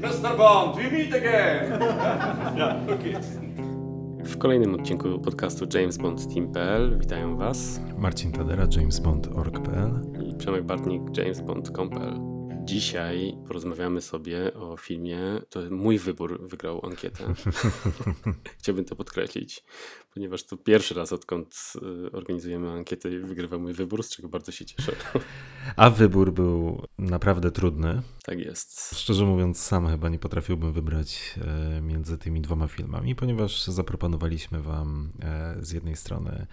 Mr. Bond, we meet again! yeah, okay. W kolejnym odcinku podcastu James Bond Team.pl witają Was Marcin Tadera, jamesbond.org.pl i Przemek Bartnik, jamesbond.com.pl Dzisiaj porozmawiamy sobie o filmie. To mój wybór wygrał ankietę. Chciałbym to podkreślić, ponieważ to pierwszy raz, odkąd y, organizujemy ankietę, wygrywa mój wybór, z czego bardzo się cieszę. A wybór był naprawdę trudny. Tak jest. Szczerze mówiąc, sam chyba nie potrafiłbym wybrać e, między tymi dwoma filmami, ponieważ zaproponowaliśmy Wam e, z jednej strony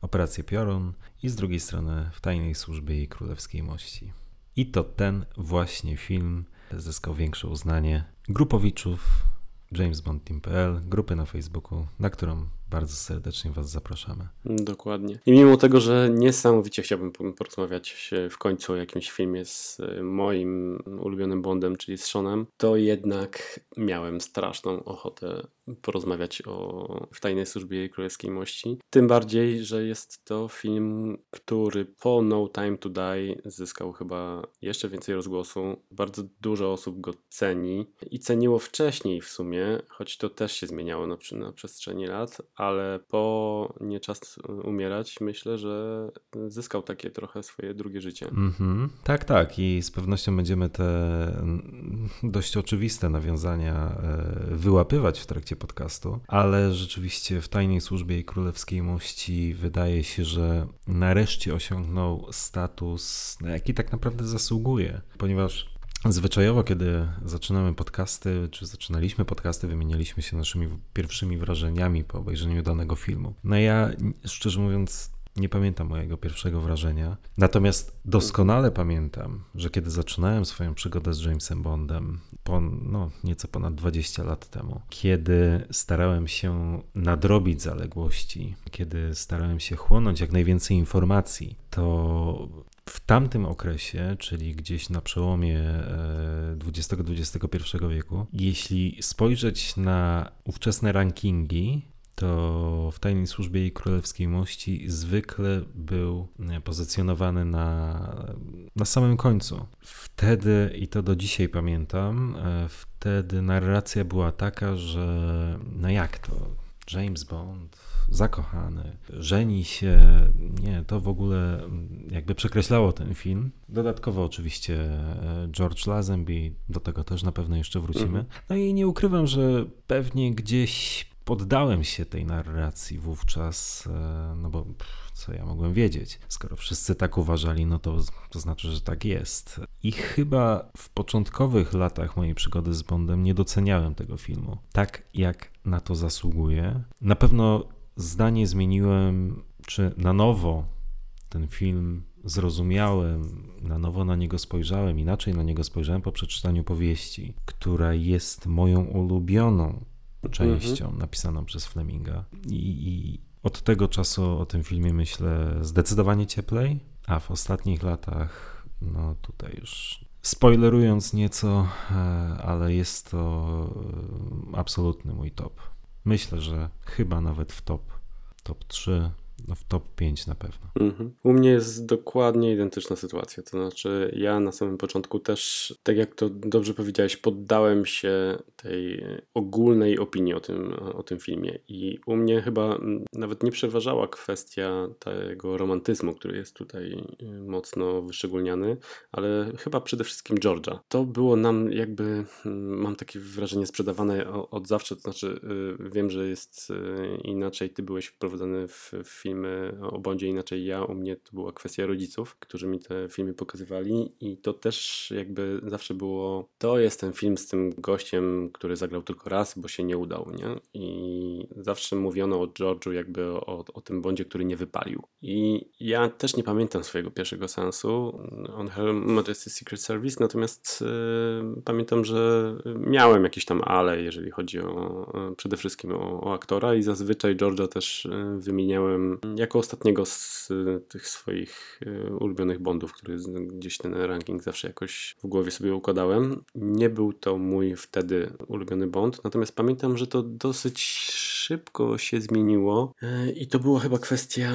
Operację Piorun i z drugiej strony W tajnej służbie i królewskiej mości. I to ten właśnie film zyskał większe uznanie grupowiczów jamesbondteam.pl, grupy na Facebooku, na którą bardzo serdecznie Was zapraszamy. Dokładnie. I mimo tego, że niesamowicie chciałbym porozmawiać w końcu o jakimś filmie z e, moim ulubionym Bondem, czyli z Seanem, to jednak miałem straszną ochotę porozmawiać o W tajnej służbie i królewskiej mości. Tym bardziej, że jest to film, który po No Time to Die zyskał chyba jeszcze więcej rozgłosu. Bardzo dużo osób go ceni i ceniło wcześniej w sumie, choć to też się zmieniało na, na przestrzeni lat, ale po Nie czas umierać myślę, że zyskał takie trochę swoje drugie życie. Mm -hmm. Tak, tak i z pewnością będziemy te dość oczywiste nawiązania e, wyłapywać w trakcie podcastu, ale rzeczywiście w Tajnej Służbie i Królewskiej Mości wydaje się, że nareszcie osiągnął status, na jaki tak naprawdę zasługuje, ponieważ Zwyczajowo, kiedy zaczynamy podcasty, czy zaczynaliśmy podcasty, wymienialiśmy się naszymi pierwszymi wrażeniami po obejrzeniu danego filmu. No ja, szczerze mówiąc, nie pamiętam mojego pierwszego wrażenia. Natomiast doskonale pamiętam, że kiedy zaczynałem swoją przygodę z Jamesem Bondem, po, no, nieco ponad 20 lat temu, kiedy starałem się nadrobić zaległości, kiedy starałem się chłonąć jak najwięcej informacji, to w tamtym okresie, czyli gdzieś na przełomie XX-XXI e, wieku, jeśli spojrzeć na ówczesne rankingi, to w Tajnej Służbie i Królewskiej Mości zwykle był e, pozycjonowany na, na samym końcu. Wtedy, i to do dzisiaj pamiętam, e, wtedy narracja była taka, że no jak to, James Bond, zakochany, żeni się. Nie, to w ogóle jakby przekreślało ten film. Dodatkowo oczywiście e, George Lazenby, do tego też na pewno jeszcze wrócimy. Mhm. No i nie ukrywam, że pewnie gdzieś poddałem się tej narracji wówczas, e, no bo co ja mogłem wiedzieć? Skoro wszyscy tak uważali, no to, to znaczy, że tak jest. I chyba w początkowych latach mojej przygody z Bondem nie doceniałem tego filmu tak, jak na to zasługuje. Na pewno zdanie zmieniłem, czy na nowo ten film zrozumiałem, na nowo na niego spojrzałem, inaczej na niego spojrzałem po przeczytaniu powieści, która jest moją ulubioną częścią mhm. napisaną przez Fleminga. I, I, od tego czasu o tym filmie myślę zdecydowanie cieplej, a w ostatnich latach, no tutaj już spoilerując nieco, e, ale jest to e, absolutny mój top. Myślę, że chyba nawet w top, top 3 no w top 5 na pewno. Mhm. U mnie jest dokładnie identyczna sytuacja. To znaczy, ja na samym początku też, tak jak to dobrze powiedziałeś, poddałem się tej ogólnej opinii o tym, o tym filmie. I u mnie chyba nawet nie przeważała kwestia tego romantyzmu, który jest tutaj y, mocno wyszczególniany, ale chyba przede wszystkim George'a. To było nam jakby, mam takie wrażenie, sprzedawane od zawsze. To znaczy, y, wiem, że jest y, inaczej. Ty byłeś wprowadzany w film filmy o Bondzie, inaczej ja, u mnie to była kwestia rodziców, którzy mi te filmy pokazywali i to też jakby zawsze było, to jest ten film z tym gościem, który zagrał tylko raz, bo się nie udał, nie? I zawsze mówiono o George'u jakby o, o tym Bondzie, który nie wypalił. I ja też nie pamiętam swojego pierwszego sensu on Her Majesty's Secret Service, natomiast y, pamiętam, że miałem jakieś tam ale, jeżeli chodzi o przede wszystkim o, o aktora i zazwyczaj George'a też y, wymieniałem jako ostatniego z y, tych swoich y, ulubionych Bondów, który gdzieś ten ranking zawsze jakoś w głowie sobie układałem. Nie był to mój wtedy ulubiony Bond, natomiast pamiętam, że to dosyć szybko się zmieniło y, i to była chyba kwestia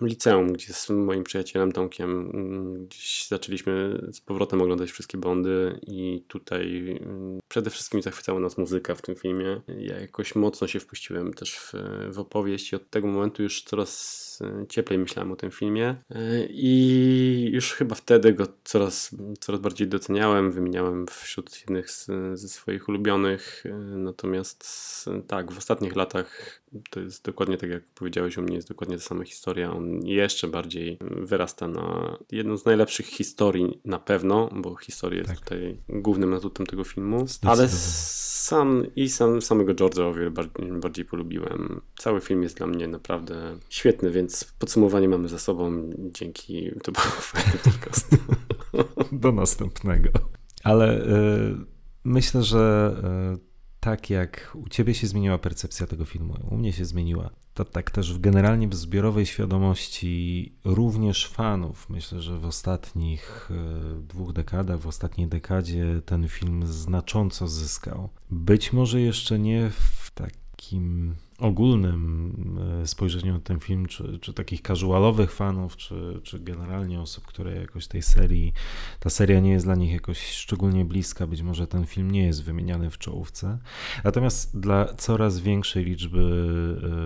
liceum, gdzie z moim przyjacielem Tomkiem mm, gdzieś zaczęliśmy z powrotem oglądać wszystkie Bondy i tutaj mm, przede wszystkim zachwycała nas muzyka w tym filmie. Ja jakoś mocno się wpuściłem też w, w opowieść i od tego momentu już coraz e, cieplej myślałem o tym filmie. E, i już chyba wtedy go coraz, coraz bardziej doceniałem, wymieniałem wśród jednych z, ze swoich ulubionych, e, natomiast tak, w ostatnich latach to jest dokładnie tak jak powiedziałeś u mnie, jest dokładnie ta sama historia, on jeszcze bardziej wyrasta na jedną z najlepszych historii na pewno, bo historia jest Tak. tutaj głównym atutem tego filmu, ale sam i sam, samego George'a o wiele bardziej, bardziej polubiłem. Cały film jest dla mnie naprawdę świetny, więc podsumowanie mamy za sobą. Dzięki, to był fajny podcast. Do następnego. Ale y, myślę, że y, tak jak u ciebie się zmieniła percepcja tego filmu, u mnie się zmieniła, to tak też w generalnie w zbiorowej świadomości również fanów. Myślę, że w ostatnich y, dwóch dekadach, w ostatniej dekadzie ten film znacząco zyskał. Być może jeszcze nie w takim ogólnym e, spojrzeniu na ten film, czy, czy takich casualowych fanów, czy, czy generalnie osób, które jakoś tej serii, ta seria nie jest dla nich jakoś szczególnie bliska, być może ten film nie jest wymieniany w czołówce. Natomiast dla coraz większej liczby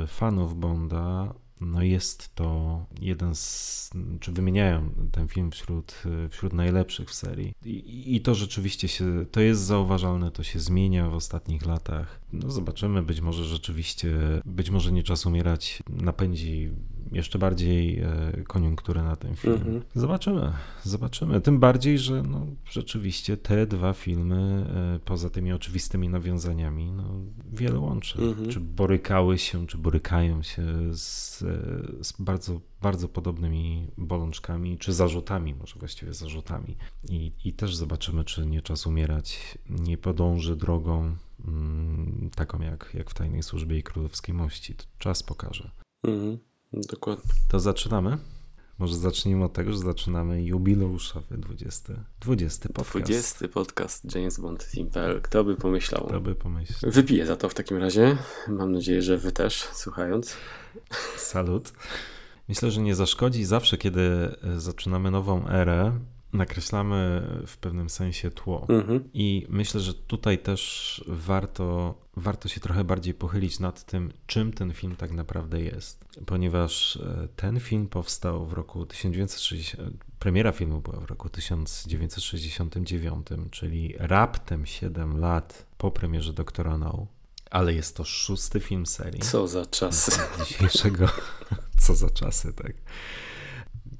e, fanów Bonda, no jest to jeden z, czy wymieniają ten film wśród, wśród najlepszych w serii. I, I to rzeczywiście się, to jest zauważalne, to się zmienia w ostatnich latach. No zobaczymy, być może rzeczywiście, być może nie czas umierać, napędzi jeszcze bardziej e, koniunkturę na ten film. Mhm. Zobaczymy, zobaczymy. Tym bardziej, że no, rzeczywiście te dwa filmy, e, poza tymi oczywistymi nawiązaniami, no, wiele łączy. Mhm. Czy borykały się, czy borykają się z, e, z bardzo, bardzo podobnymi bolączkami, czy zarzutami, może właściwie zarzutami. I, I też zobaczymy, czy nie czas umierać, nie podąży drogą mm, taką jak, jak w Tajnej Służbie i Królewskiej Mości. To czas pokaże. Mhm, dokładnie. To zaczynamy? Może zacznijmy od tego, że zaczynamy jubileuszowy 20, 20 podcast. 20 podcast James Bond Team.pl. Kto by pomyślał? To by pomyśleć. Wypiję za to w takim razie. Mam nadzieję, że wy też, słuchając. Salut. Myślę, że nie zaszkodzi zawsze, kiedy e, zaczynamy nową erę, nakreślamy w pewnym sensie tło. Mhm. I myślę, że tutaj też warto, warto się trochę bardziej pochylić nad tym, czym ten film tak naprawdę jest. Ponieważ e, ten film powstał w roku 1960, premiera filmu była w roku 1969, czyli raptem 7 lat po premierze Doktora No. Ale jest to szósty film serii Co za czas. dzisiejszego. Co za czasy, tak.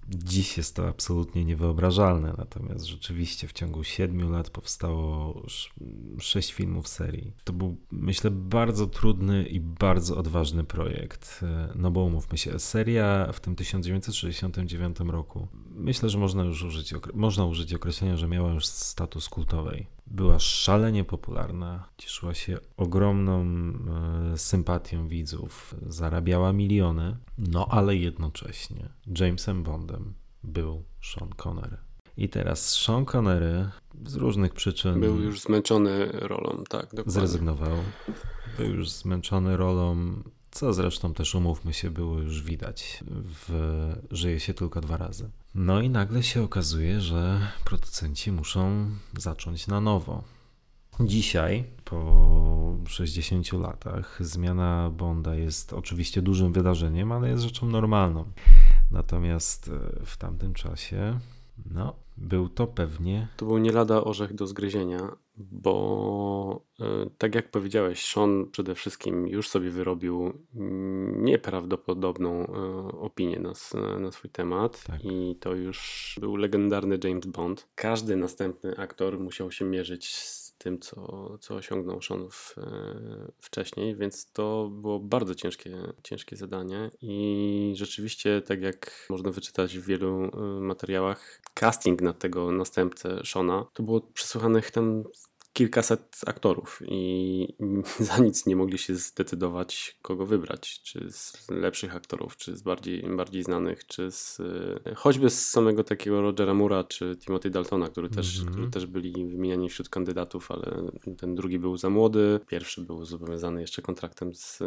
Dziś jest to absolutnie niewyobrażalne, natomiast rzeczywiście w ciągu siedmiu lat powstało sz- sześć filmów serii. To był, myślę, bardzo trudny i bardzo odważny projekt. No bo umówmy się, seria w tym 1969 roku, myślę, że można już użyć, można użyć określenia, że miała już status kultowej. Była szalenie popularna, cieszyła się ogromną e, sympatią widzów, zarabiała miliony, no ale jednocześnie Jamesem Bondem był Sean Connery. I teraz Sean Connery z różnych przyczyn Był już zmęczony rolą, tak, dokładnie. zrezygnował. Był już zmęczony rolą, co zresztą też umówmy się, było już widać. W Żyje się tylko dwa razy. No i nagle się okazuje, że producenci muszą zacząć na nowo. Dzisiaj, po 60 latach, zmiana Bonda jest oczywiście dużym wydarzeniem, ale jest rzeczą normalną. Natomiast e, w tamtym czasie, no, był to pewnie To był nie lada orzech do zgryzienia, bo e, tak jak powiedziałeś, Sean przede wszystkim już sobie wyrobił mm, nieprawdopodobną e, opinię na, na swój temat Tak. i to już był legendarny James Bond. Każdy następny aktor musiał się mierzyć z tym, co, co osiągnął Sean w, e, wcześniej, więc to było bardzo ciężkie, ciężkie zadanie i rzeczywiście, tak jak można wyczytać w wielu materiałach, casting na tego następcę Shona to było przesłuchanych tam kilkaset aktorów i za nic nie mogli się zdecydować, kogo wybrać. Czy z lepszych aktorów, czy z bardziej, bardziej znanych, czy z choćby z samego takiego Rogera Mura, czy Timothy Daltona, który też, mm -hmm. który też byli wymieniani wśród kandydatów, ale ten drugi był za młody, pierwszy był zobowiązany jeszcze kontraktem z,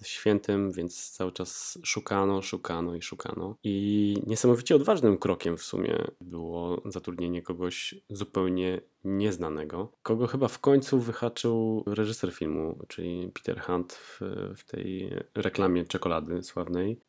z Świętym, więc cały czas szukano, szukano i szukano. I niesamowicie odważnym krokiem w sumie było zatrudnienie kogoś zupełnie nieznanego, kogo chyba w końcu wyhaczył reżyser filmu, czyli Peter Hunt w, w tej reklamie czekolady sławnej.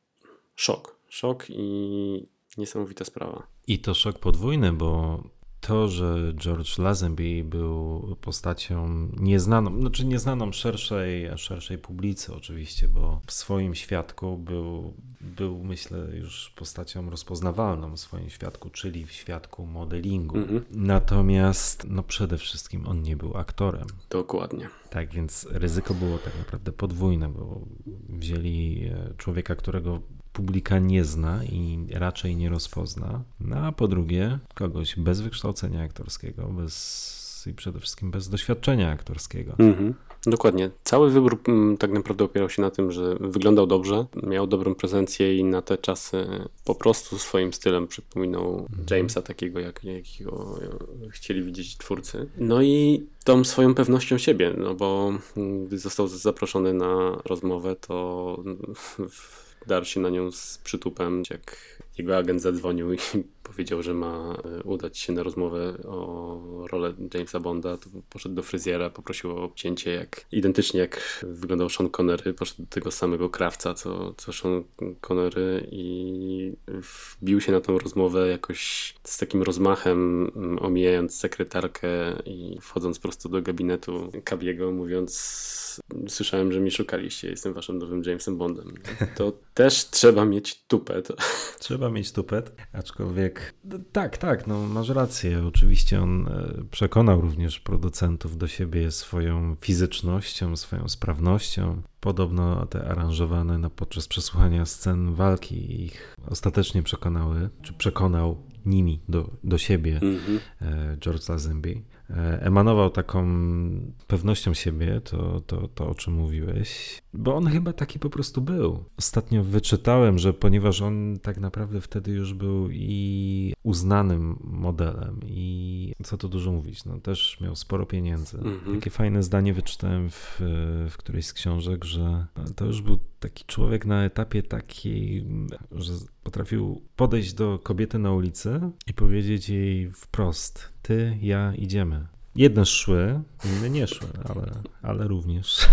Szok. Szok i niesamowita sprawa. I to szok podwójny, bo to, że George Lazenby był postacią nieznaną, znaczy nieznaną szerszej, szerszej publicy oczywiście, bo w swoim świadku był, był myślę już postacią rozpoznawalną w swoim świadku, czyli w świadku modelingu. Mhm. Natomiast no przede wszystkim on nie był aktorem. Dokładnie. Tak, więc ryzyko było tak naprawdę podwójne, bo wzięli e, człowieka, którego publika nie zna i raczej nie rozpozna. No a po drugie, kogoś bez wykształcenia aktorskiego, bez i przede wszystkim bez doświadczenia aktorskiego. Mhm. Dokładnie. Cały wybór mm, tak naprawdę opierał się na tym, że wyglądał dobrze, miał dobrą prezencję i na te czasy po prostu swoim stylem przypominał mhm. Jamesa takiego, jak, jakiego chcieli widzieć twórcy. No i tą swoją pewnością siebie, no bo mm, gdy został zaproszony na rozmowę, to darł się na nią z przytupem, jak jego agent zadzwonił i powiedział, że ma e, udać się na rozmowę o rolę Jamesa Bonda, to poszedł do fryzjera, poprosił o obcięcie, jak identycznie jak wyglądał Sean Connery, poszedł do tego samego krawca, co, co Sean Connery i wbił się na tą rozmowę jakoś z takim rozmachem, mm, omijając sekretarkę i wchodząc prosto do gabinetu Kabiego, mówiąc słyszałem, że mi szukaliście, jestem waszym nowym Jamesem Bondem. To też trzeba mieć tupet. Trzeba mieć tupet, aczkolwiek tak, tak, no masz rację. Oczywiście on e, przekonał również producentów do siebie swoją fizycznością, swoją sprawnością. Podobno te aranżowane no, podczas przesłuchania scen walki ich ostatecznie przekonały, czy przekonał nimi do, do siebie mm -hmm. George Lazenby. E, emanował taką pewnością siebie, to, to, to o czym mówiłeś, bo on chyba taki po prostu był. Ostatnio wyczytałem, że ponieważ on tak naprawdę wtedy już był i uznanym modelem i co tu dużo mówić, no też miał sporo pieniędzy. Mhm. Takie fajne zdanie wyczytałem w, w którejś z książek, że to już był taki człowiek na etapie takiej, że potrafił podejść do kobiety na ulicy i powiedzieć jej wprost: Ty, ja idziemy. Jedne szły, inne nie szły, ale, ale również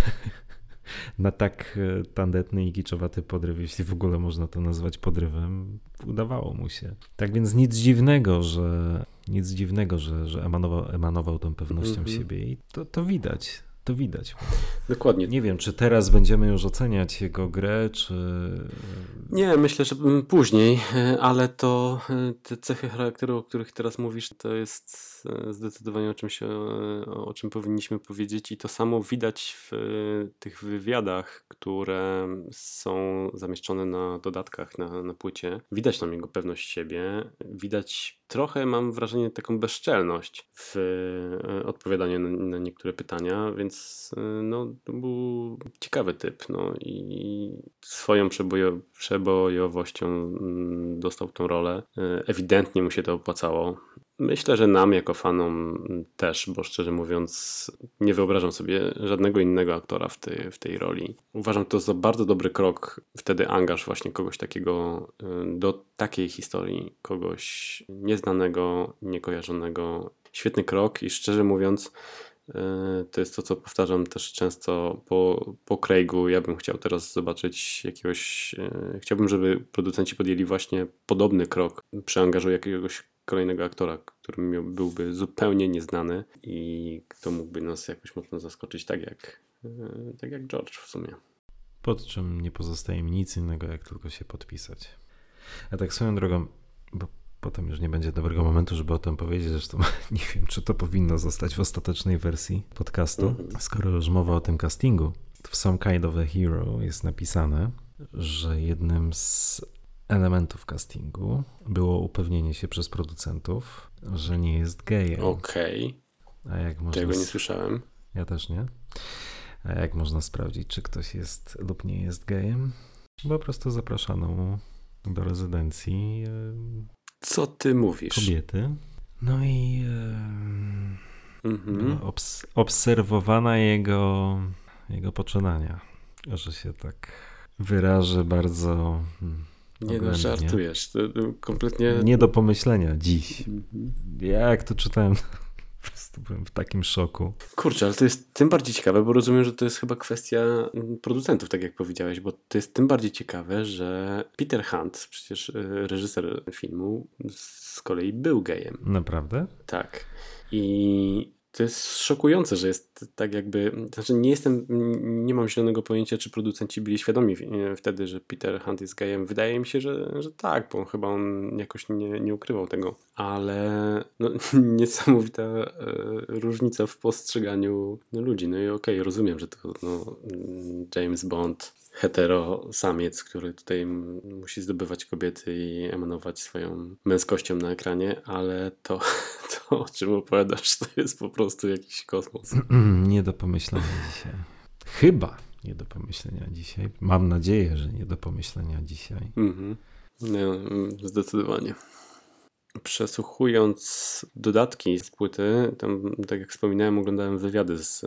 na tak e, tandetny i kiczowaty podryw, jeśli w ogóle można to nazwać podrywem, udawało mu się. Tak więc nic dziwnego, że nic dziwnego, że, że emanował, emanował tą pewnością mm -hmm. siebie i to, to widać. To widać. Dokładnie. Nie wiem, czy teraz będziemy już oceniać jego grę, czy. Nie, myślę, że później, ale to te cechy charakteru, o których teraz mówisz, to jest zdecydowanie o czymś, o czym powinniśmy powiedzieć, i to samo widać w tych wywiadach, które są zamieszczone na dodatkach na, na płycie. Widać tam jego pewność siebie, widać trochę, mam wrażenie, taką bezczelność w odpowiadaniu na, na niektóre pytania, więc no, to był ciekawy typ. No, I swoją przebojo, przebojowością mm, dostał tą rolę. Ewidentnie mu się to opłacało. Myślę, że nam jako fanom też, bo szczerze mówiąc, nie wyobrażam sobie żadnego innego aktora w tej, w tej roli. Uważam to za bardzo dobry krok, wtedy angaż właśnie kogoś takiego y, do takiej historii, kogoś nieznanego, niekojarzonego. Świetny krok i szczerze mówiąc, E, to jest to, co powtarzam też często po, po Craigu. Ja bym chciał teraz zobaczyć jakiegoś. E, chciałbym, żeby producenci podjęli właśnie podobny krok. Przeangażują jakiegoś kolejnego aktora, który byłby zupełnie nieznany i kto mógłby nas jakoś mocno zaskoczyć, tak jak, e, tak jak George w sumie. Pod czym nie pozostaje mi nic innego, jak tylko się podpisać. A tak swoją drogą, bo potem już nie będzie dobrego momentu, żeby o tym powiedzieć. Zresztą nie wiem, czy to powinno zostać w ostatecznej wersji podcastu. Mhm. Skoro już mowa o tym castingu, w Some Kind of a Hero jest napisane, że jednym z elementów castingu było upewnienie się przez producentów, że nie jest gejem. Okej. Okay. A jak można... Tego nie słyszałem. Ja też nie. A jak można sprawdzić, czy ktoś jest lub nie jest gejem? Po prostu zapraszano do rezydencji Co ty mówisz? kobiety. No i e, Mhm. obs- obserwowana jego, jego poczynania. Że się tak wyrażę bardzo hmm, Nie no, żartujesz. To, kompletnie... Nie do pomyślenia dziś. Mhm. Ja jak to czytałem, po prostu byłem w takim szoku. Kurczę, ale to jest tym bardziej ciekawe, bo rozumiem, że to jest chyba kwestia mm, producentów, tak jak powiedziałeś, bo to jest tym bardziej ciekawe, że Peter Hunt, przecież y, reżyser filmu, z kolei był gejem. Naprawdę? Tak. I to jest szokujące, że jest tak jakby. Znaczy, nie jestem, nie mam zielonego pojęcia, czy producenci byli świadomi e, wtedy, że Peter Hunt jest gejem. Wydaje mi się, że, że tak, bo chyba on jakoś nie, nie ukrywał tego. Ale no, niesamowita e, różnica w postrzeganiu ludzi. No i okej, rozumiem, że to no, James Bond, hetero samiec, który tutaj musi zdobywać kobiety i emanować swoją męskością na ekranie, ale to, to o czym opowiadasz, to jest po prostu jakiś kosmos. nie do pomyślenia dzisiaj. Chyba nie do pomyślenia dzisiaj. Mam nadzieję, że nie do pomyślenia dzisiaj. Mhm. No, mm, zdecydowanie. Przesłuchując dodatki z płyty, tam, tak jak wspominałem, oglądałem wywiady z,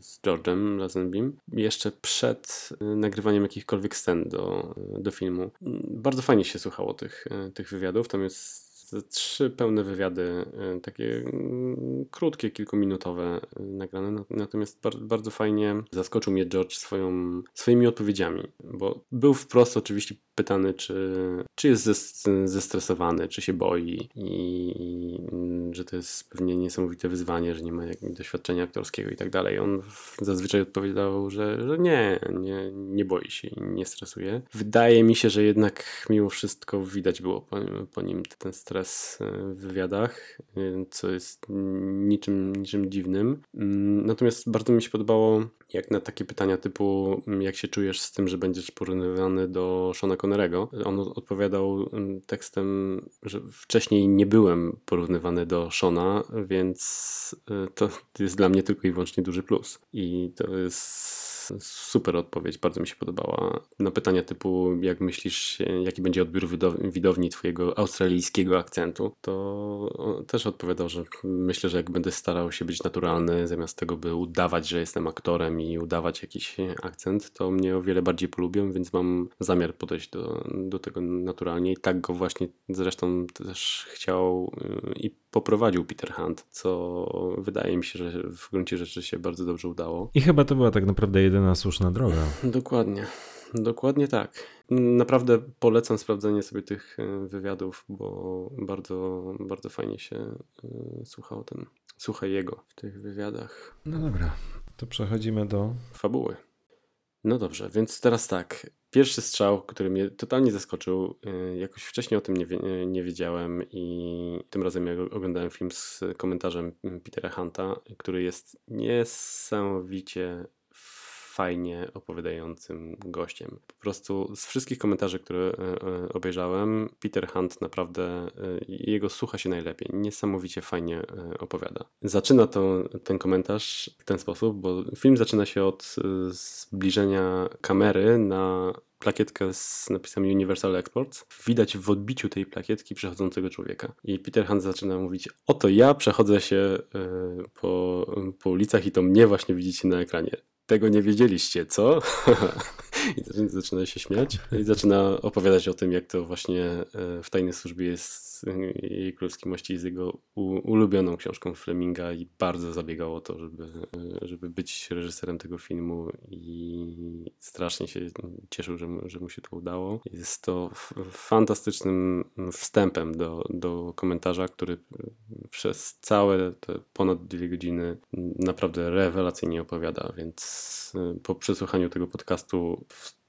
z George'em Lazenbym jeszcze przed e, nagrywaniem jakichkolwiek scen do, do filmu. Bardzo fajnie się słuchało tych, e, tych wywiadów. Tam jest trzy pełne wywiady, e, takie mm, krótkie, kilkuminutowe e, nagrane. Na- Natomiast bar- bardzo fajnie zaskoczył mnie George swoją, swoimi odpowiedziami, bo był wprost oczywiście pytany, czy, czy jest zes, zestresowany, czy się boi i, i że to jest pewnie niesamowite wyzwanie, że nie ma doświadczenia aktorskiego i tak dalej. On zazwyczaj odpowiadał, że, że nie, nie, nie boi się i nie stresuje. Wydaje mi się, że jednak mimo wszystko widać było po, po nim ten stres e, w wywiadach, e, co jest niczym, niczym dziwnym. Mm, Natomiast bardzo mi się podobało, jak na takie pytania typu mm, jak się czujesz z tym, że będziesz porównywany do Shona Connerego. On odpowiadał mm, tekstem, że wcześniej nie byłem porównywany do Shona, więc e, to jest dla mnie tylko i wyłącznie duży plus. I to jest super odpowiedź, bardzo mi się podobała. Na pytania typu, jak myślisz, jaki będzie odbiór widow- widowni twojego australijskiego akcentu, to też odpowiadał, że myślę, że jak będę starał się być naturalny, zamiast tego, by udawać, że jestem aktorem i udawać jakiś akcent, to mnie o wiele bardziej polubią, więc mam zamiar podejść do, do tego naturalnie i tak go właśnie zresztą też chciał y, i poprowadził Peter Hunt, co wydaje mi się, że w gruncie rzeczy się bardzo dobrze udało. I chyba to była tak naprawdę jedyna słuszna droga. Dokładnie. Dokładnie tak. Naprawdę polecam sprawdzenie sobie tych e, wywiadów, bo bardzo, bardzo fajnie się e, słuchało ten, słuchaj jego w tych wywiadach. No dobra, to przechodzimy do. Fabuły. No dobrze, więc teraz tak. Pierwszy strzał, który mnie totalnie zaskoczył, e, jakoś wcześniej o tym nie, nie wiedziałem i tym razem jak oglądałem film z komentarzem Petera Hunta, który jest niesamowicie fajnie opowiadającym gościem. Po prostu z wszystkich komentarzy, które e, e, obejrzałem, Peter Hunt naprawdę, e, jego słucha się najlepiej. Niesamowicie fajnie opowiada. Zaczyna to, ten komentarz w ten sposób, bo film zaczyna się od zbliżenia kamery na plakietkę z napisami Universal Exports. Widać w odbiciu tej plakietki przechodzącego człowieka. I Peter Hunt zaczyna mówić, oto ja przechodzę się po, po ulicach i to mnie właśnie widzicie na ekranie. Tego nie wiedzieliście, co? I zaczyna- się śmiać i zaczyna opowiadać o tym, jak to właśnie e, w tajnej służbie jest jej królewskiej mości z jego ulubioną książką Fleminga i bardzo zabiegał o to, żeby, żeby być reżyserem tego filmu i strasznie się cieszył, że że mu się to udało. Jest to fantastycznym wstępem do, do komentarza, który przez całe te ponad dwie godziny naprawdę rewelacyjnie opowiada, więc po przesłuchaniu tego podcastu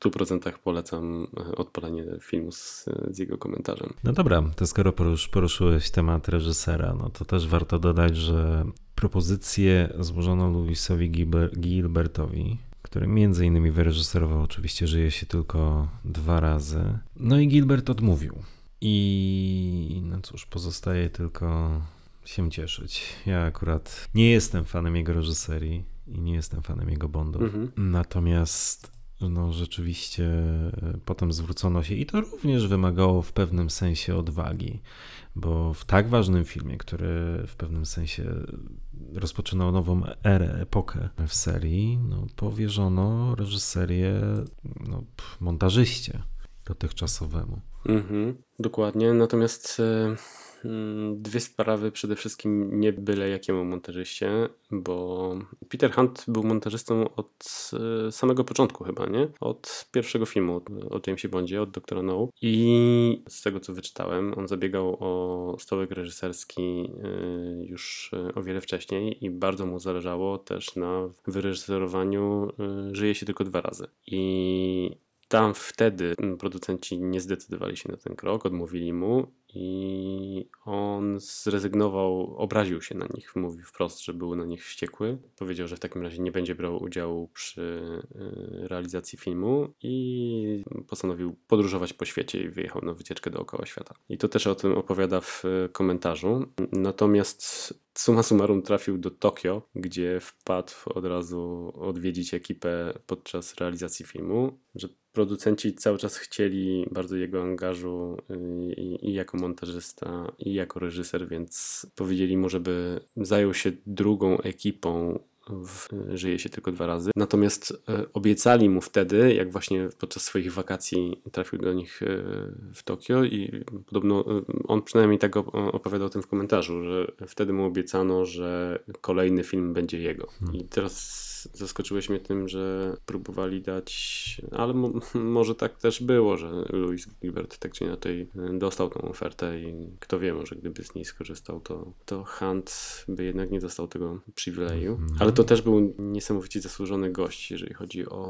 100% polecam y, odpalenie filmu z, z jego komentarzem. No dobra, to skoro porusz, poruszyłeś temat reżysera, no to też warto dodać, że propozycję złożono Louisowi Gilber- Gilbertowi, który między innymi wyreżyserował oczywiście Żyje się tylko dwa razy. No i Gilbert odmówił. I no cóż, pozostaje tylko się cieszyć. Ja akurat nie jestem fanem jego reżyserii i nie jestem fanem jego Bondów. Mhm. Natomiast no rzeczywiście e, potem zwrócono się i to również wymagało w pewnym sensie odwagi, bo w tak ważnym filmie, który w pewnym sensie rozpoczynał nową erę, epokę w serii, no, powierzono reżyserię no, montażyście dotychczasowemu. Mhm, dokładnie. Natomiast e, dwie sprawy przede wszystkim nie byle jakiemu montażyście, bo Peter Hunt był montażystą od e, samego początku chyba, nie? Od pierwszego filmu o Jamesie Bondzie, od Doktora No. I z tego co wyczytałem, on zabiegał o stołek reżyserski e, już o wiele wcześniej i bardzo mu zależało też na wyreżyserowaniu Żyje się tylko dwa razy. I tam wtedy producenci nie zdecydowali się na ten krok, odmówili mu i on zrezygnował, obraził się na nich, mówił wprost, że był na nich wściekły. Powiedział, że w takim razie nie będzie brał udziału przy y, realizacji filmu i postanowił podróżować po świecie i wyjechał na wycieczkę dookoła świata. I to też o tym opowiada w komentarzu. Natomiast summa summarum trafił do Tokio, gdzie wpadł od razu odwiedzić ekipę podczas realizacji filmu, że producenci cały czas chcieli bardzo jego angażu y, i, i, jako montażysta, i jako reżyser, więc powiedzieli mu, żeby zajął się drugą ekipą w, żyje się tylko dwa razy. Natomiast e, obiecali mu wtedy, jak właśnie podczas swoich wakacji trafił do nich e, w Tokio i podobno e, on przynajmniej tak opowiadał o tym w komentarzu, że wtedy mu obiecano, że kolejny film będzie jego. I teraz zaskoczyłeś mnie tym, że próbowali dać, ale może tak też było, że Louis Gilbert tak czy inaczej dostał tą ofertę i kto wie, może gdyby z niej skorzystał, to, to Hunt by jednak nie dostał tego przywileju. Mhm. Ale to też był niesamowicie zasłużony gość, jeżeli chodzi o,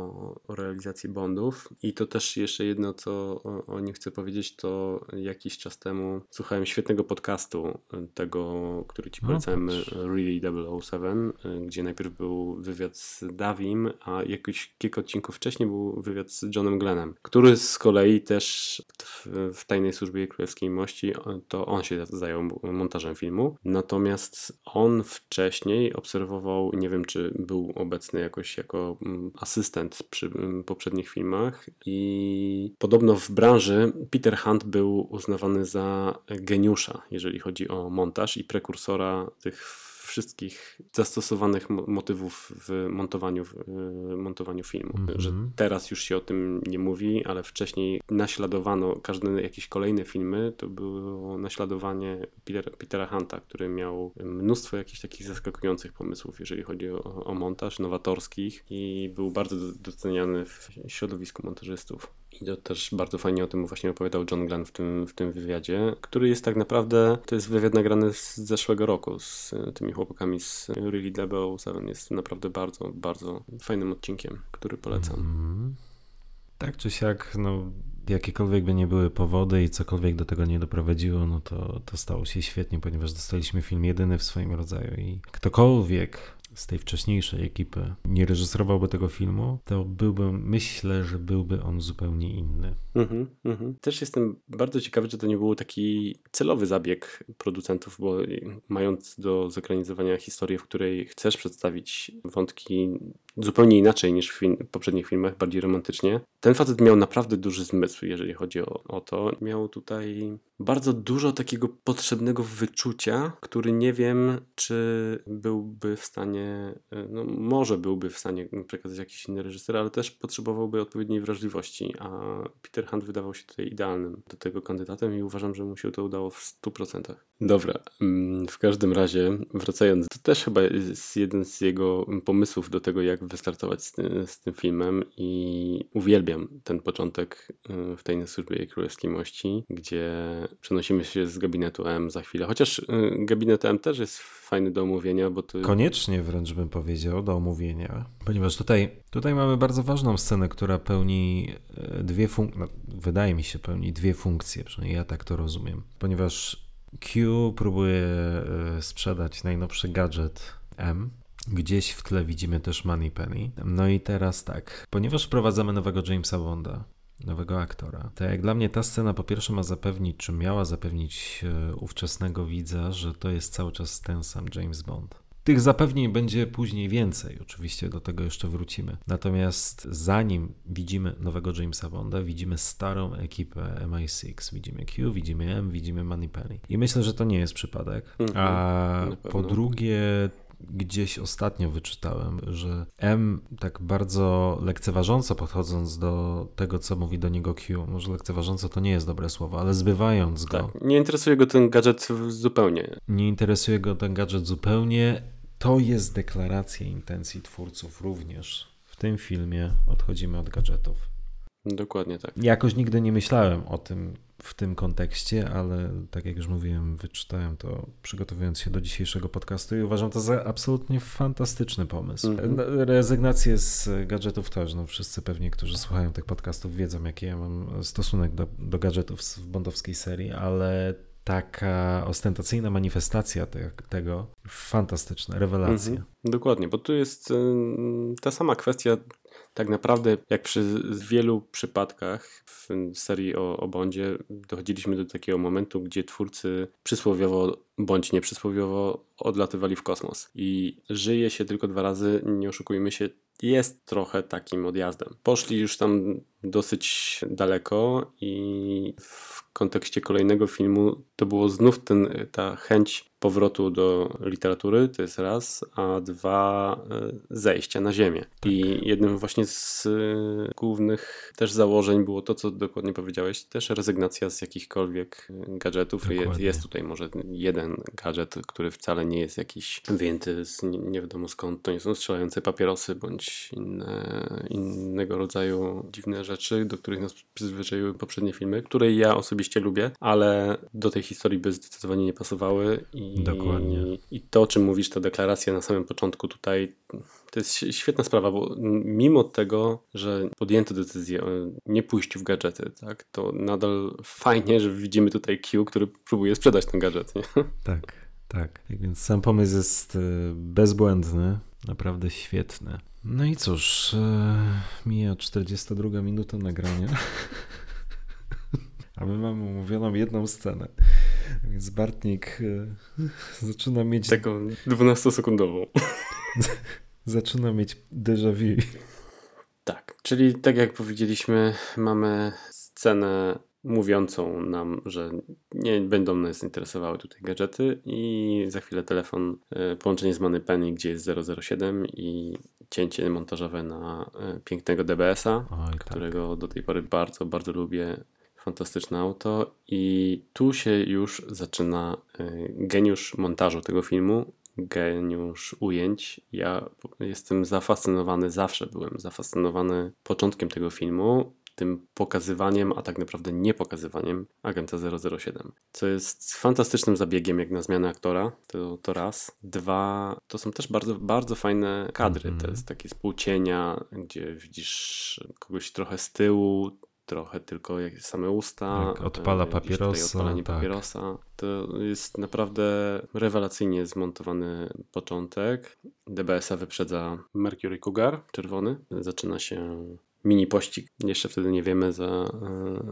o realizację Bondów. I to też jeszcze jedno, co o, o nim chcę powiedzieć, to jakiś czas temu słuchałem świetnego podcastu, tego, który ci polecałem, no, Really 007, gdzie najpierw był wywiad z Davim, a jakiś kilka odcinków wcześniej był wywiad z Johnem Glennem, który z kolei też w, w Tajnej Służbie Królewskiej Mości, to on się zajął montażem filmu. Natomiast on wcześniej obserwował, nie wiem czy był obecny jakoś jako mm, asystent przy mm, poprzednich filmach i podobno w branży Peter Hunt był uznawany za geniusza, jeżeli chodzi o montaż i prekursora tych wszystkich zastosowanych motywów w montowaniu, w montowaniu filmu. Mm -hmm. Że teraz już się o tym nie mówi, ale wcześniej naśladowano każde jakieś kolejne filmy, to było naśladowanie Peter, Petera Hunta, który miał mnóstwo jakichś takich zaskakujących pomysłów, jeżeli chodzi o, o montaż, nowatorskich i był bardzo doceniany w środowisku montażystów. I to też bardzo fajnie o tym właśnie opowiadał John Glenn w tym, w tym wywiadzie, który jest tak naprawdę, to jest wywiad nagrany z zeszłego roku z tymi chłopakami z Really Double 7. Jest naprawdę bardzo, bardzo fajnym odcinkiem, który polecam. Mm. Tak czy siak, no jakiekolwiek by nie były powody i cokolwiek do tego nie doprowadziło, no to, to stało się świetnie, ponieważ dostaliśmy film jedyny w swoim rodzaju i ktokolwiek z tej wcześniejszej ekipy nie reżyserowałby tego filmu, to byłby, myślę, że byłby on zupełnie inny. Mm -hmm, Też jestem bardzo ciekawy, czy to nie był taki celowy zabieg producentów, bo mając do zekranizowania historię, w której chcesz przedstawić wątki zupełnie inaczej niż w film, poprzednich filmach, bardziej romantycznie. Ten facet miał naprawdę duży zmysł, jeżeli chodzi o, o to. Miał tutaj bardzo dużo takiego potrzebnego wyczucia, który nie wiem, czy byłby w stanie, no może byłby w stanie przekazać jakiś inny reżyser, ale też potrzebowałby odpowiedniej wrażliwości, a Peter Hunt wydawał się tutaj idealnym do tego kandydatem i uważam, że mu się to udało w 100%. Dobra, mm, w każdym razie wracając, to też chyba jest jeden z jego pomysłów do tego, jak wystartować z, ty, z tym filmem i uwielbiam ten początek y, w Tajnej Służbie Królewskiej Mości, gdzie przenosimy się z gabinetu M za chwilę. Chociaż y, gabinet M też jest fajny do omówienia, bo to... Koniecznie wręcz bym powiedział do omówienia, ponieważ tutaj, tutaj mamy bardzo ważną scenę, która pełni y, dwie funkcje, no, wydaje mi się pełni dwie funkcje, przynajmniej ja tak to rozumiem, ponieważ Q próbuje sprzedać najnowszy gadżet M, Gdzieś w tle widzimy też Money Penny. No i teraz tak, ponieważ wprowadzamy nowego Jamesa Bonda, nowego aktora. Tak jak dla mnie ta scena po pierwsze ma zapewnić, czy miała zapewnić e, ówczesnego widza, że to jest cały czas ten sam James Bond. Tych zapewnień będzie później więcej, oczywiście do tego jeszcze wrócimy. Natomiast zanim widzimy nowego Jamesa Bonda, widzimy starą ekipę MI6, widzimy Q, widzimy M, widzimy Moneypenny. I myślę, że to nie jest przypadek. Mhm, A po drugie, gdzieś ostatnio wyczytałem, że M tak bardzo lekceważąco podchodząc do tego, co mówi do niego Q, może lekceważąco to nie jest dobre słowo, ale zbywając go, Tak. Nie interesuje go ten gadżet zupełnie. nie interesuje go ten gadżet zupełnie. To jest deklaracja intencji twórców również. W tym filmie odchodzimy od gadżetów. Dokładnie tak. Jakoś nigdy nie myślałem o tym w tym kontekście, ale tak jak już mówiłem, wyczytałem to przygotowując się do dzisiejszego podcastu i uważam to za absolutnie fantastyczny pomysł. Mhm. No, Rezygnację z gadżetów też, no wszyscy pewnie, którzy słuchają tych podcastów wiedzą, jaki ja mam stosunek do, do gadżetów w bondowskiej serii, ale taka ostentacyjna manifestacja te, tego, fantastyczna, rewelacja. Mhm. Dokładnie, bo tu jest ym, ta sama kwestia, tak naprawdę, jak przy wielu przypadkach w serii o, o Bondzie, dochodziliśmy do takiego momentu, gdzie twórcy przysłowiowo bądź nieprzysłowiowo odlatywali w kosmos. I żyje się tylko dwa razy, nie oszukujmy się, jest trochę takim odjazdem. Poszli już tam dosyć daleko i w kontekście kolejnego filmu to było znów ten, ta chęć powrotu do literatury, to jest raz, a dwa e, zejścia na ziemię. I jednym właśnie z e, głównych też założeń było to, co dokładnie powiedziałeś, też rezygnacja z jakichkolwiek e, gadżetów. Je, Dokładnie. jest tutaj może jeden gadżet, który wcale nie jest jakiś wyjęty z nie, nie wiadomo skąd. To nie są strzelające papierosy bądź inne, innego rodzaju dziwne rzeczy, do których nas przyzwyczaiły poprzednie filmy, które ja osobiście lubię, ale do tej historii by zdecydowanie nie pasowały. I, Dokładnie. I to, o czym mówisz, ta deklaracja na samym początku tutaj, to jest świetna sprawa, bo mimo tego, że podjęto decyzję o nie pójściu w gadżety, tak, to nadal fajnie, że widzimy tutaj Q, który próbuje sprzedać ten gadżet. Nie? Tak, tak. Tak Więc sam pomysł jest e, bezbłędny, naprawdę świetny. No i cóż, e, mija 42 minuta nagrania. A my mamy umówioną jedną scenę. Więc Bartnik e, zaczyna mieć, Taką 12-sekundową. zaczyna mieć déjà vu. Tak, czyli tak jak powiedzieliśmy, mamy scenę mówiącą nam, że nie będą nas interesowały tutaj gadżety i za chwilę telefon, e, połączenie z Moneypenny, gdzie jest 007 i cięcie montażowe na e, pięknego DBS-a, Oj, tak. którego do tej pory bardzo, bardzo lubię. Fantastyczne auto i tu się już zaczyna e, geniusz montażu tego filmu, geniusz ujęć. Ja jestem zafascynowany, zawsze byłem zafascynowany początkiem tego filmu, tym pokazywaniem, a tak naprawdę nie pokazywaniem agenta 007. Co jest fantastycznym zabiegiem jak na zmianę aktora, to, to raz. Dwa, to są też bardzo, bardzo fajne kadry. Mhm. To jest takie spółcienia, gdzie widzisz kogoś trochę z tyłu, trochę tylko jak same usta. Jak odpala e, tutaj papierosa, Odpalanie tak. papierosa. To jest naprawdę rewelacyjnie zmontowany początek. DBS-a wyprzedza Mercury Cougar, czerwony. Zaczyna się mini pościg. Jeszcze wtedy nie wiemy za,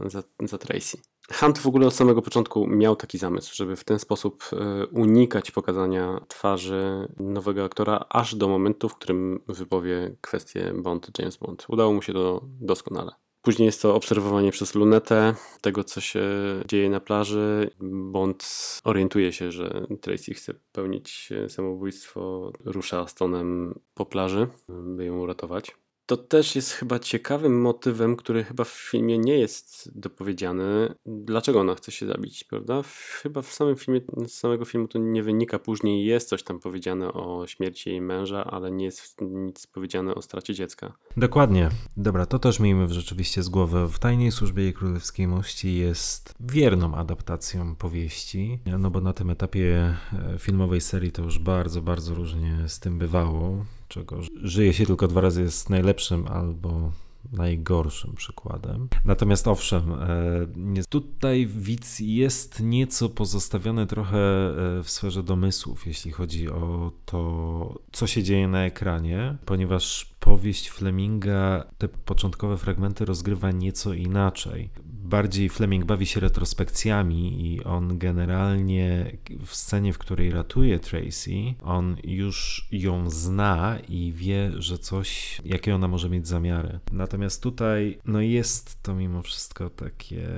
e, za, za Tracy. Hunt w ogóle od samego początku miał taki zamysł, żeby w ten sposób e, unikać pokazania twarzy nowego aktora, aż do momentu, w którym wypowie kwestię Bond, James Bond. Udało mu się to doskonale. Później jest to obserwowanie przez lunetę tego, co się dzieje na plaży. Bond orientuje się, że Tracy chce popełnić samobójstwo, rusza Stonem po plaży, by ją uratować. To też jest chyba ciekawym motywem, który chyba w filmie nie jest dopowiedziany. Dlaczego ona chce się zabić, prawda? Chyba w samym filmie, z samego filmu to nie wynika. Później jest coś tam powiedziane o śmierci jej męża, ale nie jest nic powiedziane o stracie dziecka. Dokładnie. Dobra, to też miejmy rzeczywiście z głowy. W Tajnej Służbie i Królewskiej Mości jest wierną adaptacją powieści, no bo na tym etapie e, filmowej serii to już bardzo, bardzo różnie z tym bywało, czego żyje się tylko dwa razy jest najlepszym albo najgorszym przykładem. Natomiast owszem, e, tutaj widz jest nieco pozostawiony trochę e, w sferze domysłów, jeśli chodzi o to, co się dzieje na ekranie, ponieważ powieść Fleminga te początkowe fragmenty rozgrywa nieco inaczej bardziej Fleming bawi się retrospekcjami i on generalnie w scenie, w której ratuje Tracy, on już ją zna i wie, że coś, jakie ona może mieć zamiary. Natomiast tutaj, no jest to mimo wszystko takie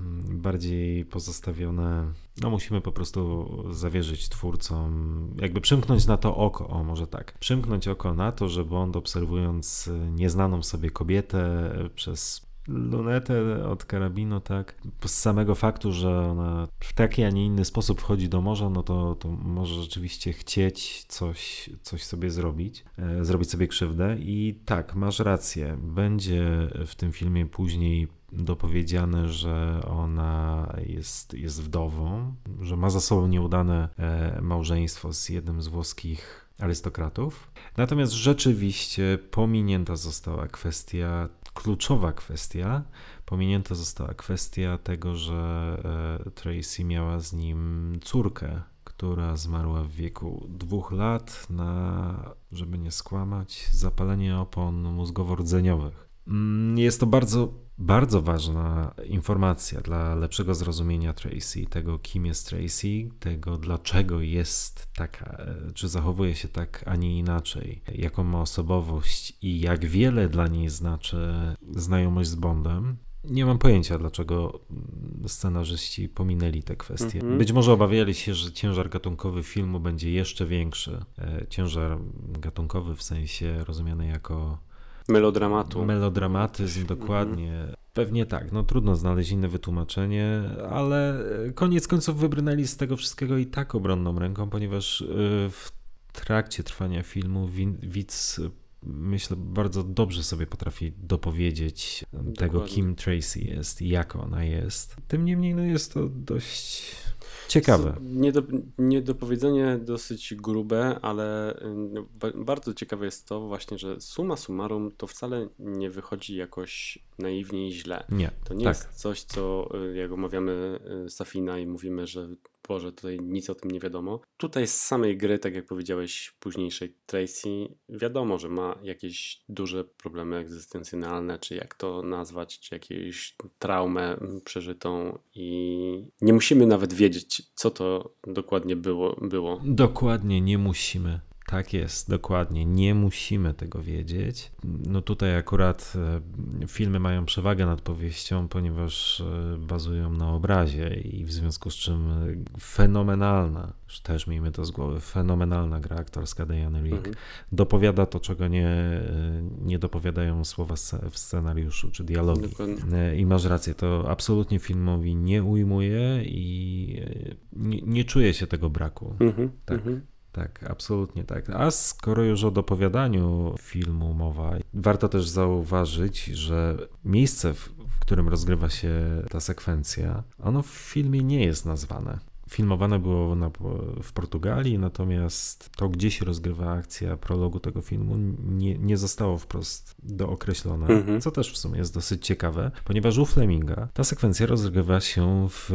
mm, bardziej pozostawione no musimy po prostu zawierzyć twórcom, jakby przymknąć na to oko, o może tak, przymknąć oko na to, że Bond obserwując nieznaną sobie kobietę przez lunetę od karabinu, tak. Z samego faktu, że ona w taki, a nie inny sposób wchodzi do morza, no to, to może rzeczywiście chcieć coś, coś sobie zrobić, e, zrobić sobie krzywdę. I tak, masz rację. Będzie w tym filmie później dopowiedziane, że ona jest, jest wdową, że ma za sobą nieudane e, małżeństwo z jednym z włoskich arystokratów. Natomiast rzeczywiście pominięta została kwestia kluczowa kwestia. Pominięta została kwestia tego, że e, Tracy miała z nim córkę, która zmarła w wieku dwóch lat na, żeby nie skłamać, zapalenie opon mózgowo-rdzeniowych. Mm, jest to bardzo, bardzo ważna informacja dla lepszego zrozumienia Tracy, tego kim jest Tracy, tego dlaczego jest taka, czy zachowuje się tak, a nie inaczej, jaką ma osobowość i jak wiele dla niej znaczy znajomość z Bondem. Nie mam pojęcia, dlaczego scenarzyści pominęli te kwestie. Mm -hmm. Być może obawiali się, że ciężar gatunkowy filmu będzie jeszcze większy. E, ciężar gatunkowy w sensie rozumiany jako Melodramatu. Melodramatyzm, dokładnie. Pewnie tak, no trudno znaleźć inne wytłumaczenie, ale koniec końców wybrnęli z tego wszystkiego i tak obronną ręką, ponieważ y, w trakcie trwania filmu widz myślę, bardzo dobrze sobie potrafi dopowiedzieć Dokładnie. tego, kim Tracy jest i jak ona jest. Tym niemniej no jest to dość Ciekawe. Niedo, niedopowiedzenie dosyć grube, ale y, bardzo ciekawe jest to właśnie, że suma summarum to wcale nie wychodzi jakoś naiwnie i źle. Nie. To nie tak. jest coś, co y, jak omawiamy y, Safina i mówimy, że Boże, tutaj nic o tym nie wiadomo. Tutaj z samej gry, tak jak powiedziałeś, późniejszej Tracy, wiadomo, że ma jakieś duże problemy egzystencjonalne, czy jak to nazwać, czy jakąś traumę przeżytą i nie musimy nawet wiedzieć, co to dokładnie było. było. Dokładnie nie musimy. Tak jest, dokładnie. Nie musimy tego wiedzieć. No tutaj akurat e, filmy mają przewagę nad powieścią, ponieważ e, bazują na obrazie i w związku z czym e, fenomenalna, też miejmy to z głowy, fenomenalna gra aktorska Diana Rick mhm. dopowiada to, czego nie, nie dopowiadają słowa w scenariuszu czy dialogi. Dokładnie. I masz rację, to absolutnie filmowi nie ujmuje i nie, nie czuje się tego braku. Mhm. Tak. Mhm. Tak, absolutnie tak. A skoro już o dopowiadaniu filmu mowa, warto też zauważyć, że miejsce, w, którym rozgrywa się ta sekwencja, ono w filmie nie jest nazwane. Filmowane było na, w Portugalii, natomiast to, gdzie się rozgrywa akcja prologu tego filmu, nie, nie zostało wprost dookreślone, mhm. co też w sumie jest dosyć ciekawe, ponieważ u Fleminga ta sekwencja rozgrywa się w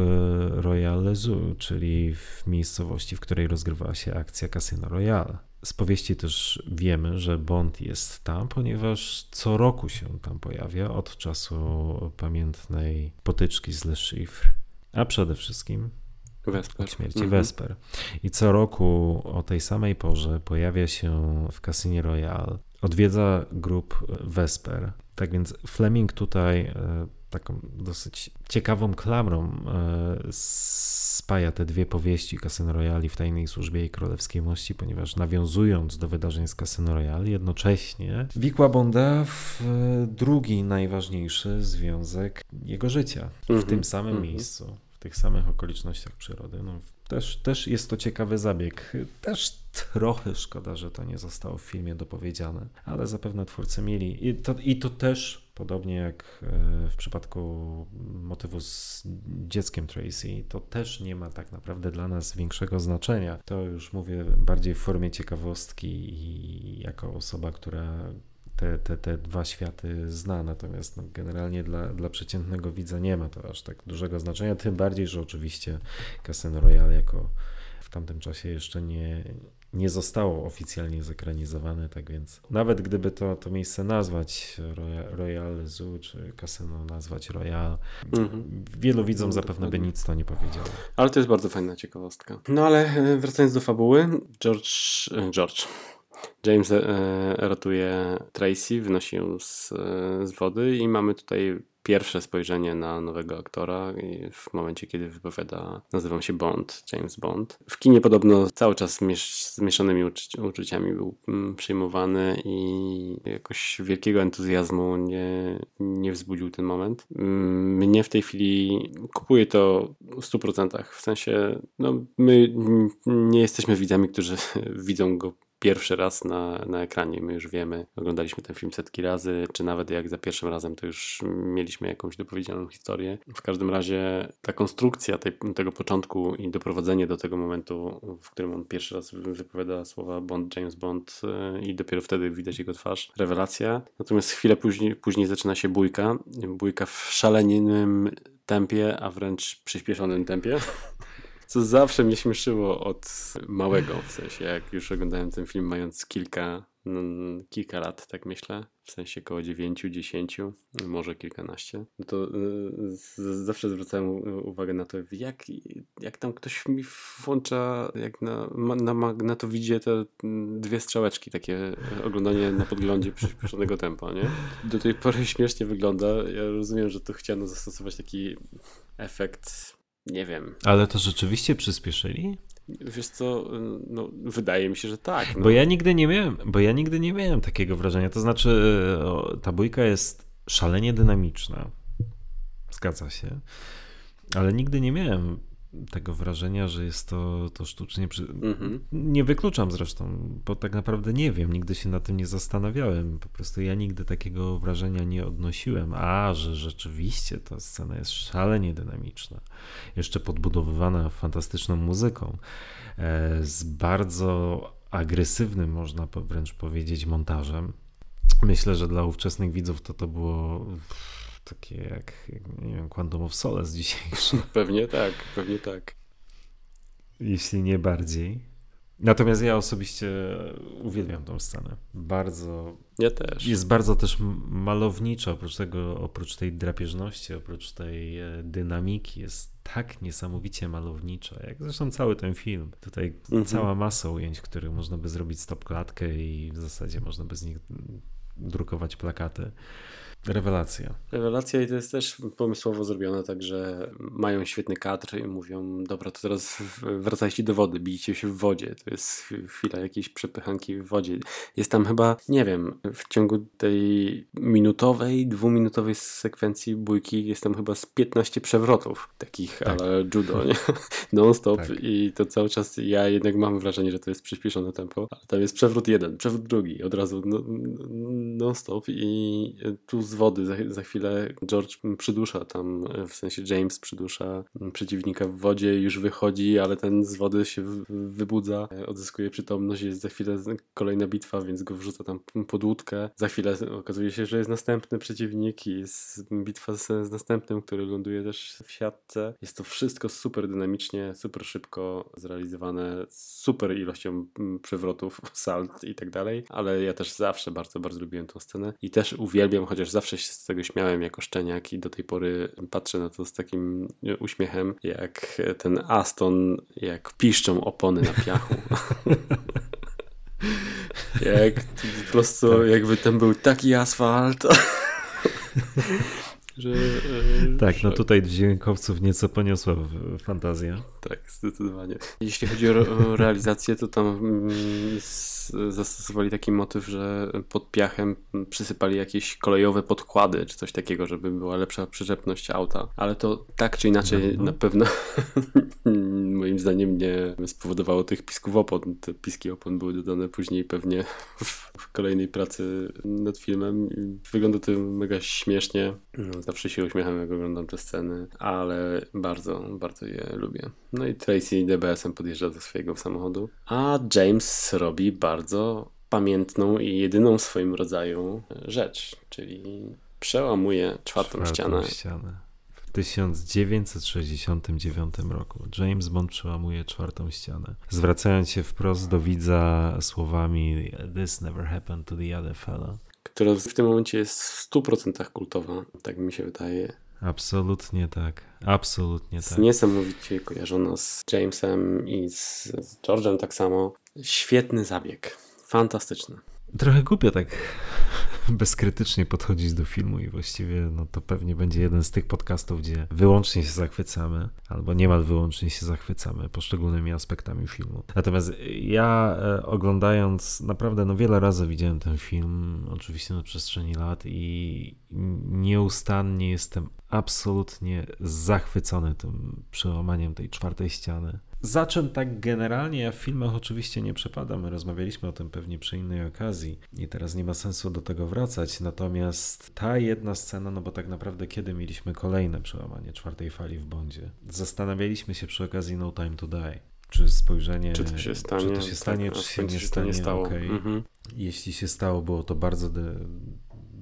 Royal Lezu, czyli w miejscowości, w której rozgrywała się akcja Casino Royale. Z powieści też wiemy, że Bond jest tam, ponieważ co roku się tam pojawia od czasu pamiętnej potyczki z Le Chiffre. A przede wszystkim Vesper. Od śmierci mhm. Vesper. I co roku o tej samej porze pojawia się w Casino Royale. Odwiedza grup Vesper. Tak więc Fleming tutaj e, taką dosyć ciekawą klamrą e, spaja te dwie powieści Casino Royale w Tajnej Służbie i Królewskiej Mości, ponieważ nawiązując do wydarzeń z Casino Royale, jednocześnie wikła Bonda w drugi najważniejszy związek jego życia, w mm -hmm. tym samym mm -hmm. miejscu w tych samych okolicznościach przyrody. No, też, też jest to ciekawy zabieg. Też trochę szkoda, że to nie zostało w filmie dopowiedziane, ale zapewne twórcy mieli. I to, i to też, podobnie jak e, w przypadku motywu z dzieckiem Tracy, to też nie ma tak naprawdę dla nas większego znaczenia. To już mówię bardziej w formie ciekawostki i jako osoba, która te, te, te dwa światy zna, natomiast no, generalnie dla, dla przeciętnego widza nie ma to aż tak dużego znaczenia, tym bardziej, że oczywiście Casino Royale jako w tamtym czasie jeszcze nie, nie zostało oficjalnie zekranizowane, tak więc nawet gdyby to, to miejsce nazwać Royal, Zoo, czy Casino nazwać Royal, mhm. wielu widzom zapewne by nic to nie powiedziało. Ale to jest bardzo fajna ciekawostka. No ale e, wracając do fabuły, George, e, George, James e, ratuje Tracy, wynosi ją z, z wody i mamy tutaj pierwsze spojrzenie na nowego aktora w momencie, kiedy wypowiada, nazywam się Bond, James Bond. W kinie podobno cały czas z mieszanymi uczuciami był mm, przyjmowany i jakoś wielkiego entuzjazmu nie, nie wzbudził ten moment. Mm, mnie w tej chwili kupuje to w 100%. W sensie, no, my nie jesteśmy widzami, którzy widzą go pierwszy raz na, na ekranie. My już wiemy, oglądaliśmy ten film setki razy, czy nawet jak za pierwszym razem, to już mieliśmy jakąś dopowiedzianą historię. W każdym razie ta konstrukcja tej, tego początku i doprowadzenie do tego momentu, w którym on pierwszy raz wypowiada słowa Bond, James Bond e, i dopiero wtedy widać jego twarz, rewelacja. Natomiast chwilę później, później zaczyna się bójka. Bójka w szalenym tempie, a wręcz przyspieszonym tempie co zawsze mnie śmieszyło od małego, w sensie jak już oglądałem ten film mając kilka, no, kilka lat, tak myślę, w sensie około 9, 10, może kilkanaście, no to y, zawsze zwracałem uwagę na to, jak, jak tam ktoś mi włącza, jak na, na magnetowidzie te dwie strzałeczki, takie oglądanie na podglądzie przyspieszonego tempa, nie? Do tej pory śmiesznie wygląda. Ja rozumiem, że tu chciano zastosować taki efekt nie wiem. Ale to rzeczywiście przyspieszyli? Wiesz co, no, wydaje mi się, że tak. No. Bo ja nigdy nie miałem, bo ja nigdy nie miałem takiego wrażenia. To znaczy, ta bójka jest szalenie dynamiczna. Zgadza się. Ale nigdy nie miałem tego wrażenia, że jest to, to sztucznie. Przy... Mhm. Nie wykluczam zresztą, bo tak naprawdę nie wiem, nigdy się na tym nie zastanawiałem. Po prostu ja nigdy takiego wrażenia nie odnosiłem. A, że rzeczywiście ta scena jest szalenie dynamiczna, jeszcze podbudowywana fantastyczną muzyką, e, z bardzo agresywnym, można wręcz powiedzieć, montażem. Myślę, że dla ówczesnych widzów to to było takie jak, nie wiem, Quantum of Solace dzisiejsze. Pewnie tak, pewnie tak. Jeśli nie bardziej. Natomiast ja osobiście uwielbiam tą scenę. Bardzo. Ja też. Jest bardzo też malownicza, oprócz tego, oprócz tej drapieżności, oprócz tej e, dynamiki, jest tak niesamowicie malownicza, jak zresztą cały ten film. Tutaj mhm. cała masa ujęć, których można by zrobić stop klatkę i w zasadzie można by z nich drukować plakaty. Rewelacja. Rewelacja i to jest też pomysłowo zrobione, także mają świetny kadr i mówią, dobra, to teraz wracajcie do wody, bijcie się w wodzie. To jest chwila jakiejś przepychanki w wodzie. Jest tam chyba, nie wiem, w ciągu tej minutowej, dwuminutowej sekwencji bójki jest tam chyba z 15 przewrotów takich tak. ale judo, nie? Non-stop tak. i to cały czas ja jednak mam wrażenie, że to jest przyspieszone tempo, ale tam jest przewrót jeden, przewrót drugi, od razu non-stop i tu z wody. Za, za chwilę George przydusza tam, w sensie James przydusza przeciwnika w wodzie, już wychodzi, ale ten z wody się wybudza, odzyskuje przytomność, jest za chwilę kolejna bitwa, więc go wrzuca tam pod łódkę. Za chwilę okazuje się, że jest następny przeciwnik i jest bitwa z, z następnym, który ląduje też w siatce. Jest to wszystko super dynamicznie, super szybko zrealizowane, super ilością przewrotów, salt i tak dalej, ale ja też zawsze bardzo, bardzo lubiłem tą scenę i też uwielbiam, chociaż zawsze się z tego śmiałem jako szczeniak i do tej pory patrzę na to z takim uśmiechem, jak ten Aston, jak piszczą opony na piachu. jak po prostu tak. jakby tam był taki asfalt. że, e, tak, no tutaj dźwiękowców nieco poniosła fantazja. Tak, zdecydowanie. Jeśli chodzi o realizację, to tam mm, zastosowali taki motyw, że pod piachem przysypali jakieś kolejowe podkłady, czy coś takiego, żeby była lepsza przyczepność auta. Ale to tak czy inaczej no, no. na pewno moim zdaniem nie spowodowało tych pisków opon. Te piski opon były dodane później pewnie w kolejnej pracy nad filmem. Wygląda to mega śmiesznie. No, zawsze się uśmiecham, jak oglądam te sceny, ale bardzo, bardzo je lubię. No i Tracy DBS-em podjeżdża do swojego samochodu, a James robi bardzo pamiętną i jedyną w swoim rodzaju rzecz, czyli przełamuje czwartą, Czwartą ścianę. ścianę. W 1969 roku James Bond przełamuje czwartą ścianę, zwracając się wprost do widza słowami This never happened to the other fellow. Która w tym momencie jest w 100% kultowa, tak mi się wydaje. Absolutnie tak. Absolutnie Jest tak. niesamowicie kojarzona z Jamesem i z, z George'em tak samo. Świetny zabieg. Fantastyczny. Trochę głupio tak bezkrytycznie podchodzić do filmu i właściwie no to pewnie będzie jeden z tych podcastów, gdzie wyłącznie się zachwycamy, albo niemal wyłącznie się zachwycamy poszczególnymi aspektami filmu. Natomiast ja e, oglądając, naprawdę no wiele razy widziałem ten film, oczywiście na przestrzeni lat i nieustannie jestem absolutnie zachwycony tym przełamaniem tej czwartej ściany. Za czym tak generalnie ja w filmach oczywiście nie przepadam. My rozmawialiśmy o tym pewnie przy innej okazji i teraz nie ma sensu do tego wracać. Natomiast ta jedna scena, no bo tak naprawdę kiedy mieliśmy kolejne przełamanie czwartej fali w Bondzie? Zastanawialiśmy się przy okazji No Time to Die. Czy spojrzenie. Czy to się stanie? Czy to się stanie, Tak, czy się nie stanie? nie stało. Okej. Mhm. Jeśli się stało, było to bardzo de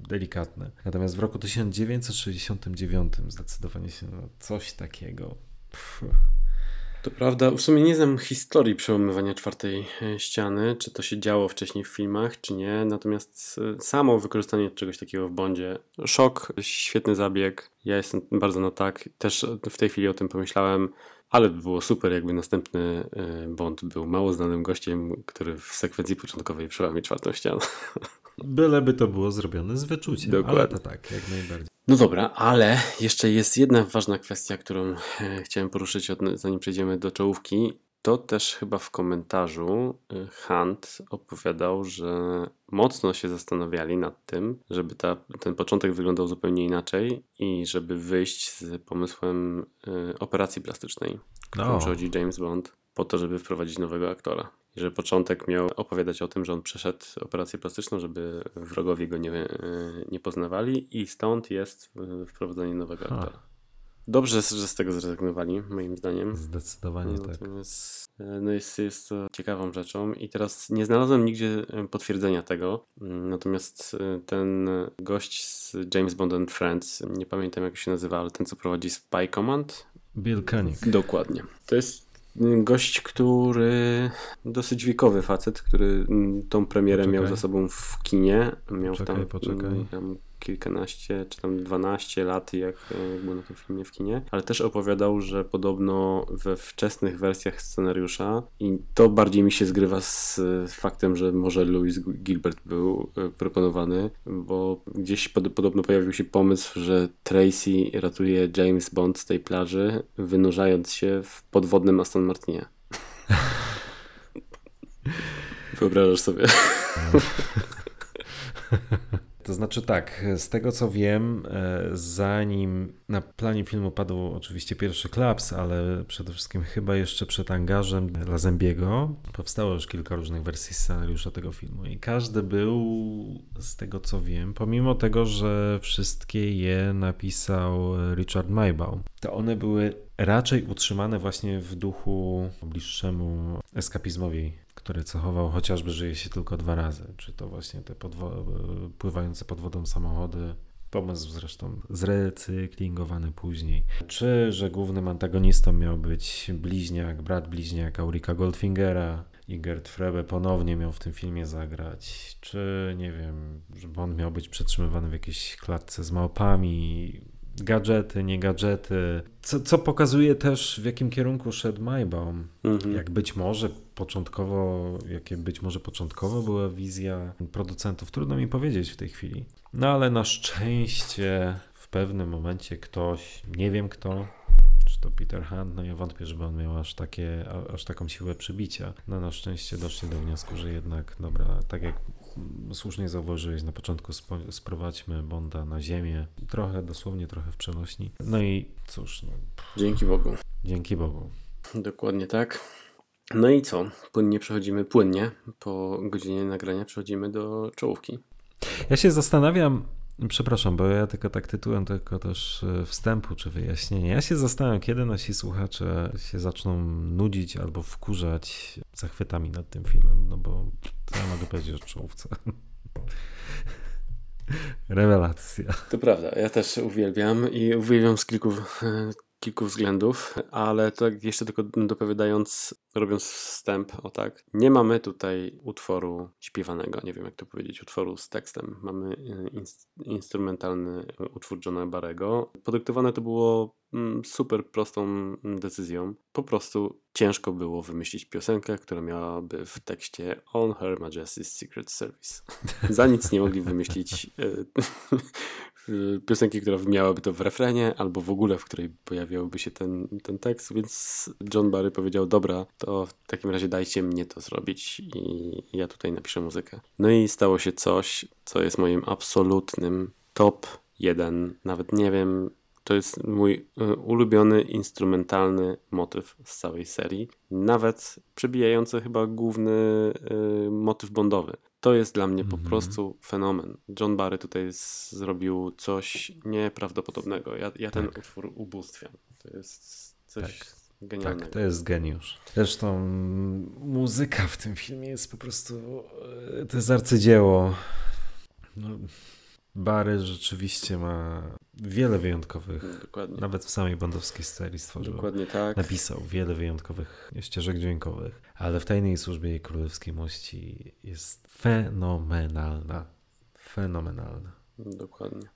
delikatne. Natomiast w roku 1969 zdecydowanie się na coś takiego. Pff. To prawda, w sumie nie znam historii przełamywania czwartej e, ściany, czy to się działo wcześniej w filmach, czy nie. Natomiast e, samo wykorzystanie czegoś takiego w Bondzie, szok, świetny zabieg. Ja jestem bardzo na tak. Też w tej chwili o tym pomyślałem, ale by było super, jakby następny e, Bond był mało znanym gościem, który w sekwencji początkowej przełamie czwartą ścianę. Byleby to było zrobione z wyczuciem. Dokładnie. Ale to tak, jak najbardziej. No dobra, ale jeszcze jest jedna ważna kwestia, którą e, chciałem poruszyć, od- zanim przejdziemy do czołówki. To też chyba w komentarzu e, Hunt opowiadał, że mocno się zastanawiali nad tym, żeby ta, ten początek wyglądał zupełnie inaczej i żeby wyjść z pomysłem e, operacji plastycznej, którą No. przechodzi James Bond po to, żeby wprowadzić nowego aktora. I że początek miał opowiadać o tym, że on przeszedł operację plastyczną, żeby wrogowie go nie, e, nie poznawali i stąd jest wprowadzenie nowego aktora. Dobrze, że z tego zrezygnowali, moim zdaniem. Zdecydowanie tak. Natomiast e, no jest, jest to ciekawą rzeczą i teraz nie znalazłem nigdzie e, potwierdzenia tego. Mm, Natomiast e, ten gość z James Bond and Friends, nie pamiętam jak się nazywa, ale ten co prowadzi Spy Command, Bill Koenig. Dokładnie. To jest gość, który dosyć wiekowy facet, który mm, tą premierę Poczekaj. miał za sobą w kinie. Miał Poczekaj, tam, poczekaj. mm, tam kilkanaście czy tam 12 lat, jak, jak był na tym filmie w kinie, ale też opowiadał, że podobno we wczesnych wersjach scenariusza i to bardziej mi się zgrywa z e, faktem, że może Louis Gilbert był e, proponowany, bo gdzieś pod, podobno pojawił się pomysł, że Tracy ratuje James Bond z tej plaży, wynurzając się w podwodnym Aston Martinie. Wyobrażasz sobie? To znaczy tak, z tego co wiem, e, zanim na planie filmu padł oczywiście pierwszy klaps, ale przede wszystkim chyba jeszcze przed angażem Lazembiego powstało już kilka różnych wersji scenariusza tego filmu i każdy był, z tego co wiem, pomimo tego, że wszystkie je napisał Richard Maybaum, to one były raczej utrzymane właśnie w duchu bliższemu eskapizmowi który cechował chociażby żyje się tylko dwa razy. Czy to właśnie te podwo- pływające pod wodą samochody, pomysł zresztą zrecyklingowany później. Czy, że głównym antagonistą miał być bliźniak, brat bliźniak Aurika Goldfingera i Gerd Frebe ponownie miał w tym filmie zagrać. Czy, nie wiem, że Bond miał być przetrzymywany w jakiejś klatce z małpami, gadżety, nie gadżety, co, co pokazuje też w jakim kierunku szedł Maybaum. Mhm. Jak być może początkowo, jakie być może początkowo była wizja producentów, trudno mi powiedzieć w tej chwili. No ale na szczęście w pewnym momencie ktoś, nie wiem kto, czy to Peter Hunt, no ja wątpię, żeby on miał aż, takie, aż taką siłę przybicia. No na szczęście doszli do wniosku, że jednak, dobra, tak jak słusznie zauważyłeś na początku, sprowadźmy Bonda na ziemię, trochę, dosłownie trochę w przenośni. No i cóż, no, Dzięki Bogu. dzięki Bogu. Dokładnie tak. No i co? Płynnie przechodzimy, płynnie po godzinie nagrania przechodzimy do czołówki. Ja się zastanawiam, Przepraszam, bo ja tylko tak tytułem tylko też e, wstępu czy wyjaśnienia. Ja się zastanawiam, kiedy nasi słuchacze się zaczną nudzić albo wkurzać zachwytami nad tym filmem, no bo to ja mogę powiedzieć o czołówce. Rewelacja. To prawda, ja też uwielbiam i uwielbiam z kilku, kilku względów, ale tak jeszcze tylko dopowiadając, robiąc wstęp, o tak, nie mamy tutaj utworu śpiewanego, nie wiem jak to powiedzieć, utworu z tekstem. Mamy e, instrumentalny utwór Johna Barego. Podyktowane to było mm, super prostą decyzją. Po prostu ciężko było wymyślić piosenkę, która miałaby w tekście On Her Majesty's Secret Service. Za nic nie mogli wymyślić e, piosenki, która miałaby to w refrenie, albo w ogóle, w której pojawiałby się ten, ten tekst, więc John Barry powiedział, dobra, to w takim razie dajcie mnie to zrobić i ja tutaj napiszę muzykę. No i stało się coś, co jest moim absolutnym top jeden, nawet nie wiem, to jest mój y, ulubiony instrumentalny motyw z całej serii, nawet przebijający chyba główny y, motyw bondowy. To jest dla mnie po mhm. prostu fenomen. John Barry tutaj zrobił coś nieprawdopodobnego. Ja, ja ten tak. utwór ubóstwiam. To jest coś tak. genialnego. Tak, to jest geniusz. Zresztą muzyka w tym filmie jest po prostu e, to jest arcydzieło. No, Barry rzeczywiście ma wiele wyjątkowych, Dokładnie. nawet w samej bondowskiej serii stworzył. Dokładnie tak. Napisał wiele wyjątkowych ścieżek dźwiękowych, ale w Tajnej Służbie i Królewskiej Mości jest fenomenalna. Fenomenalna. Dokładnie.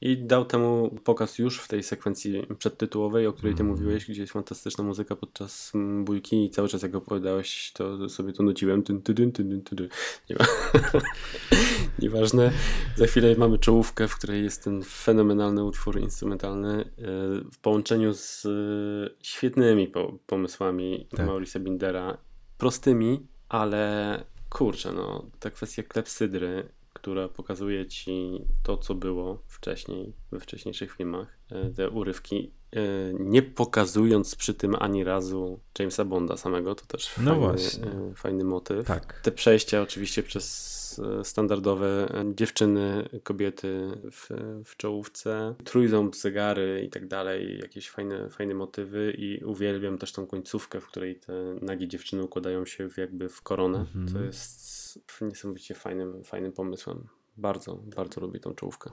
I dał temu pokaz już w tej sekwencji przedtytułowej, o której ty mm. mówiłeś, gdzie jest fantastyczna muzyka podczas bójki i cały czas jak opowiadałeś, to sobie to nuciłem. Tyn, tyn, tyn, tyn, Nie ma. Nieważne. Za chwilę mamy czołówkę, w której jest ten fenomenalny utwór instrumentalny e, w połączeniu z e, świetnymi pomysłami tak. Maurice Bindera. Prostymi, ale kurczę, no, ta kwestia klepsydry która pokazuje ci to, co było wcześniej, we wcześniejszych filmach, e, te urywki, e, nie pokazując przy tym ani razu Jamesa Bonda samego, to też no fajny, właśnie. E, fajny motyw. Tak. Te przejścia oczywiście przez standardowe dziewczyny, kobiety w, w czołówce, trójząb, zegary i tak dalej, jakieś fajne, fajne motywy i uwielbiam też tą końcówkę, w której te nagie dziewczyny układają się w, jakby w koronę. Mhm. To jest niesamowicie fajnym, fajnym pomysłem. Bardzo, bardzo lubię tą czołówkę.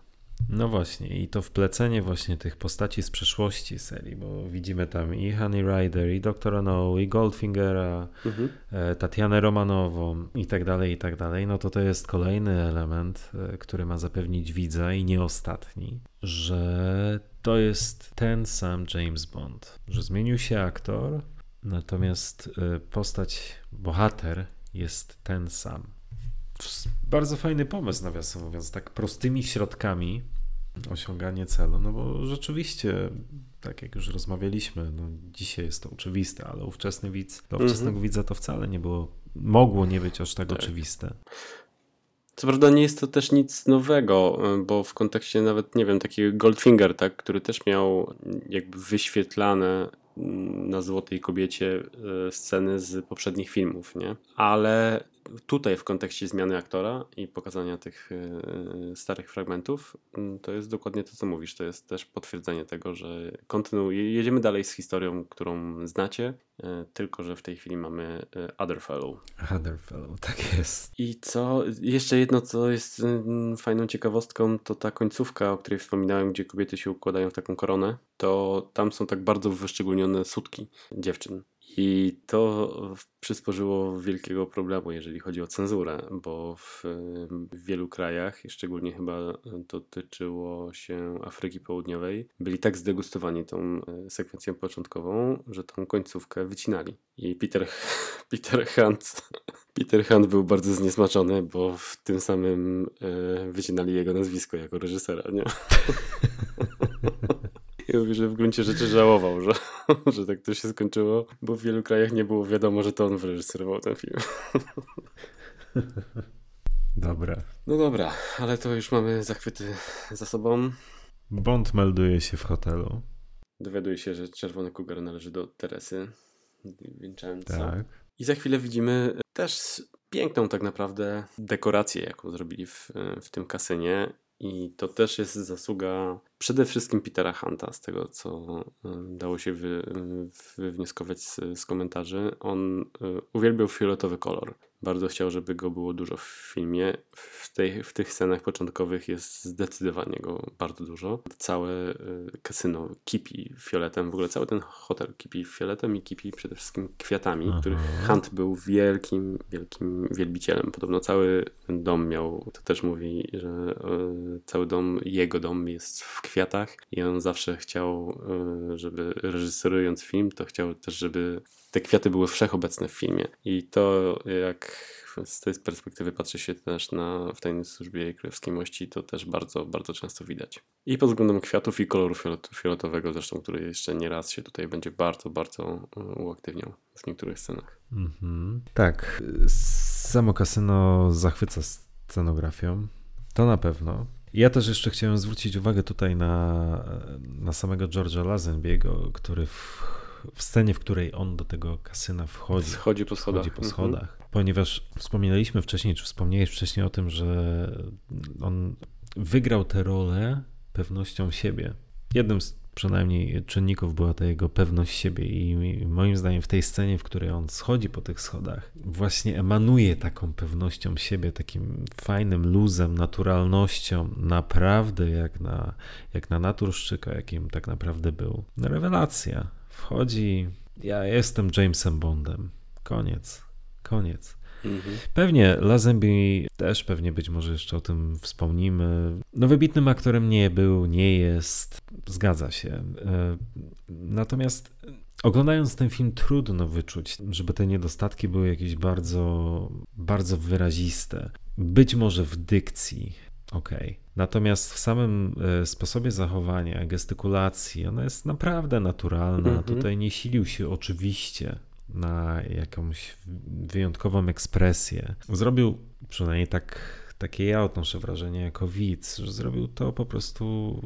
No właśnie, i to wplecenie właśnie tych postaci z przeszłości serii, bo widzimy tam i Honey Rider, i Doktora No, i Goldfingera, mhm. E, Tatianę Romanową i tak dalej, i tak dalej, no to to jest kolejny element, e, który ma zapewnić widza i nie ostatni, że to jest ten sam James Bond, że zmienił się aktor, natomiast e, postać, bohater jest ten sam. Bardzo fajny pomysł, nawiasem mówiąc, tak prostymi środkami osiąganie celu, no bo rzeczywiście, tak jak już rozmawialiśmy, no dzisiaj jest to oczywiste, ale ówczesny widz, dla ówczesnego mm -hmm. widza to wcale nie było, mogło nie być aż tak, tak. oczywiste. Co prawda nie jest to też nic nowego, bo w kontekście nawet, nie wiem, takiego Goldfinger, tak, który też miał jakby wyświetlane na Złotej Kobiecie e, sceny z poprzednich filmów, nie? Ale tutaj w kontekście zmiany aktora i pokazania tych e, starych fragmentów, mm, to jest dokładnie to, co mówisz. To jest też potwierdzenie tego, że kontynuujemy, jedziemy dalej z historią, którą znacie, e, tylko że w tej chwili mamy Other Fellow. Other Fellow, tak jest. I co, jeszcze jedno, co jest mm, fajną ciekawostką, to ta końcówka, o której wspominałem, gdzie kobiety się układają w taką koronę, to tam są tak bardzo wyszczególnione sutki dziewczyn. I to przysporzyło wielkiego problemu, jeżeli chodzi o cenzurę, bo w, wielu krajach, szczególnie chyba dotyczyło się Afryki Południowej, byli tak zdegustowani tą e, sekwencją początkową, że tą końcówkę wycinali. I Peter, Peter Hunt Peter Hunt był bardzo zniesmaczony, bo w tym samym e, wycinali jego nazwisko jako reżysera, nie? Że w gruncie rzeczy żałował, że, że tak to się skończyło, bo w wielu krajach nie było wiadomo, że to on wyreżyserował ten film. Dobra. No dobra, ale to już mamy zachwyty za sobą. Bond melduje się w hotelu. Dowiaduje się, że Czerwony Kugar należy do Teresy Vincenzo. Tak. I za chwilę widzimy też piękną tak naprawdę dekorację, jaką zrobili w, w tym kasynie. I to też jest zasługa przede wszystkim Petera Hunta, z tego co dało się wy, wywnioskować z, z komentarzy. On y, uwielbiał fioletowy kolor. Bardzo chciał, żeby go było dużo w filmie. W, tej, w tych scenach początkowych jest zdecydowanie go bardzo dużo. Całe y, kasyno kipi fioletem, w ogóle cały ten hotel kipi fioletem i kipi przede wszystkim kwiatami, Aha. których Hunt był wielkim, wielkim wielbicielem. Podobno cały dom miał, to też mówi, że cały dom, jego dom jest w kwiatach i on zawsze chciał, żeby reżyserując film, to chciał też, żeby te kwiaty były wszechobecne w filmie. I to jak z tej perspektywy patrzy się też na w tajnej służbie królewskiej mości, to też bardzo, bardzo często widać. I pod względem kwiatów i koloru fioletowego zresztą, który jeszcze nie raz się tutaj będzie bardzo, bardzo e, uaktywniał w niektórych scenach. Mm-hmm. Tak, samo kasyno zachwyca scenografią, to na pewno. Ja też jeszcze chciałem zwrócić uwagę tutaj na, na samego George'a Lazenbiego, który w w scenie, w której on do tego kasyna wchodzi. Schodzi po schodach. Schodzi po schodach. Mhm. Ponieważ wspominaliśmy wcześniej, czy wspomniałeś wcześniej o tym, że on wygrał tę rolę pewnością siebie. Jednym z przynajmniej czynników była ta jego pewność siebie i moim zdaniem w tej scenie, w której on schodzi po tych schodach, właśnie emanuje taką pewnością siebie, takim fajnym luzem, naturalnością, naprawdę jak na, jak na naturszczyka, jakim tak naprawdę był. Rewelacja. Wchodzi, ja jestem Jamesem Bondem. Koniec, koniec. Mhm. Pewnie Lazenby też pewnie być może jeszcze o tym wspomnimy. No wybitnym aktorem nie był, nie jest, zgadza się. E, natomiast oglądając ten film trudno wyczuć, żeby te niedostatki były jakieś bardzo, bardzo wyraziste. Być może w dykcji, okej. Okay. Natomiast w samym e, sposobie zachowania, gestykulacji, ona jest naprawdę naturalna. Mm -hmm. Tutaj nie silił się oczywiście na jakąś wyjątkową ekspresję. Zrobił, przynajmniej tak, takie ja odnoszę wrażenie jako widz, że zrobił to po prostu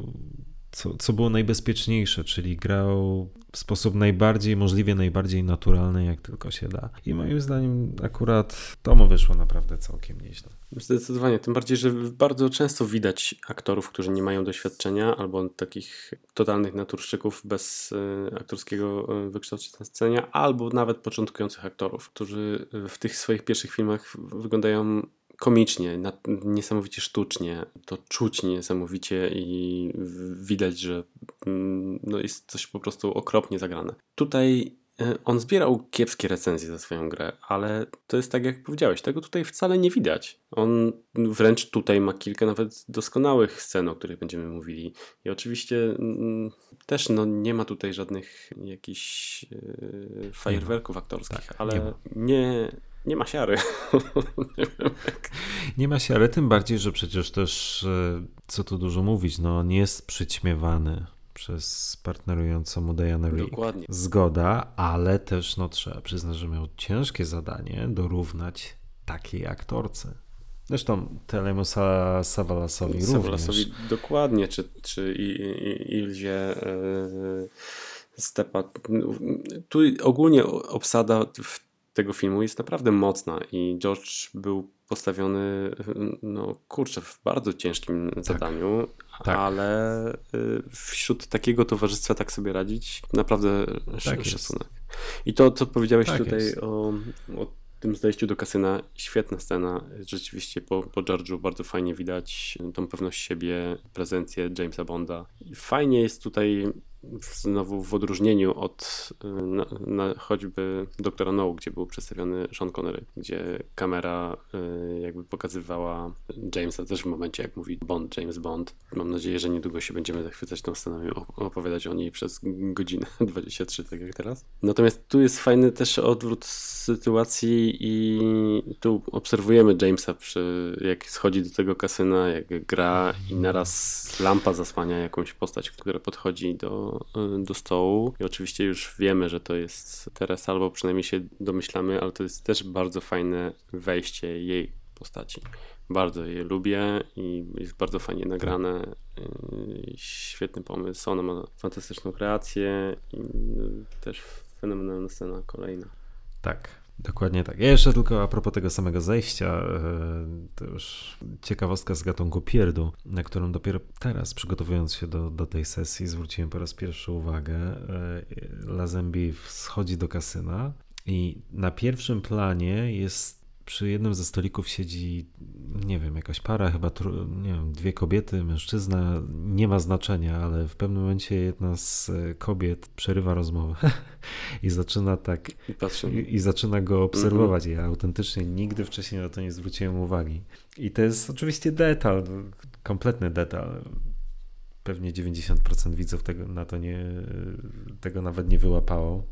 co, co było najbezpieczniejsze, czyli grał w sposób najbardziej, możliwie najbardziej naturalny, jak tylko się da. I moim zdaniem akurat to mu wyszło naprawdę całkiem nieźle. Zdecydowanie, tym bardziej, że bardzo często widać aktorów, którzy nie mają doświadczenia albo takich totalnych naturszczyków bez y, aktorskiego y, wykształcenia, albo nawet początkujących aktorów, którzy w tych swoich pierwszych filmach wyglądają komicznie, niesamowicie sztucznie. To czuć niesamowicie i widać, że mm, no jest coś po prostu okropnie zagrane. Tutaj e, on zbierał kiepskie recenzje za swoją grę, ale to jest tak jak powiedziałeś, tego tutaj wcale nie widać. On wręcz tutaj ma kilka nawet doskonałych scen, o których będziemy mówili. I oczywiście mm, też no, nie ma tutaj żadnych jakichś yy, fajerwerków aktorskich, tak, ale nie, nie nie ma siary. nie ma siary, tym bardziej, że przecież też, e, co tu dużo mówić, no nie jest przyćmiewany przez partnerującą mu Diana Rigg. Dokładnie. Zgoda, ale też no, trzeba przyznać, że miał ciężkie zadanie dorównać takiej aktorce. Zresztą Telemusa Savalasowi również. dokładnie, czy, czy Ilzie yy, Stepa. Tu ogólnie obsada w tego filmu jest naprawdę mocna i George był postawiony, no kurczę, w bardzo ciężkim tak. zadaniu, tak. ale y, wśród takiego towarzystwa tak sobie radzić, naprawdę tak szacunek. I to, co powiedziałeś tak tutaj o, o tym zejściu do kasyna, świetna scena. Rzeczywiście po, po George'u bardzo fajnie widać tą pewność siebie, prezencję Jamesa Bonda. Fajnie jest tutaj znowu w odróżnieniu od na, na choćby Doktora No, gdzie był przedstawiony Sean Connery, gdzie kamera y, jakby pokazywała Jamesa też w momencie, jak mówi Bond, James Bond. Mam nadzieję, że niedługo się będziemy zachwycać tą sceną i opowiadać o niej przez godzinę 23, tak jak teraz. Natomiast tu jest fajny też odwrót sytuacji i tu obserwujemy Jamesa przy, jak schodzi do tego kasyna, jak gra i naraz lampa zasłania jakąś postać, która podchodzi do do, stołu. I oczywiście już wiemy, że to jest Teresa, albo przynajmniej się domyślamy, ale to jest też bardzo fajne wejście jej postaci. Bardzo je lubię i jest bardzo fajnie nagrane. Świetny pomysł. Ona ma fantastyczną kreację i też fenomenalna scena kolejna. Tak. Dokładnie tak. Ja jeszcze tylko a propos tego samego zejścia, e, to już ciekawostka z gatunku pierdu, na którą dopiero teraz, przygotowując się do, do tej sesji, zwróciłem po raz pierwszy uwagę. E, Lazembi schodzi do kasyna i na pierwszym planie jest przy jednym ze stolików siedzi, nie wiem, jakaś para, chyba nie wiem, dwie kobiety, mężczyzna, nie ma znaczenia, ale w pewnym momencie jedna z e, kobiet przerywa rozmowę i zaczyna tak i, i, zaczyna go obserwować. Ja autentycznie nigdy wcześniej na to nie zwróciłem uwagi. I to jest oczywiście detal, kompletny detal. Pewnie 90% widzów tego, na to nie, tego nawet nie wyłapało.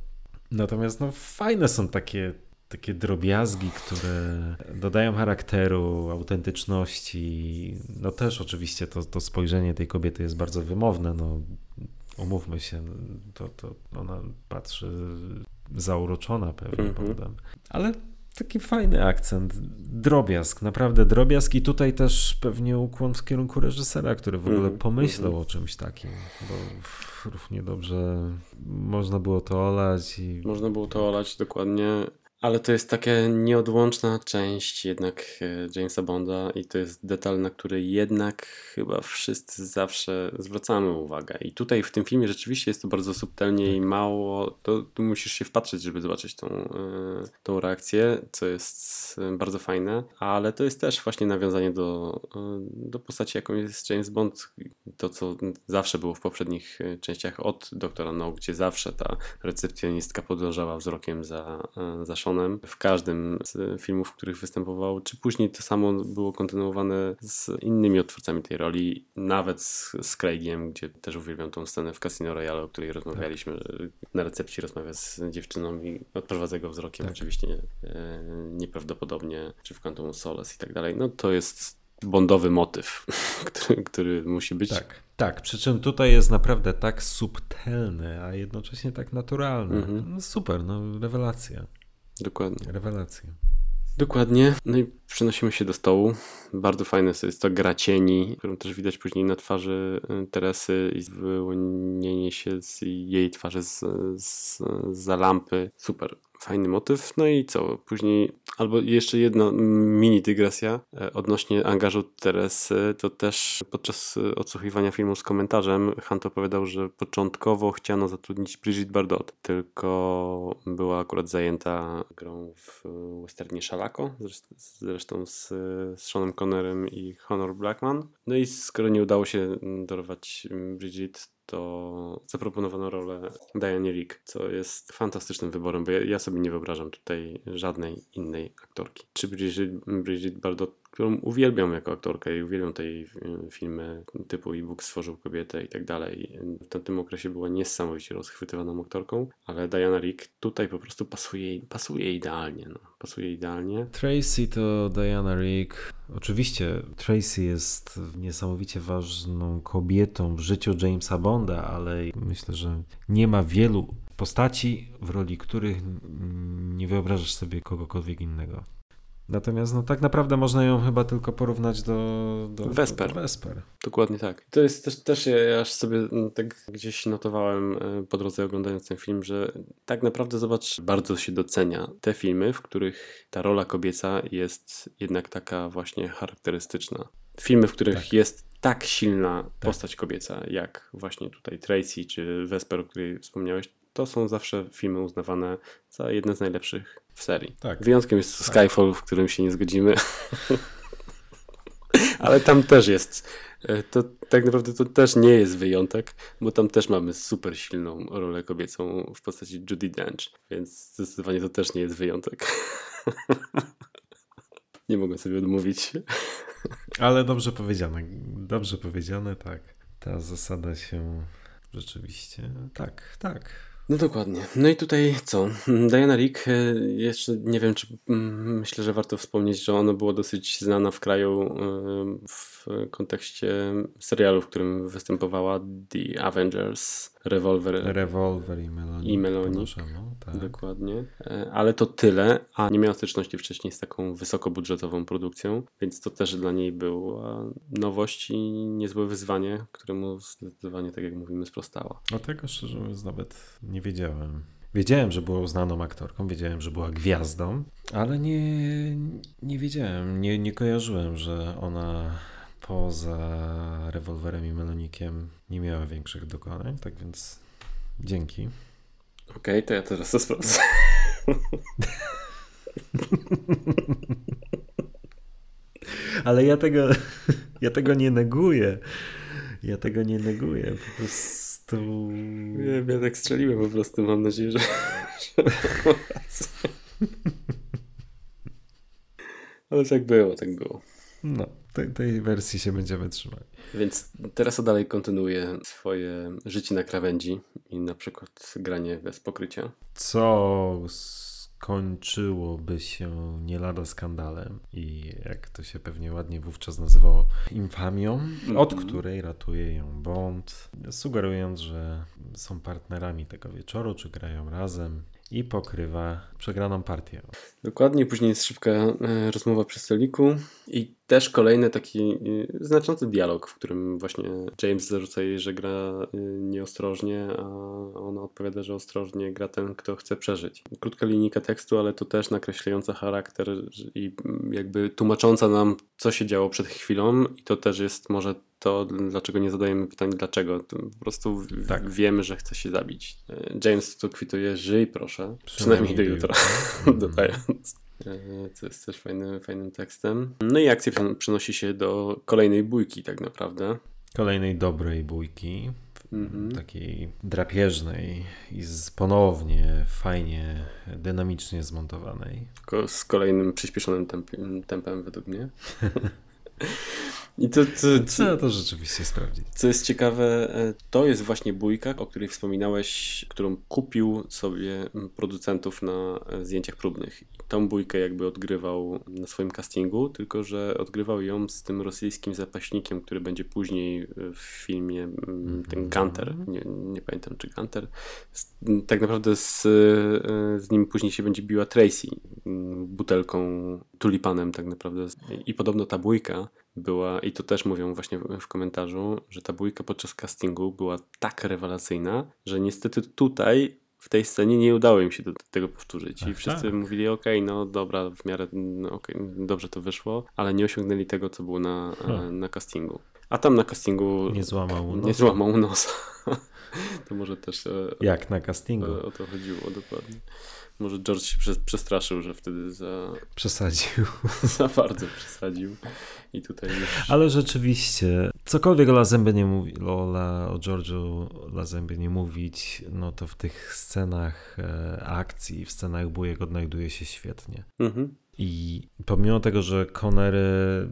Natomiast no, fajne są takie takie drobiazgi, które dodają charakteru, autentyczności. No też oczywiście to, to spojrzenie tej kobiety jest bardzo wymowne. No, umówmy się, to, to ona patrzy zauroczona pewnie mm -hmm. Ale taki fajny akcent, drobiazg, naprawdę drobiazg i tutaj też pewnie ukłon w kierunku reżysera, który w ogóle mm -hmm. pomyślał mm -hmm. o czymś takim, bo równie dobrze można było to olać i... Można było to olać, dokładnie. Ale to jest taka nieodłączna część jednak e, Jamesa Bonda i to jest detal, na który jednak chyba wszyscy zawsze zwracamy uwagę. I tutaj w tym filmie rzeczywiście jest to bardzo subtelnie i mało, to tu musisz się wpatrzeć, żeby zobaczyć tą, e, tą reakcję, co jest e, bardzo fajne, ale to jest też właśnie nawiązanie do, do postaci, jaką jest James Bond, to co zawsze było w poprzednich częściach od Doktora No, gdzie zawsze ta recepcjonistka podążała wzrokiem za, za Seanem w każdym z filmów, w których występował, czy później to samo było kontynuowane z innymi odtwórcami tej roli, nawet z, z Craigiem, gdzie też uwielbiam tą scenę w Casino Royale, o której rozmawialiśmy, tak. na recepcji rozmawia z dziewczyną i odprowadza go wzrokiem, tak. oczywiście e, nieprawdopodobnie, czy w Quantum Solace i tak dalej. No to jest bondowy motyw, który, który musi być. Tak. Tak, przy czym tutaj jest naprawdę tak subtelny, a jednocześnie tak naturalny. -hmm. No super, no rewelacja. Dokładnie. Rewelacja. Dokładnie. No i przenosimy się do stołu. Bardzo fajne jest to gra cieni, którą też widać później na twarzy y, Teresy i wyłonienie się z jej twarzy z, z, za lampy. Super fajny motyw. No i co? Później, albo jeszcze jedna mini dygresja e, odnośnie angażu Teresy, to też podczas e, odsłuchiwania filmu z komentarzem Hunt opowiadał, że początkowo chciano zatrudnić Brigitte Bardot, tylko była akurat zajęta grą w westernie Szalako, zresztą z, z Seanem Connerem i Honor Blackman. No i skoro nie udało się dorwać Brigitte, to zaproponowano rolę Diane Rick, co jest fantastycznym wyborem, bo ja, ja, sobie nie wyobrażam tutaj żadnej innej aktorki. Czy Brigitte, Brigitte Bardot którą uwielbiam jako aktorkę i uwielbiam tej y, filmy typu e-book stworzył kobietę i tak dalej. W tamtym okresie była niesamowicie rozchwytywaną aktorką, ale Diana Rick tutaj po prostu pasuje, pasuje idealnie. No. Pasuje idealnie. Tracy to Diana Rick. Oczywiście Tracy jest niesamowicie ważną kobietą w życiu Jamesa Bonda, ale myślę, że nie ma wielu postaci, w roli których nie wyobrażasz sobie kogokolwiek innego. Natomiast no, tak naprawdę można ją chyba tylko porównać do, do, Vesper. do Vesper. Dokładnie tak. To jest też, też ja aż sobie mm, tak gdzieś notowałem e, po drodze oglądając ten film, że tak naprawdę zobacz, bardzo się docenia te filmy, w których ta rola kobieca jest jednak taka właśnie charakterystyczna. Filmy, w których tak. jest tak silna tak. postać kobieca, jak właśnie tutaj Tracy czy Vesper, o której wspomniałeś, to są zawsze filmy uznawane za jedne z najlepszych w serii. Tak. Wyjątkiem jest tak. Skyfall, w którym się nie zgodzimy. Ale tam też jest. E, to tak naprawdę to też nie jest wyjątek, bo tam też mamy super silną rolę kobiecą w postaci Judy Dench, więc zdecydowanie to też nie jest wyjątek. nie mogę sobie odmówić. Ale dobrze powiedziane. Dobrze powiedziane, tak. Ta zasada się rzeczywiście. Tak, tak. No dokładnie. No i tutaj co? Diana Rick, e, jeszcze nie wiem, czy mm, myślę, że warto wspomnieć, że ona była dosyć znana w kraju e, w kontekście serialu, w którym występowała The Avengers, Revolver, Revolver i Melanie. I Melanie. tak. Dokładnie. E, ale to tyle, a nie miała styczności wcześniej z taką wysokobudżetową produkcją, więc to też dla niej była nowość i niezłe wyzwanie, któremu zdecydowanie, tak jak mówimy, sprostała. O tego szczerze mówiąc nawet nie wiedziałem. Wiedziałem, że była uznaną aktorką, wiedziałem, że była gwiazdą, ale nie, nie wiedziałem, nie, nie kojarzyłem, że ona poza rewolwerem i melonikiem nie miała większych dokonań, tak więc dzięki. Okej, okay, to ja teraz to sprawdzę. Ale ja tego, ja tego nie neguję. Ja tego nie neguję. Po prostu. Nie, ja tak strzeliłem po prostu. Mam nadzieję, że. że Ale tak było, tak było. No, tej, tej wersji się będziemy trzymali. Więc teraz dalej kontynuuję swoje życie na krawędzi i na przykład granie bez pokrycia. Co skończyłoby się nie lada skandalem i jak to się pewnie ładnie wówczas nazywało, infamią, od mm -hmm. której ratuje ją Bond, sugerując, że są partnerami tego wieczoru, czy grają razem i pokrywa przegraną partię. Dokładnie, później jest szybka e, rozmowa przy stoliku i też kolejny taki e, znaczący dialog, w którym właśnie James zarzuca jej, że gra e, nieostrożnie, a ona odpowiada, że ostrożnie gra ten, kto chce przeżyć. Krótka linijka tekstu, ale to też nakreślająca charakter i jakby tłumacząca nam, co się działo przed chwilą i to też jest może to dlaczego nie zadajemy pytań dlaczego. To po prostu tak. wiemy, że chce się zabić. James to kwituje, żyj proszę, przynajmniej, przynajmniej do jutra, mm. dodając. E, co jest też fajnym, fajnym tekstem. No i akcja przenosi się do kolejnej bójki tak naprawdę. Kolejnej dobrej bójki. Mm-hmm. Takiej drapieżnej i z ponownie fajnie, dynamicznie zmontowanej. Z kolejnym przyspieszonym tempem, tempem według mnie. I to, to, to, Trzeba to rzeczywiście sprawdzić. Co jest ciekawe, e, to jest właśnie bójka, o której wspominałeś, którą kupił sobie producentów na e, zdjęciach próbnych. I tą bójkę jakby odgrywał na swoim castingu, tylko że odgrywał ją z tym rosyjskim zapaśnikiem, który będzie później e, w filmie ten mhm. Gunter. Nie, nie pamiętam czy Gunter. Tak naprawdę z, z nim później się będzie biła Tracy butelką, tulipanem tak naprawdę. I podobno ta bójka była, i to też mówią właśnie w komentarzu, że ta bójka podczas castingu była tak rewelacyjna, że niestety tutaj w tej scenie nie udało im się do tego powtórzyć. I Ach, wszyscy tak. mówili, ok, no dobra, w miarę no, okay, dobrze to wyszło, ale nie osiągnęli tego, co było na, hmm. na castingu. A tam na castingu nie złamał nosa. Nie złamał nosa. to może też e, Jak na castingu. O, o to chodziło dokładnie. Może George się przestraszył, że wtedy za. Przesadził. za bardzo przesadził. I tutaj już... Ale rzeczywiście, cokolwiek o Lazembie nie mówi, o, La, o George'u Lazembie nie mówić, no to w tych scenach e, akcji, w scenach bujek odnajduje się świetnie. Mhm. I pomimo tego, że Connery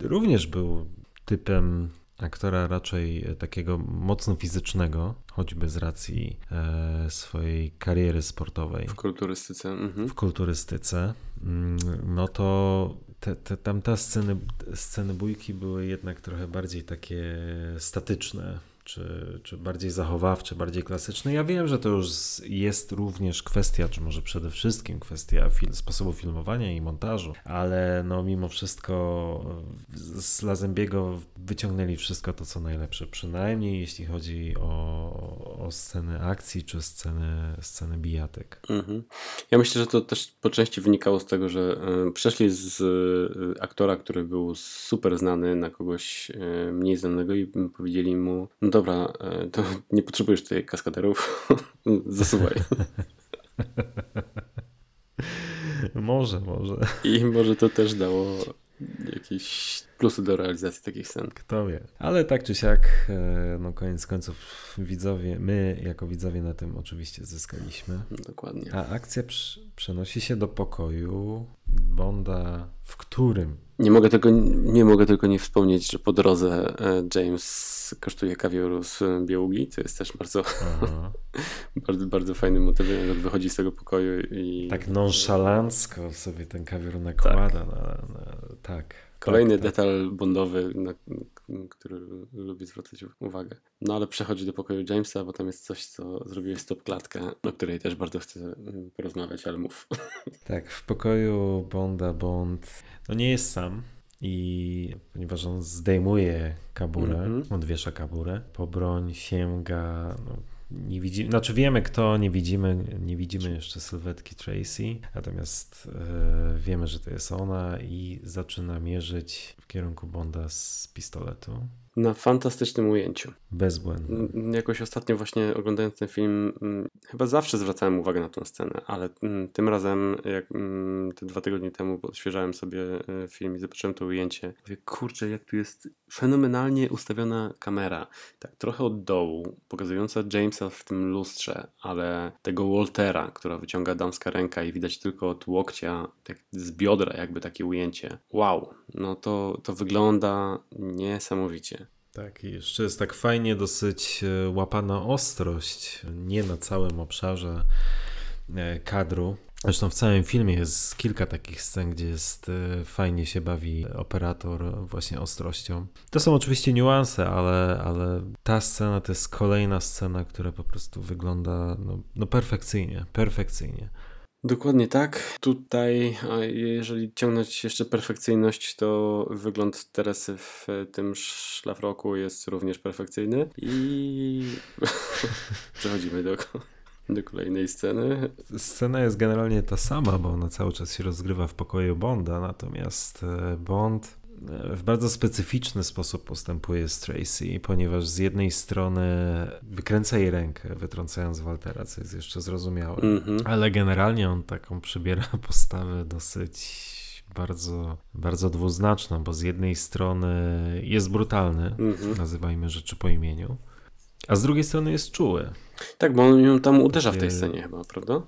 również był typem aktora raczej takiego mocno fizycznego, choćby z racji e, swojej kariery sportowej. W kulturystyce. Mhm. W kulturystyce. Mm, no to te, te, tam te sceny, sceny bójki były jednak trochę bardziej takie statyczne czy, czy bardziej zachowawcze, bardziej klasyczne. Ja wiem, że to już jest również kwestia, czy może przede wszystkim kwestia fil sposobu filmowania i montażu, ale no mimo wszystko z Lazembiego wyciągnęli wszystko to, co najlepsze, przynajmniej jeśli chodzi o, o sceny akcji, czy sceny, sceny bijatyk. Mhm. Ja myślę, że to też po części wynikało z tego, że y, przeszli z y, aktora, który był super znany na kogoś y, mniej znanego i powiedzieli mu, no dobra, e, to nie potrzebujesz tutaj kaskaderów, zasuwaj. może, może. I może to też dało jakieś plusy do realizacji takich scen. Kto wie. Ale tak czy siak, e, no koniec końców widzowie, my jako widzowie na tym oczywiście zyskaliśmy. Dokładnie. A akcja przenosi się do pokoju Bonda, w którym nie mogę, tego, nie mogę tylko nie wspomnieć, że po drodze e, James kosztuje kawioru z Białugi, to jest też bardzo, bardzo, bardzo fajny motyw, jak wychodzi z tego pokoju i... Tak nonszalancko sobie ten kawior nakłada. Tak. Na, na, tak. Kolejny tak, detal bondowy, na który lubię zwracać uwagę. No ale przechodzi do pokoju Jamesa, bo tam jest coś, co zrobiłeś stop klatkę, o której też bardzo chcę porozmawiać, ale mów. Tak, w pokoju Bonda Bond no nie jest sam. I ponieważ on zdejmuje kaburę, mm -hmm. odwiesza kaburę, po broń sięga, no, nie widzimy, znaczy wiemy kto, nie widzimy, nie widzimy jeszcze sylwetki Tracy, natomiast e, wiemy, że to jest ona i zaczyna mierzyć w kierunku Bonda z pistoletu. Na fantastycznym ujęciu. Bezbłędne. Jakoś ostatnio właśnie oglądając ten film, mm, chyba zawsze zwracałem uwagę na tę scenę, ale mm, tym razem, jak mm, te dwa tygodnie temu odświeżałem sobie e, film i zobaczyłem to ujęcie, mówię, kurczę, jak tu jest fenomenalnie ustawiona kamera. Tak trochę od dołu, pokazująca Jamesa w tym lustrze, ale tego Waltera, która wyciąga damska ręka i widać tylko od łokcia, tak z biodra jakby takie ujęcie. Wow, no to, to wygląda niesamowicie. Tak, i jeszcze jest tak fajnie dosyć e, łapana ostrość, nie na całym obszarze e, kadru. Zresztą w całym filmie jest kilka takich scen, gdzie jest e, fajnie się bawi operator właśnie ostrością. To są oczywiście niuanse, ale, ale ta scena to jest kolejna scena, która po prostu wygląda no, no perfekcyjnie, perfekcyjnie. Dokładnie tak. Tutaj, jeżeli ciągnąć jeszcze perfekcyjność, to wygląd Teresy w tym szlafroku jest również perfekcyjny. I przechodzimy do, do kolejnej sceny. Scena jest generalnie ta sama, bo ona cały czas się rozgrywa w pokoju Bonda, natomiast e, Bond w bardzo specyficzny sposób postępuje z Tracy, ponieważ z jednej strony wykręca jej rękę, wytrącając Waltera, co jest jeszcze zrozumiałe, Mhm. ale generalnie on taką przybiera postawę dosyć bardzo, bardzo dwuznaczną, bo z jednej strony jest brutalny, Mhm. nazywajmy rzeczy po imieniu, a z drugiej strony jest czuły. Tak, bo on ją tam uderza w tej scenie chyba, prawda?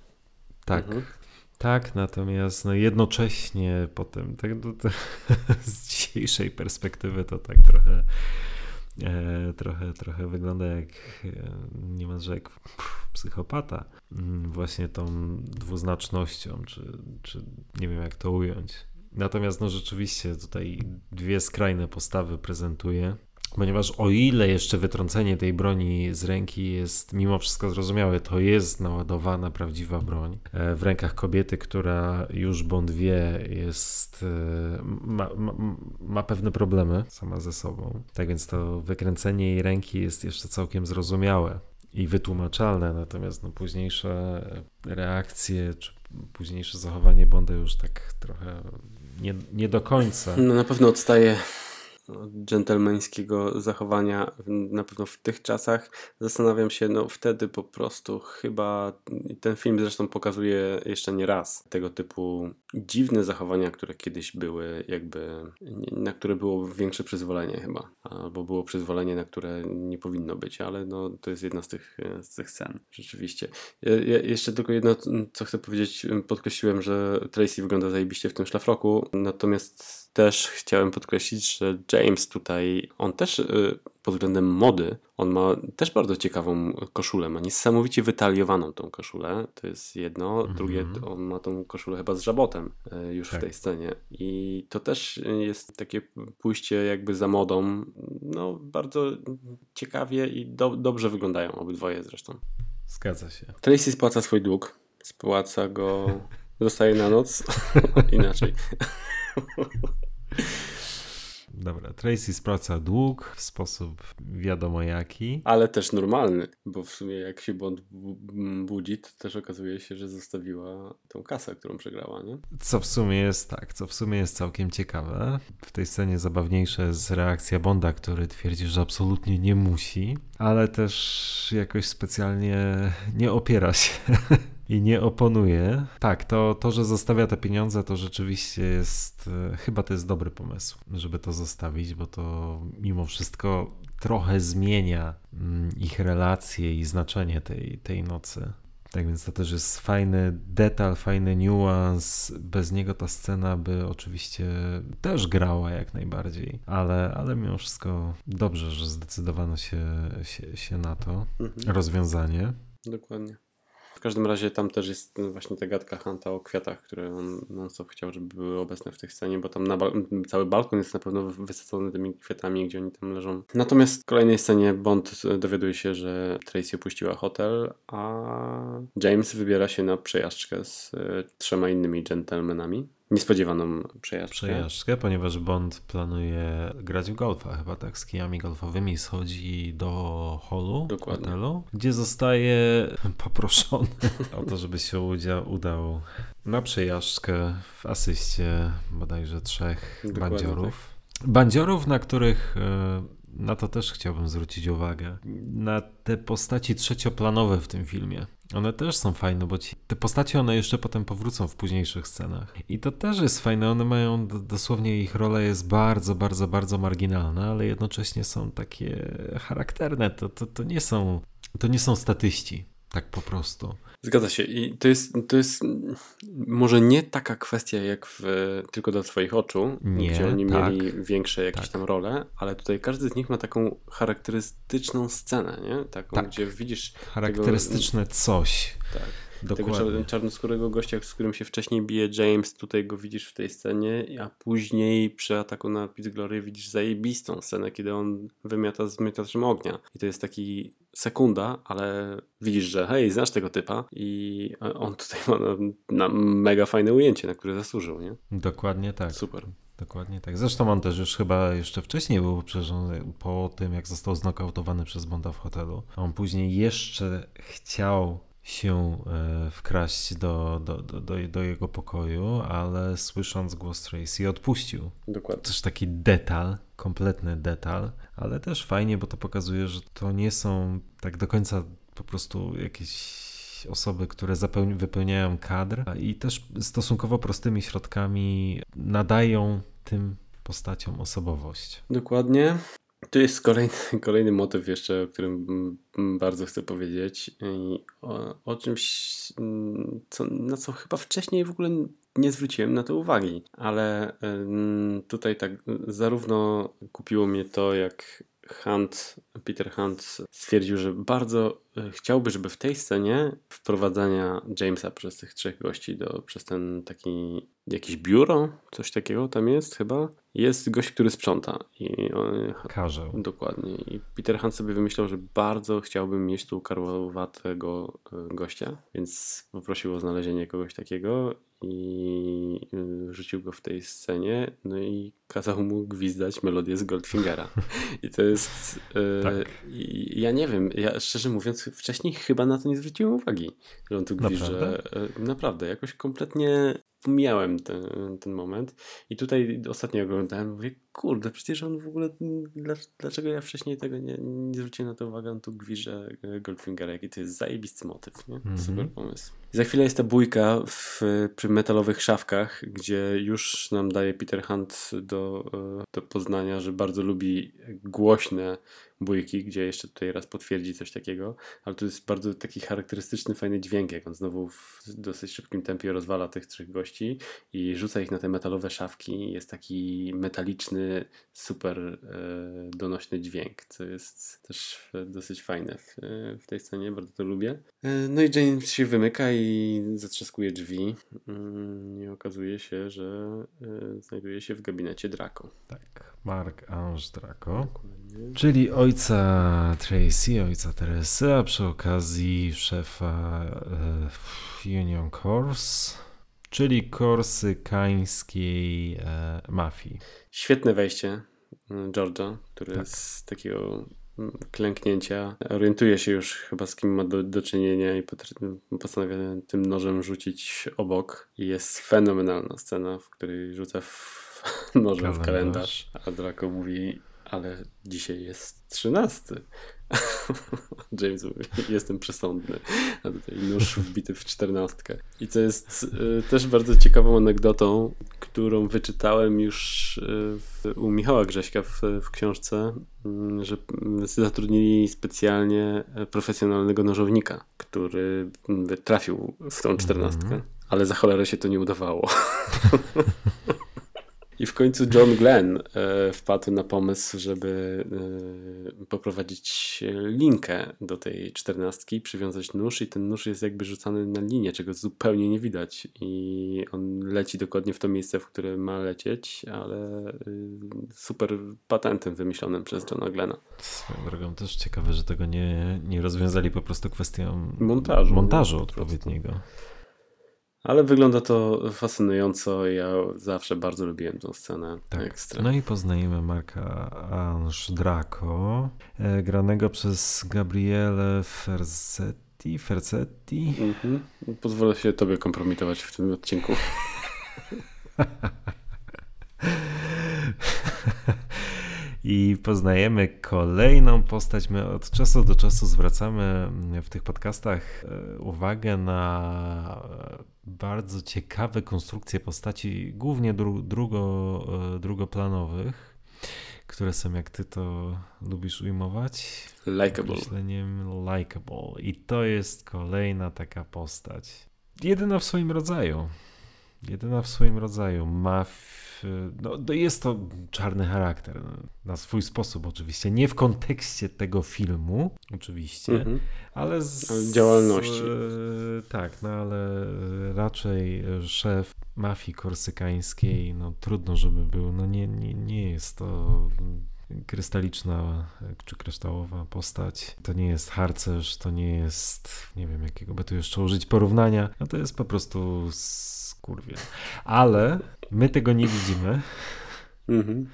Tak, Mhm. Tak, natomiast no jednocześnie potem, tak, no, to, z dzisiejszej perspektywy to tak trochę, e, trochę, trochę wygląda jak e, niemalże jak psychopata. Mm, Właśnie tą dwuznacznością, czy, czy nie wiem jak to ująć. Natomiast no rzeczywiście tutaj dwie skrajne postawy prezentuje. Ponieważ o ile jeszcze wytrącenie tej broni z ręki jest mimo wszystko zrozumiałe, to jest naładowana prawdziwa broń e, w rękach kobiety, która już Bond wie, jest, e, ma, ma, ma pewne problemy sama ze sobą. Tak więc to wykręcenie jej ręki jest jeszcze całkiem zrozumiałe i wytłumaczalne, natomiast no, późniejsze reakcje czy późniejsze zachowanie Bonda już tak trochę nie, nie do końca. No na pewno odstaje od dżentelmeńskiego zachowania na pewno w tych czasach. Zastanawiam się, no wtedy po prostu chyba ten film zresztą pokazuje jeszcze nie raz tego typu dziwne zachowania, które kiedyś były jakby, na które było większe przyzwolenie chyba, albo było przyzwolenie, na które nie powinno być, ale no to jest jedna z tych, z tych scen, rzeczywiście. Ja, jeszcze tylko jedno, co chcę powiedzieć, podkreśliłem, że Tracy wygląda zajebiście w tym szlafroku, natomiast też chciałem podkreślić, że James tutaj, on też y, pod względem mody, on ma też bardzo ciekawą koszulę, ma niesamowicie wytaliowaną tą koszulę, to jest jedno, Mhm. drugie, on ma tą koszulę chyba z żabotem y, już Tak. w tej scenie i to też jest takie pójście jakby za modą, no bardzo ciekawie i do, dobrze wyglądają obydwoje zresztą. Zgadza się. Tracy spłaca swój dług, spłaca go, zostaje na noc, inaczej. Dobra, Tracy spłaca dług w sposób wiadomo jaki. Ale też normalny, bo w sumie jak się Bond bu- m, budzi, to też okazuje się, że zostawiła tą kasę, którą przegrała, nie? Co w sumie jest tak, co w sumie jest całkiem ciekawe. W tej scenie zabawniejsza jest reakcja Bonda, który twierdzi, że absolutnie nie musi, ale też jakoś specjalnie nie opiera się. I nie oponuje. Tak, to, to, że zostawia te pieniądze, to rzeczywiście jest, e, chyba to jest dobry pomysł, żeby to zostawić, bo to mimo wszystko trochę zmienia mm, ich relacje i znaczenie tej, tej nocy. Tak więc to też jest fajny detal, fajny niuans. Bez niego ta scena by oczywiście też grała jak najbardziej, ale, ale mimo wszystko dobrze, że zdecydowano się, się, się na to Mhm. rozwiązanie. Dokładnie. W każdym razie tam też jest właśnie ta gadka Hanta o kwiatach, które on non-stop chciał, żeby były obecne w tej scenie, bo tam cały balkon jest na pewno wysycony tymi kwiatami, gdzie oni tam leżą. Natomiast w kolejnej scenie Bond dowiaduje się, że Tracy opuściła hotel, a James wybiera się na przejażdżkę z e, trzema innymi dżentelmenami. Niespodziewaną przejażdżkę. Przejażdżkę, ponieważ Bond planuje grać w golfa, chyba tak, z kijami golfowymi, schodzi do holu, Dokładnie. hotelu, gdzie zostaje poproszony o to, żeby się udział, udał na przejażdżkę w asyście bodajże trzech Dokładnie bandziorów. Bandziorów, na których e, na to też chciałbym zwrócić uwagę. Na te postaci trzecioplanowe w tym filmie. One też są fajne, bo ci, te postacie one jeszcze potem powrócą w późniejszych scenach. I to też jest fajne. One mają dosłownie ich rola jest bardzo, bardzo, bardzo marginalna, ale jednocześnie są takie charakterne. To, to, to nie są to nie są statyści. Tak po prostu. Zgadza się. I to jest, to jest może nie taka kwestia jak w Tylko dla Twoich oczu, Nie, gdzie oni tak. mieli większe jakieś Tak. tam role, ale tutaj każdy z nich ma taką charakterystyczną scenę, nie? Taką, Tak. gdzie widzisz Charakterystyczne coś. tak, tego Dokładnie. czar- czarnoskórego gościa, z którym się wcześniej bije James, tutaj go widzisz w tej scenie, a później przy ataku na Pit Glory widzisz zajebistą scenę, kiedy on wymiata z miataczem ognia. I to jest taki sekunda, ale widzisz, że hej, znasz tego typa i on tutaj ma na, na mega fajne ujęcie, na które zasłużył, nie? Dokładnie tak. Super. Dokładnie tak. Zresztą on też już chyba jeszcze wcześniej był przecież po tym, jak został znokautowany przez Bonda w hotelu. On później jeszcze chciał się e, wkraść do, do, do, do, jego pokoju, ale słysząc głos Tracy odpuścił. Dokładnie. Też taki detal, kompletny detal, ale też fajnie, bo to pokazuje, że to nie są tak do końca po prostu jakieś osoby, które wypełniają kadr i też stosunkowo prostymi środkami nadają tym postaciom osobowość. Dokładnie. Tu jest kolejny, kolejny motyw jeszcze, o którym bardzo chcę powiedzieć i o, o czymś, mm, co, na co chyba wcześniej w ogóle nie zwróciłem na to uwagi, ale tutaj tak zarówno kupiło mnie to, jak Hunt, Peter Hunt stwierdził, że bardzo e, chciałby, żeby w tej scenie wprowadzania Jamesa przez tych trzech gości do, przez ten taki jakieś biuro, coś takiego tam jest chyba, jest gość, który sprząta i on, Karzeł. Dokładnie. I Peter Hunt sobie wymyślał, że bardzo chciałbym mieć tu karłowatego e, gościa, więc poprosił o znalezienie kogoś takiego i y, rzucił go w tej scenie, no i kazał mu gwizdać melodię z Goldfingera. I to jest... e, Tak. Ja nie wiem, ja szczerze mówiąc wcześniej chyba na to nie zwróciłem uwagi, że on tu gwizdże. Naprawdę? E, Naprawdę, jakoś kompletnie pomijałem ten, ten moment i tutaj ostatnio oglądałem, mówię, kurde, przecież on w ogóle, dla, dlaczego ja wcześniej tego nie, nie zwróciłem na to uwagę, on tu gwizże Goldfingera, jaki to jest zajebisty motyw, nie? Mhm. Super pomysł. I za chwilę jest ta bójka w, przy metalowych szafkach, gdzie już nam daje Peter Hunt do, e, do poznania, że bardzo lubi głośne bójki, gdzie jeszcze tutaj raz potwierdzi coś takiego, ale to jest bardzo taki charakterystyczny, fajny dźwięk, jak on znowu w dosyć szybkim tempie rozwala tych trzech gości i rzuca ich na te metalowe szafki. Jest taki metaliczny, super e, donośny dźwięk, co jest też dosyć fajne w, e, w tej scenie, bardzo to lubię. E, no i James się wymyka i zatrzaskuje drzwi Mm, i okazuje się, że znajduje się w gabinecie Draco. Tak, Mark Ange Draco. Dokładnie. Czyli ojca Tracy, ojca Teresy, a przy okazji szefa Union Corps, czyli korsykańskiej e, mafii. Świetne wejście mm, George'a, który Tak. z takiego mm, klęknięcia orientuje się już chyba z kim ma do, do czynienia i postanawia tym nożem rzucić obok. I jest fenomenalna scena, w której rzuca w nożem w kalendarz, a Draco mówi, ale dzisiaj jest 13. James mówi, jestem przesądny. A tutaj nóż wbity w czternastkę. I co jest y, też bardzo ciekawą anegdotą, którą wyczytałem już y, w, u Michała Grześka w, w książce, mm, że mm, zatrudnili specjalnie e, profesjonalnego nożownika, który mm, trafił w tą czternastkę. Mhm. Ale za cholerę się to nie udawało. I w końcu John Glenn e, wpadł na pomysł, żeby e, poprowadzić linkę do tej czternastki, przywiązać nóż i ten nóż jest jakby rzucany na linię, czego zupełnie nie widać i on leci dokładnie w to miejsce, w które ma lecieć, ale y, super patentem wymyślonym przez Johna Glena. Swoją drogą też ciekawe, że tego nie, nie rozwiązali po prostu kwestią Montażu, montażu nie? Odpowiedniego. Ale wygląda to fascynująco. Ja zawsze bardzo lubiłem tą scenę. Tak. Ekstra. No i poznajemy Marka Ange Draco, e, granego przez Gabriele Ferzetti. Ferzetti. Mhm. Pozwolę się tobie kompromitować w tym odcinku. I poznajemy kolejną postać. My od czasu do czasu zwracamy w tych podcastach e, uwagę na e, bardzo ciekawe konstrukcje postaci, głównie dru drugo, e, drugoplanowych, które są, jak ty to lubisz ujmować, Likeable. Myśleniem likable. I to jest kolejna taka postać. Jedyna w swoim rodzaju. Jedyna w swoim rodzaju. Ma. W, no, jest to czarny charakter. Na swój sposób, oczywiście. Nie w kontekście tego filmu, oczywiście, Mhm. ale z działalności. e, tak, no ale raczej szef mafii korsykańskiej, no trudno, żeby był. No nie, nie, nie jest to krystaliczna czy kryształowa postać. To nie jest harcerz, to nie jest, nie wiem jakiego by tu jeszcze użyć porównania, no to jest po prostu skurwiel. Ale my tego nie widzimy. Mhm.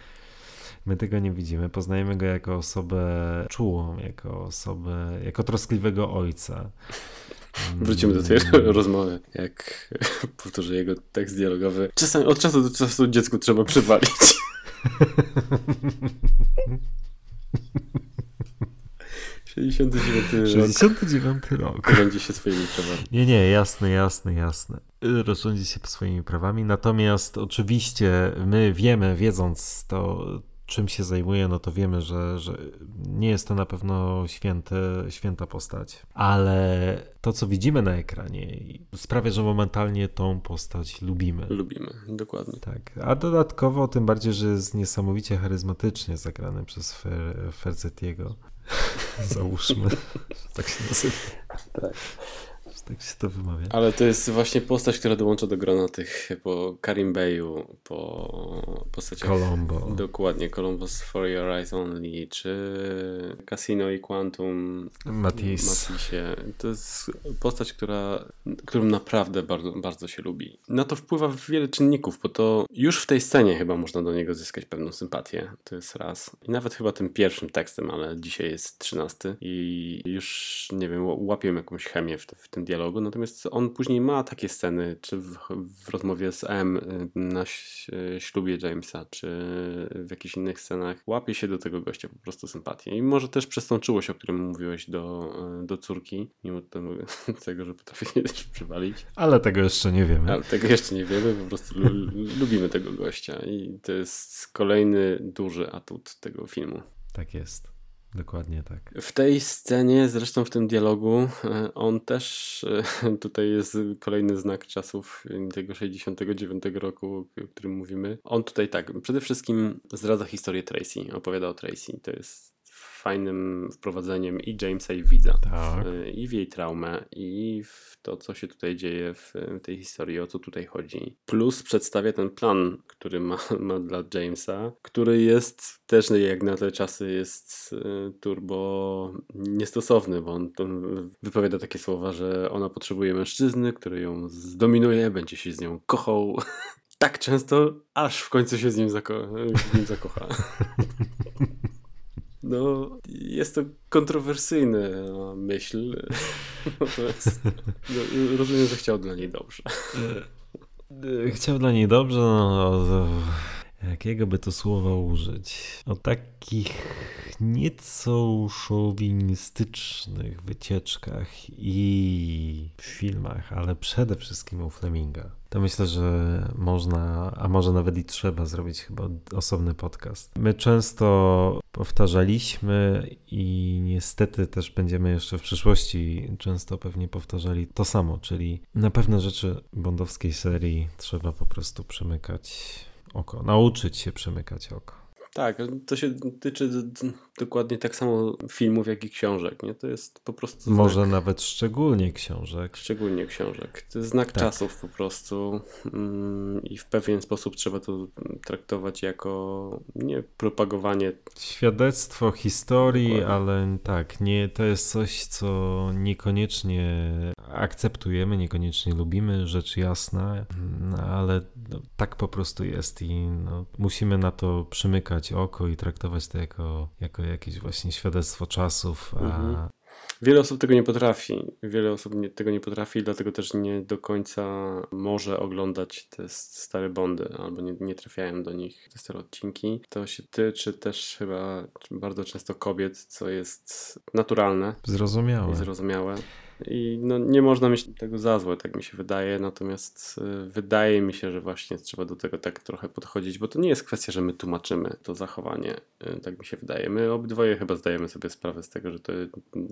My tego nie widzimy. Poznajemy go jako osobę czułą, jako osobę, jako troskliwego ojca. Wrócimy do tej rozmowy, jak powtórzę jego tekst dialogowy. Czasami od czasu do czasu dziecku trzeba przywalić. Siedemdziesiąty dziewiąty rok 69 rok. rządzi się swoimi prawami. Nie, nie, jasne, jasne, jasne. Rozrządzi się swoimi prawami. Natomiast oczywiście my wiemy, wiedząc to, czym się zajmuje, no to wiemy, że, że nie jest to na pewno święty, święta postać. Ale to, co widzimy na ekranie, sprawia, że momentalnie tą postać lubimy. Lubimy, dokładnie. Tak, a dodatkowo tym bardziej, że jest niesamowicie charyzmatycznie zagrany przez Fer Ferzetiego. Załóżmy, tak się nazywa. Tak. Tak się to wymawia. Ale to jest właśnie postać, która dołącza do grona tych po Karim Bayu, po postaciach... Colombo. Dokładnie, Columbus For Your Eyes Only, czy Casino i Quantum Matisse. Matissie. To jest postać, która, którą naprawdę bardzo, bardzo się lubi. Na to wpływa wiele czynników, bo to już w tej scenie chyba można do niego zyskać pewną sympatię. To jest raz. I nawet chyba tym pierwszym tekstem, ale dzisiaj jest trzynasty i już, nie wiem, łapię jakąś chemię w, w tym dialogu. Natomiast on później ma takie sceny, czy w, w rozmowie z M y, na ś- ślubie Jamesa, czy w jakichś innych scenach. Łapie się do tego gościa po prostu sympatię. I może też przez tą czułość, o którym mówiłeś do, y, do córki, mimo tego, tego że potrafi się też przywalić. Ale tego jeszcze nie wiemy. Ale tego jeszcze nie wiemy, po prostu lu- lubimy tego gościa. I to jest kolejny duży atut tego filmu. Tak jest. Dokładnie tak. W tej scenie, zresztą w tym dialogu, e, on też, e, tutaj jest kolejny znak czasów tego 69 roku, o którym mówimy. On tutaj tak, przede wszystkim zdradza historię Tracy, opowiada o Tracy. To jest fajnym wprowadzeniem i Jamesa i widza. Tak. E, I w jej traumę, i w to, co się tutaj dzieje w tej historii, o co tutaj chodzi. Plus przedstawia ten plan, który ma, ma dla Jamesa, który jest też jak na te czasy jest e, turbo niestosowny, bo on wypowiada takie słowa, że ona potrzebuje mężczyzny, który ją zdominuje, będzie się z nią kochał tak często, aż w końcu się z nim, zako- z nim zakocha. No, jest to kontrowersyjna myśl. No, rozumiem, że chciał dla niej dobrze. Chciał dla niej dobrze, no, no, jakiego by to słowa użyć? O takich nieco szowinistycznych wycieczkach i filmach, ale przede wszystkim u Fleminga. To myślę, że można, a może nawet i trzeba zrobić chyba osobny podcast. My często powtarzaliśmy i niestety też będziemy jeszcze w przyszłości często pewnie powtarzali to samo, czyli na pewne rzeczy bondowskiej serii trzeba po prostu przemykać oko, nauczyć się przemykać oko. Tak, to się tyczy dokładnie tak samo filmów, jak i książek. Nie? To jest po prostu. Może znak, nawet szczególnie książek. Szczególnie książek. To jest znak Tak. czasów po prostu. Mm, I w pewien sposób trzeba to traktować jako nie propagowanie. Świadectwo historii, Dokładnie. ale tak, nie, to jest coś, co niekoniecznie akceptujemy, niekoniecznie lubimy, rzecz jasna, no, ale no, tak po prostu jest i no, musimy na to przymykać oko i traktować to jako, jako jakieś właśnie świadectwo czasów, Mhm. Wiele osób tego nie potrafi. Wiele osób nie, tego nie potrafi, dlatego też nie do końca może oglądać te stare Bondy, albo nie, nie trafiają do nich te stare odcinki. To się tyczy też chyba bardzo często kobiet, co jest naturalne zrozumiałe. zrozumiałe. I no, nie można mieć tego za złe, tak mi się wydaje, natomiast y, wydaje mi się, że właśnie trzeba do tego tak trochę podchodzić, bo to nie jest kwestia, że my tłumaczymy to zachowanie, y, tak mi się wydaje. My obydwoje chyba zdajemy sobie sprawę z tego, że to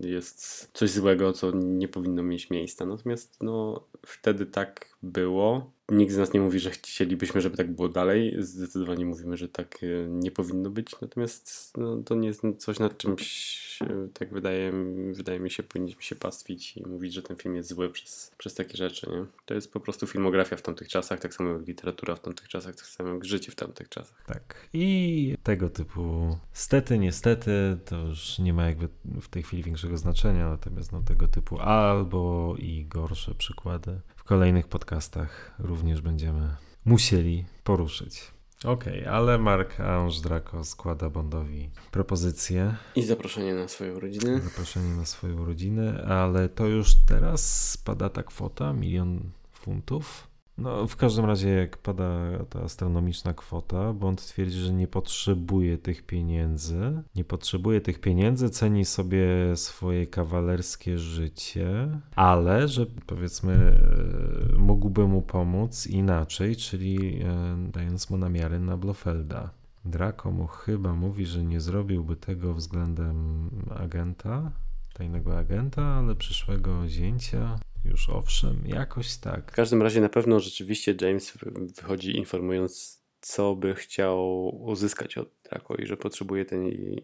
jest coś złego, co nie powinno mieć miejsca. Natomiast no, wtedy tak było. Nikt z nas nie mówi, że chcielibyśmy, żeby tak było dalej. Zdecydowanie mówimy, że tak y, nie powinno być. Natomiast no, to nie jest coś, nad czymś, y, tak wydaje, wydaje mi się, powinniśmy się pastwić i mówić, że ten film jest zły przez, przez takie rzeczy. Nie? To jest po prostu filmografia w tamtych czasach, tak samo jak literatura w tamtych czasach, tak samo jak życie w tamtych czasach. Tak. I tego typu stety, niestety, to już nie ma jakby w tej chwili większego znaczenia, natomiast no, tego typu albo i gorsze przykłady kolejnych podcastach również będziemy musieli poruszyć. Okej, ale Mark Ange Draco składa Bondowi propozycję, I zaproszenie na swoje urodziny. zaproszenie na swoją rodzinę, ale to już teraz spada ta kwota, milion funtów. No, w każdym razie, jak pada ta astronomiczna kwota, Bond twierdzi, że nie potrzebuje tych pieniędzy. Nie potrzebuje tych pieniędzy, ceni sobie swoje kawalerskie życie, ale że powiedzmy, e, mógłby mu pomóc inaczej, czyli e, dając mu namiary na Blofelda. Draco mu chyba mówi, że nie zrobiłby tego względem agenta, tajnego agenta, ale przyszłego zięcia. Już owszem, jakoś W tak. każdym razie na pewno rzeczywiście James wy- wychodzi informując, co by chciał uzyskać od Draco i że potrzebuje tej,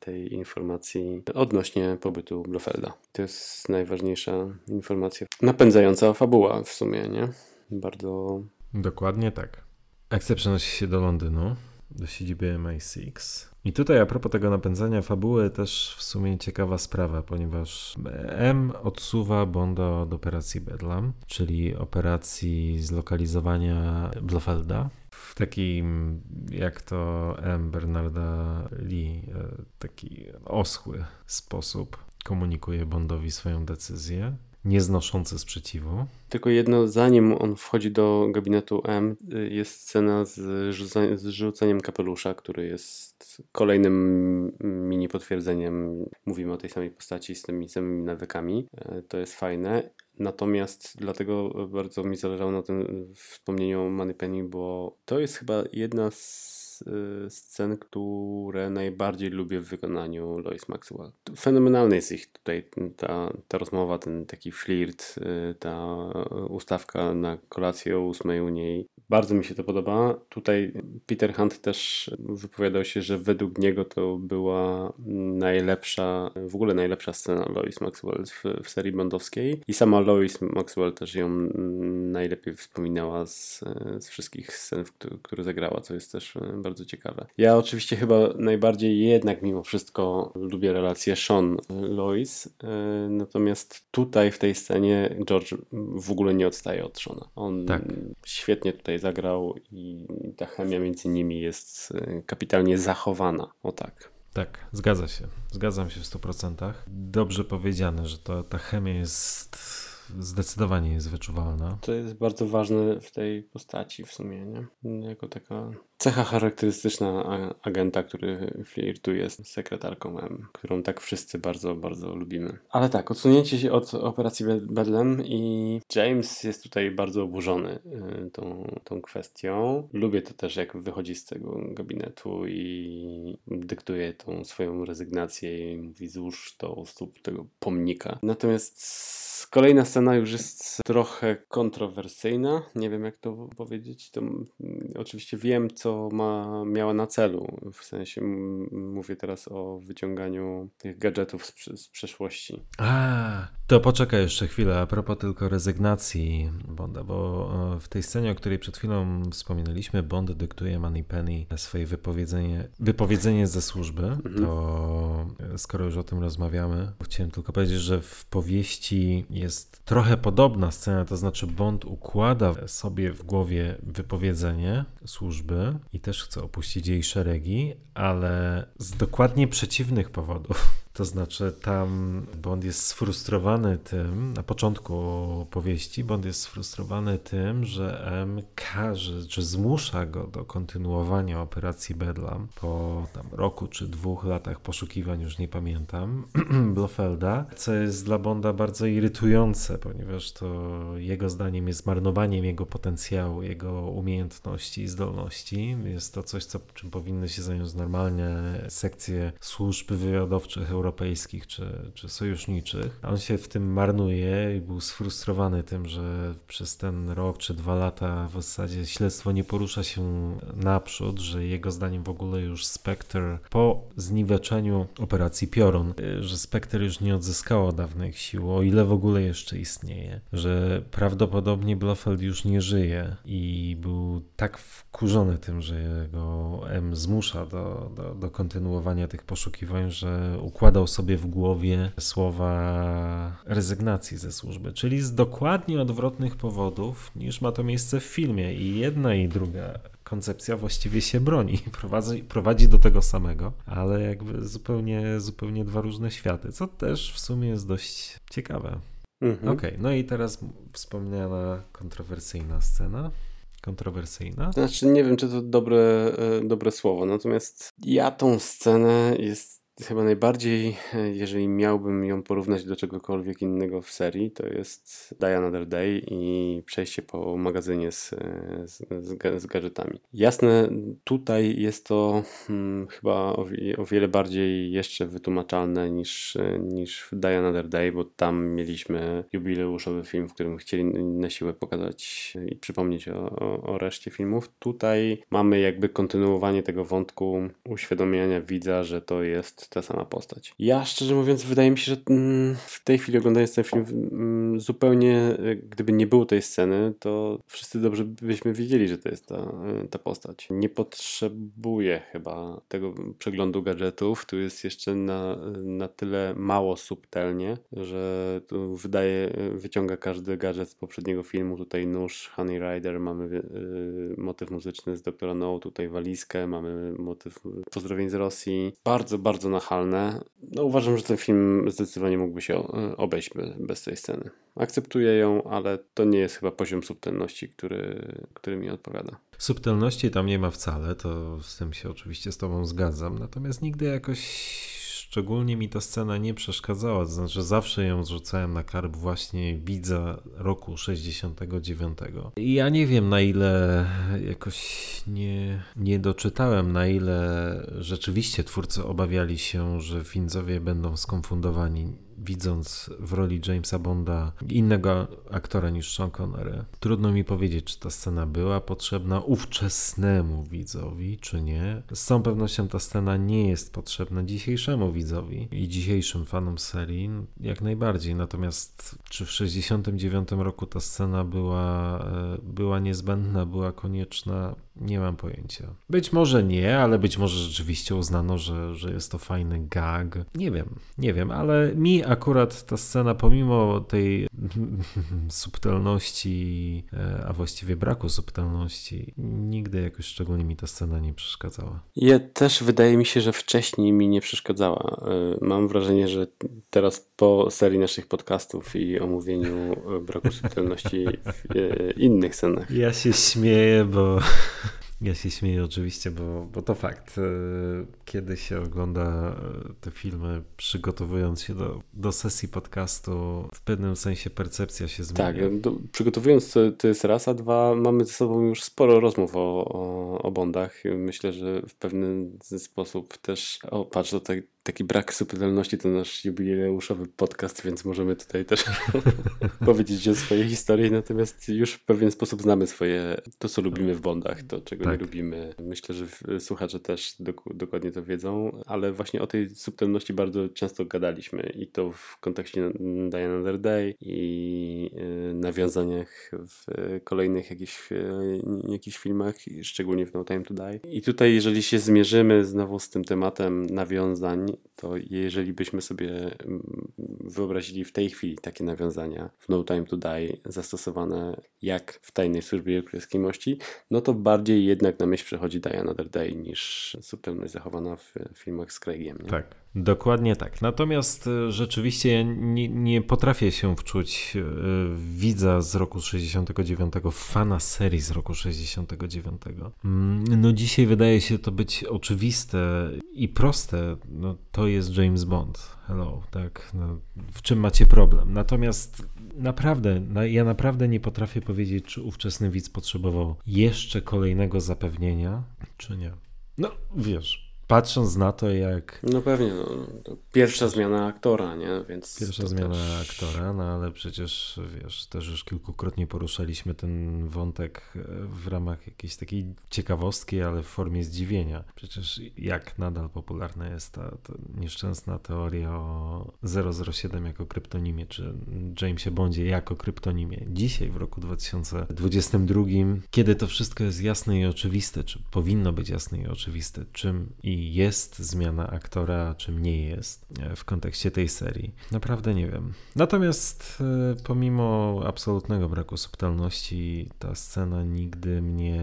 tej informacji odnośnie pobytu Blofelda. To jest najważniejsza informacja. Napędzająca fabuła w sumie, nie? Bardzo Dokładnie tak. Akcja przenosi się do Londynu, do siedziby MI6. I tutaj a propos tego napędzania fabuły też w sumie ciekawa sprawa, ponieważ M odsuwa Bonda od operacji Bedlam, czyli operacji zlokalizowania Blofelda. W takim, jak to M. Bernarda Lee, e, taki oschły sposób komunikuje Bondowi swoją decyzję, nieznoszący sprzeciwu. Tylko jedno, zanim on wchodzi do gabinetu M, y, jest scena z, rzuca- z rzuceniem kapelusza, który jest kolejnym mini potwierdzeniem. Mówimy o tej samej postaci z tymi samymi nawykami. E, To jest fajne. Natomiast dlatego bardzo mi zależało na tym wspomnieniu o Moneypenny, bo to jest chyba jedna z y, scen, które najbardziej lubię w wykonaniu Lois Maxwell. Fenomenalny jest ich tutaj ta, ta rozmowa, ten taki flirt, y, ta ustawka na kolację o ósmej u niej. Bardzo mi się to podoba. Tutaj Peter Hunt też wypowiadał się, że według niego to była najlepsza, w ogóle najlepsza scena Lois Maxwell w, w serii bondowskiej i sama Lois Maxwell też ją najlepiej wspominała z, z wszystkich scen, które zagrała, co jest też e, bardzo ciekawe. Ja oczywiście chyba najbardziej jednak mimo wszystko lubię relację Sean-Lois, e, natomiast tutaj w tej scenie George w ogóle nie odstaje od Shona. On Tak. świetnie tutaj zagrał i ta chemia między nimi jest e, kapitalnie zachowana. O tak. Tak, zgadza się. Zgadzam się w 100%. Dobrze powiedziane, że to, ta chemia jest zdecydowanie jest wyczuwalna. To jest bardzo ważne w tej postaci w sumie, nie? Jako taka cecha charakterystyczna agenta, który flirtuje z sekretarką M, którą tak wszyscy bardzo, bardzo lubimy. Ale tak, odsunięcie się od operacji Bed- Bedlam i James jest tutaj bardzo oburzony y, tą, tą kwestią. Lubię to też, jak wychodzi z tego gabinetu i dyktuje tą swoją rezygnację i mówi złóż to u stóp tego pomnika. Natomiast Kolejna scena już jest trochę kontrowersyjna. Nie wiem, jak to powiedzieć. To, mm, oczywiście wiem, co ma, miała na celu. W sensie mówię teraz o wyciąganiu tych gadżetów z, z przeszłości. A, To poczekaj jeszcze chwilę, a propos tylko rezygnacji Bonda, bo e, w tej scenie, o której przed chwilą wspominaliśmy, Bond dyktuje Moneypenny swoje wypowiedzenie, wypowiedzenie ze służby, mhm. to e, skoro już o tym rozmawiamy, chciałem tylko powiedzieć, że w powieści jest trochę podobna scena, to znaczy Bond układa sobie w głowie wypowiedzenie służby i też chce opuścić jej szeregi, ale z dokładnie przeciwnych powodów. To znaczy, tam Bond jest sfrustrowany tym, na początku powieści, Bond jest sfrustrowany tym, że M każe, czy zmusza go do kontynuowania operacji Bedlam po tam, roku czy dwóch latach poszukiwań, już nie pamiętam, Blofelda, co jest dla Bonda bardzo irytujące, ponieważ to jego zdaniem jest marnowaniem jego potencjału, jego umiejętności i zdolności. Jest to coś, co, czym powinny się zająć normalnie sekcje służb wywiadowczych Europejskich europejskich czy, czy sojuszniczych. On się w tym marnuje i był sfrustrowany tym, że przez ten rok czy dwa lata w zasadzie śledztwo nie porusza się naprzód, że jego zdaniem w ogóle już Spectre po zniweczeniu operacji Piorun, że Spectre już nie odzyskało dawnych sił, o ile w ogóle jeszcze istnieje, że prawdopodobnie Blofeld już nie żyje i był tak wkurzony tym, że jego M zmusza do, do, do kontynuowania tych poszukiwań, że układa układał sobie w głowie słowa rezygnacji ze służby, czyli z dokładnie odwrotnych powodów niż ma to miejsce w filmie. I jedna i druga koncepcja właściwie się broni, prowadzi, prowadzi do tego samego, ale jakby zupełnie, zupełnie dwa różne światy, co też w sumie jest dość ciekawe. Mhm. Okej, okay, no i teraz wspomniana kontrowersyjna scena kontrowersyjna? Znaczy, nie wiem, czy to dobre, e, dobre słowo, natomiast ja tą scenę jest chyba najbardziej, jeżeli miałbym ją porównać do czegokolwiek innego w serii, to jest Die Another Day i przejście po magazynie z, z, z, gadżetami. Jasne, tutaj jest to hmm, chyba o, o, wiele bardziej jeszcze wytłumaczalne niż, niż w Die Another Day, bo tam mieliśmy jubileuszowy film, w którym chcieli na siłę pokazać i przypomnieć o, o, o reszcie filmów. Tutaj mamy jakby kontynuowanie tego wątku uświadomienia widza, że to jest ta sama postać. Ja szczerze mówiąc, wydaje mi się, że mm, w tej chwili oglądając ten film, mm, zupełnie e, gdyby nie było tej sceny, to wszyscy dobrze byśmy wiedzieli, że to jest ta, e, ta postać. Nie potrzebuję chyba tego przeglądu gadżetów. Tu jest jeszcze na, na tyle mało subtelnie, że tu wydaje, wyciąga każdy gadżet z poprzedniego filmu. Tutaj nóż, Honey Rider, mamy y, motyw muzyczny z Doktora No, tutaj walizkę, mamy motyw pozdrowień z Rosji. Bardzo, bardzo nachalne. No, uważam, że ten film zdecydowanie mógłby się e, obejść bez tej sceny. Akceptuję ją, ale to nie jest chyba poziom subtelności, który, który mi odpowiada. Subtelności tam nie ma wcale, to z tym się oczywiście z Tobą zgadzam. Natomiast nigdy jakoś Szczególnie mi ta scena nie przeszkadzała, to znaczy zawsze ją zrzucałem na karb właśnie widza roku 69. I ja nie wiem na ile jakoś nie, nie doczytałem, na ile rzeczywiście twórcy obawiali się, że widzowie będą skonfundowani widząc w roli Jamesa Bonda innego aktora niż Sean Connery. Trudno mi powiedzieć, czy ta scena była potrzebna ówczesnemu widzowi, czy nie. Z całą pewnością ta scena nie jest potrzebna dzisiejszemu widzowi i dzisiejszym fanom serii, jak najbardziej. Natomiast czy w 69 roku ta scena była, e, była niezbędna, była konieczna? Nie mam pojęcia. Być może nie, ale być może rzeczywiście uznano, że, że jest to fajny gag. Nie wiem, nie wiem, ale mi akurat ta scena, pomimo tej subtelności, e, a właściwie braku subtelności, nigdy jakoś szczególnie mi ta scena nie przeszkadzała. Ja też wydaje mi się, że wcześniej mi nie przeszkadzała. E, mam wrażenie, że teraz po serii naszych podcastów i omówieniu braku subtelności w e, innych scenach. Ja się śmieję, bo ja się śmieję oczywiście, bo, bo to fakt. E, kiedy się ogląda e, te filmy, przygotowując się do, do sesji podcastu, w pewnym sensie percepcja się zmienia. Tak, do, przygotowując to, to jest raz, a dwa mamy ze sobą już sporo rozmów o, o, o Bondach. Myślę, że w pewien sposób też, o patrz, to tak taki brak subtelności to nasz jubileuszowy podcast, więc możemy tutaj też powiedzieć o swojej historii, natomiast już w pewien sposób znamy swoje, to co lubimy w Bondach, to czego tak. nie lubimy. Myślę, że słuchacze też dok dokładnie to wiedzą, ale właśnie o tej subtelności bardzo często gadaliśmy i to w kontekście Die Another Day i y, nawiązaniach w kolejnych jakichś, y, jakichś filmach, szczególnie w No Time to Die. I tutaj jeżeli się zmierzymy znowu z tym tematem nawiązań, to jeżeli byśmy sobie mm, wyobrazili w tej chwili takie nawiązania w No Time to Die zastosowane jak w Tajnej Służbie Królewskiej Mości, no to bardziej jednak na myśl przychodzi Die Another Day niż subtelność zachowana w filmach z Craigiem. Nie? Tak. Dokładnie tak. Natomiast e, rzeczywiście ja nie, nie, potrafię się wczuć w widza z roku 69, fana serii z roku 69. Mm, no dzisiaj wydaje się to być oczywiste i proste. No, to jest James Bond. Hello, tak. No, w czym macie problem? Natomiast naprawdę, ja naprawdę nie potrafię powiedzieć, czy ówczesny widz potrzebował jeszcze kolejnego zapewnienia, czy nie. No, wiesz, patrząc na to, jak. No pewnie, no, pierwsza zmiana aktora, nie? Więc pierwsza zmiana też... aktora, no ale przecież wiesz, też już kilkukrotnie poruszaliśmy ten wątek e, w ramach jakiejś takiej ciekawostki, ale w formie zdziwienia. Przecież jak nadal popularna jest ta, ta nieszczęsna teoria o 007 jako kryptonimie, czy Jamesie Bondzie jako kryptonimie. Dzisiaj, w roku 2022, kiedy to wszystko jest jasne i oczywiste, czy powinno być jasne i oczywiste, czym i jest zmiana aktora, czym nie jest e, w kontekście tej serii. Naprawdę nie wiem. Natomiast e, pomimo absolutnego braku subtelności, ta scena nigdy mnie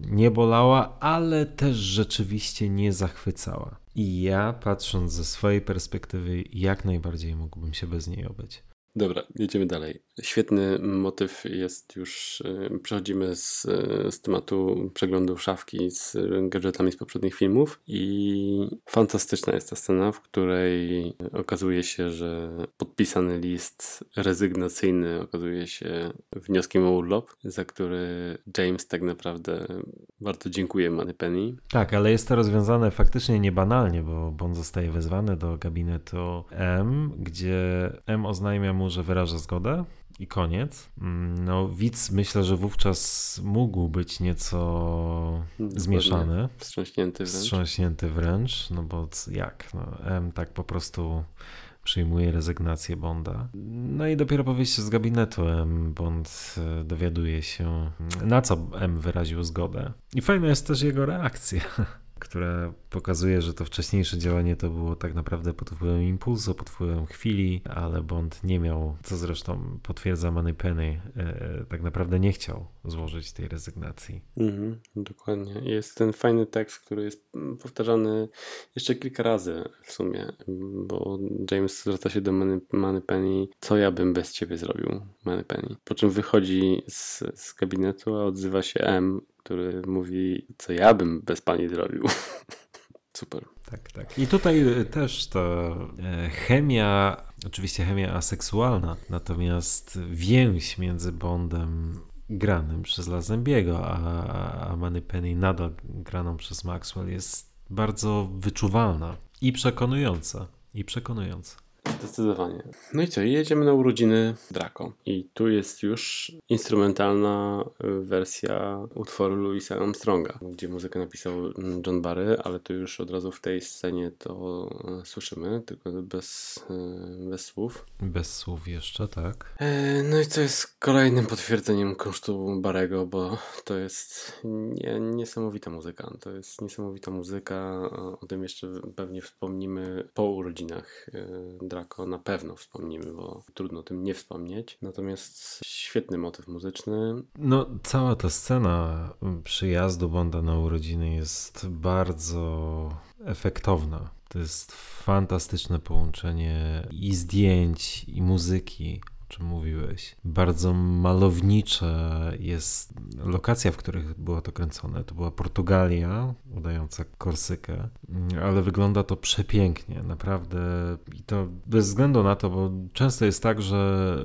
nie bolała, ale też rzeczywiście nie zachwycała. I ja, patrząc ze swojej perspektywy, jak najbardziej mógłbym się bez niej obyć. Dobra, jedziemy dalej. Świetny motyw jest już, y, przechodzimy z, y, z tematu przeglądu szafki z gadżetami z poprzednich filmów i fantastyczna jest ta scena, w której okazuje się, że podpisany list rezygnacyjny okazuje się wnioskiem o urlop, za który James tak naprawdę bardzo dziękuję Penny. Tak, ale jest to rozwiązane faktycznie niebanalnie, bo Bond zostaje wezwany do gabinetu M, gdzie M oznajmia mu, że wyraża zgodę i koniec. Mm, no, widz myślę, że wówczas mógł być nieco Dokładnie. zmieszany. Wstrząśnięty wręcz. Wstrząśnięty wręcz, no bo jak? No, M tak po prostu przyjmuje rezygnację Bonda. No i dopiero po wyjściu z gabinetu M Bond e, dowiaduje się, na co M wyraził zgodę. I fajna jest też jego reakcja. która pokazuje, że to wcześniejsze działanie to było tak naprawdę pod wpływem impulsu, pod wpływem chwili, ale Bond nie miał, co zresztą potwierdza Money Penny, e, tak naprawdę nie chciał złożyć tej rezygnacji. Mhm, dokładnie. Jest ten fajny tekst, który jest powtarzany jeszcze kilka razy w sumie, bo James zwraca się do Money Penny, co ja bym bez ciebie zrobił, Money Penny. Po czym wychodzi z, z gabinetu, a odzywa się M, który mówi, co ja bym bez pani zrobił. Super. Tak, tak. I tutaj też ta e, chemia, oczywiście chemia aseksualna, natomiast więź między Bondem granym przez Lazembiego, a, a Money Penny nadal graną przez Maxwell jest bardzo wyczuwalna i przekonująca. I przekonująca. Zdecydowanie. No i co, jedziemy na urodziny Draco. I tu jest już instrumentalna y, wersja utworu Louisa Armstronga, gdzie muzykę napisał John Barry, ale tu już od razu w tej scenie to y, słyszymy, tylko bez, y, bez słów. Bez słów jeszcze, tak. E, no i co jest kolejnym potwierdzeniem kosztu Barego, bo to jest nie, niesamowita muzyka. To jest niesamowita muzyka. O tym jeszcze pewnie wspomnimy po urodzinach Draco Draco na pewno wspomnimy, bo trudno o tym nie wspomnieć. Natomiast świetny motyw muzyczny. No, cała ta scena przyjazdu Bonda na urodziny jest bardzo efektowna. To jest fantastyczne połączenie i zdjęć, i muzyki o czym mówiłeś. Bardzo malownicza jest lokacja, w których było to kręcone. To była Portugalia, udająca Korsykę, ale wygląda to przepięknie, naprawdę. I to bez względu na to, bo często jest tak, że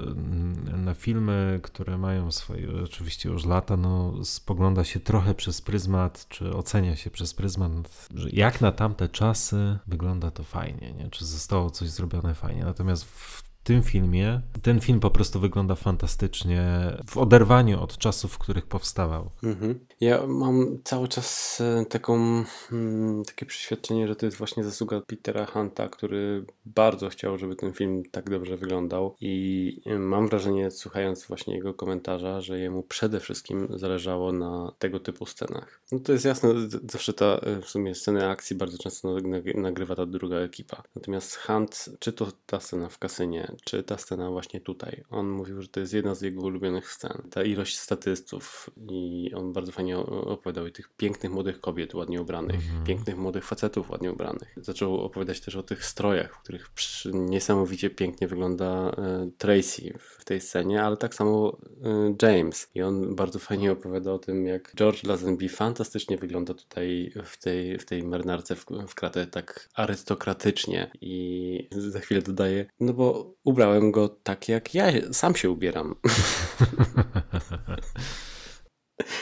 na filmy, które mają swoje oczywiście już lata, no spogląda się trochę przez pryzmat, czy ocenia się przez pryzmat, że jak na tamte czasy wygląda to fajnie, nie? czy zostało coś zrobione fajnie. Natomiast w tym filmie ten film po prostu wygląda fantastycznie w oderwaniu od czasów, w których powstawał. Mhm. Ja mam cały czas e, taką, hmm, takie przeświadczenie, że to jest właśnie zasługa Petera Hunta, który bardzo chciał, żeby ten film tak dobrze wyglądał i mam wrażenie, słuchając właśnie jego komentarza, że jemu przede wszystkim zależało na tego typu scenach. No to jest jasne, zawsze ta e, w sumie sceny akcji bardzo często nagrywa ta druga ekipa. Natomiast Hunt, czy to ta scena w kasynie, czy ta scena właśnie tutaj. On mówił, że to jest jedna z jego ulubionych scen. Ta ilość statystów i on bardzo fajnie opowiadał i tych pięknych młodych kobiet ładnie ubranych, mm -hmm. pięknych młodych facetów ładnie ubranych. Zaczął opowiadać też o tych strojach, w których niesamowicie pięknie wygląda e, Tracy w tej scenie, ale tak samo e, James. I on bardzo fajnie opowiada o tym, jak George Lazenby fantastycznie wygląda tutaj w tej, w tej marynarce w, w kratę tak arystokratycznie i za chwilę dodaje, no bo ubrałem go tak, jak ja sam się ubieram.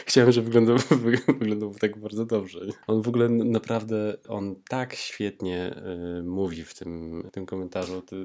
Chciałem, żeby wyglądał, wyglądał tak bardzo dobrze. On w ogóle naprawdę, on tak świetnie y, mówi w tym, tym komentarzu. To,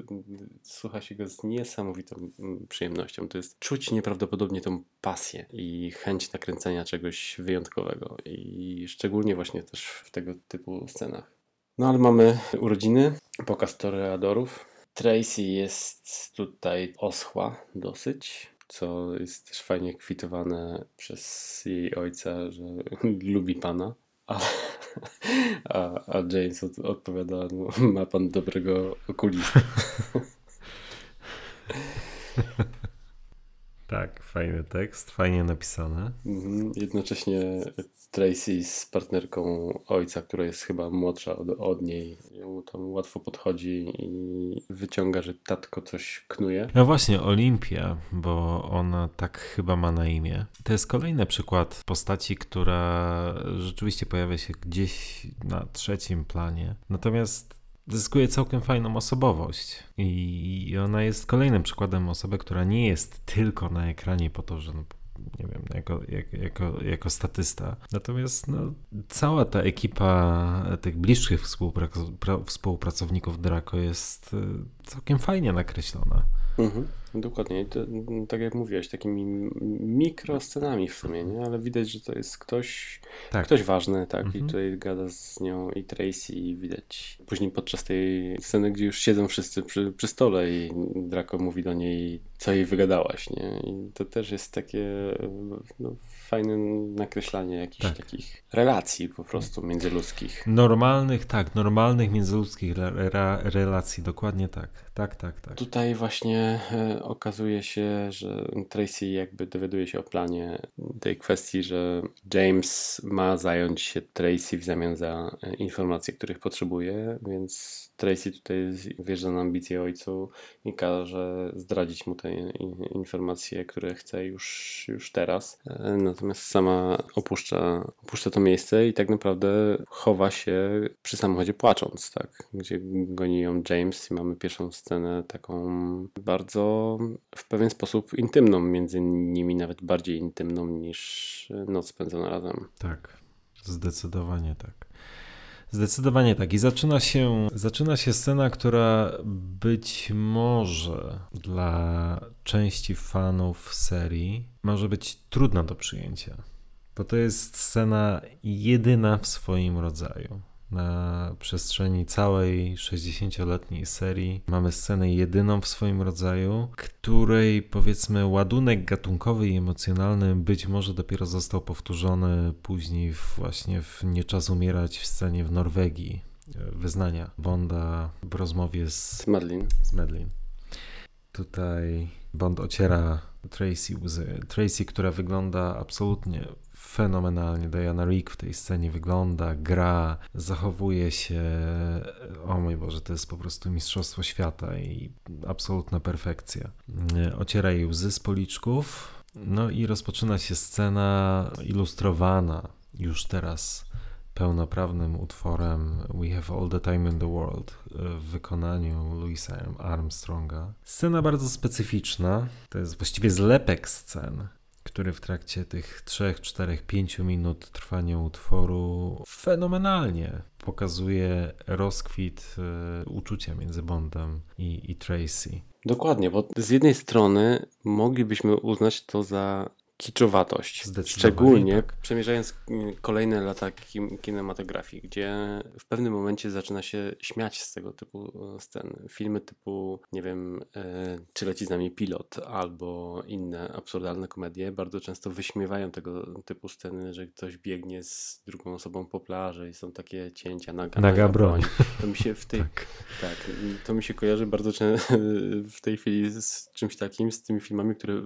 słucha się go z niesamowitą mm, przyjemnością. To jest czuć nieprawdopodobnie tą pasję i chęć nakręcenia czegoś wyjątkowego. I szczególnie właśnie też w tego typu scenach. No ale mamy urodziny, pokaz toreadorów. Tracy jest tutaj oschła dosyć, co jest też fajnie kwitowane przez jej ojca, że lubi pana. A, a, a James od, odpowiada, no, ma pan dobrego okulista. Tak, fajny tekst, fajnie napisane. Mhm, jednocześnie Tracy z partnerką ojca, która jest chyba młodsza od, od niej, mu tam łatwo podchodzi i wyciąga, że tatko coś knuje. No właśnie, Olimpia, bo ona tak chyba ma na imię. To jest kolejny przykład postaci, która rzeczywiście pojawia się gdzieś na trzecim planie. Natomiast zyskuje całkiem fajną osobowość. I ona jest kolejnym przykładem osoby, która nie jest tylko na ekranie po to, że no, nie wiem, jako, jako, jako statysta. Natomiast no, cała ta ekipa tych bliższych współpracowników Draco jest y, całkiem fajnie nakreślona. Mhm. Dokładnie, to, tak jak mówiłeś, takimi mikroscenami w sumie, nie? ale widać, że to jest ktoś, tak. ktoś ważny, tak, mhm. i tutaj gada z nią i Tracy i widać później podczas tej sceny, gdzie już siedzą wszyscy przy, przy stole i Draco mówi do niej, co jej wygadałaś, nie? I to też jest takie no, fajne nakreślanie jakichś tak. takich relacji po prostu międzyludzkich. Normalnych, tak, normalnych międzyludzkich re relacji, dokładnie tak. Tak, tak, tak. Tutaj właśnie e, okazuje się, że Tracy jakby dowiaduje się o planie tej kwestii, że James ma zająć się Tracy w zamian za e, informacje, których potrzebuje, więc Tracy tutaj wjeżdża na ambicje ojcu i każe zdradzić mu te informacje, które chce już, już teraz. E, natomiast sama opuszcza, opuszcza to miejsce i tak naprawdę chowa się przy samochodzie płacząc, tak? Gdzie goni ją James i mamy pierwszą scenę taką bardzo w pewien sposób intymną między nimi, nawet bardziej intymną niż noc spędzona razem. Tak, zdecydowanie tak. Zdecydowanie tak. I zaczyna się, zaczyna się scena, która być może dla części fanów serii może być trudna do przyjęcia. Bo to jest scena jedyna w swoim rodzaju na przestrzeni całej 60-letniej serii. Mamy scenę jedyną w swoim rodzaju, której powiedzmy ładunek gatunkowy i emocjonalny być może dopiero został powtórzony później właśnie w Nie czas umierać w scenie w Norwegii wyznania Bonda w rozmowie z, z Medlin. Z Medlin. Tutaj Bond ociera Tracy łzy. Tracy, która wygląda absolutnie fenomenalnie. Diana Rick w tej scenie wygląda, gra, zachowuje się. O mój Boże, to jest po prostu mistrzostwo świata i absolutna perfekcja. Ociera jej łzy z policzków. No i rozpoczyna się scena ilustrowana już teraz pełnoprawnym utworem We Have All the Time in the World w wykonaniu Louisa Armstronga. Scena bardzo specyficzna, to jest właściwie zlepek scen, który w trakcie tych 3, 4, 5 minut trwania utworu fenomenalnie pokazuje rozkwit y, uczucia między Bondem i, i Tracy. Dokładnie, bo z jednej strony moglibyśmy uznać to za kiczowatość. Szczególnie tak. przemierzając kolejne lata kinematografii, gdzie w pewnym momencie zaczyna się śmiać z tego typu e, scen. Filmy typu, nie wiem, e, czy leci z nami pilot, albo inne absurdalne komedie bardzo często wyśmiewają tego typu sceny, że ktoś biegnie z drugą osobą po plaży i są takie cięcia naga, naga, naga broń. To mi się w tej, tak. tak. to mi się kojarzy bardzo często w tej chwili z czymś takim, z tymi filmami, które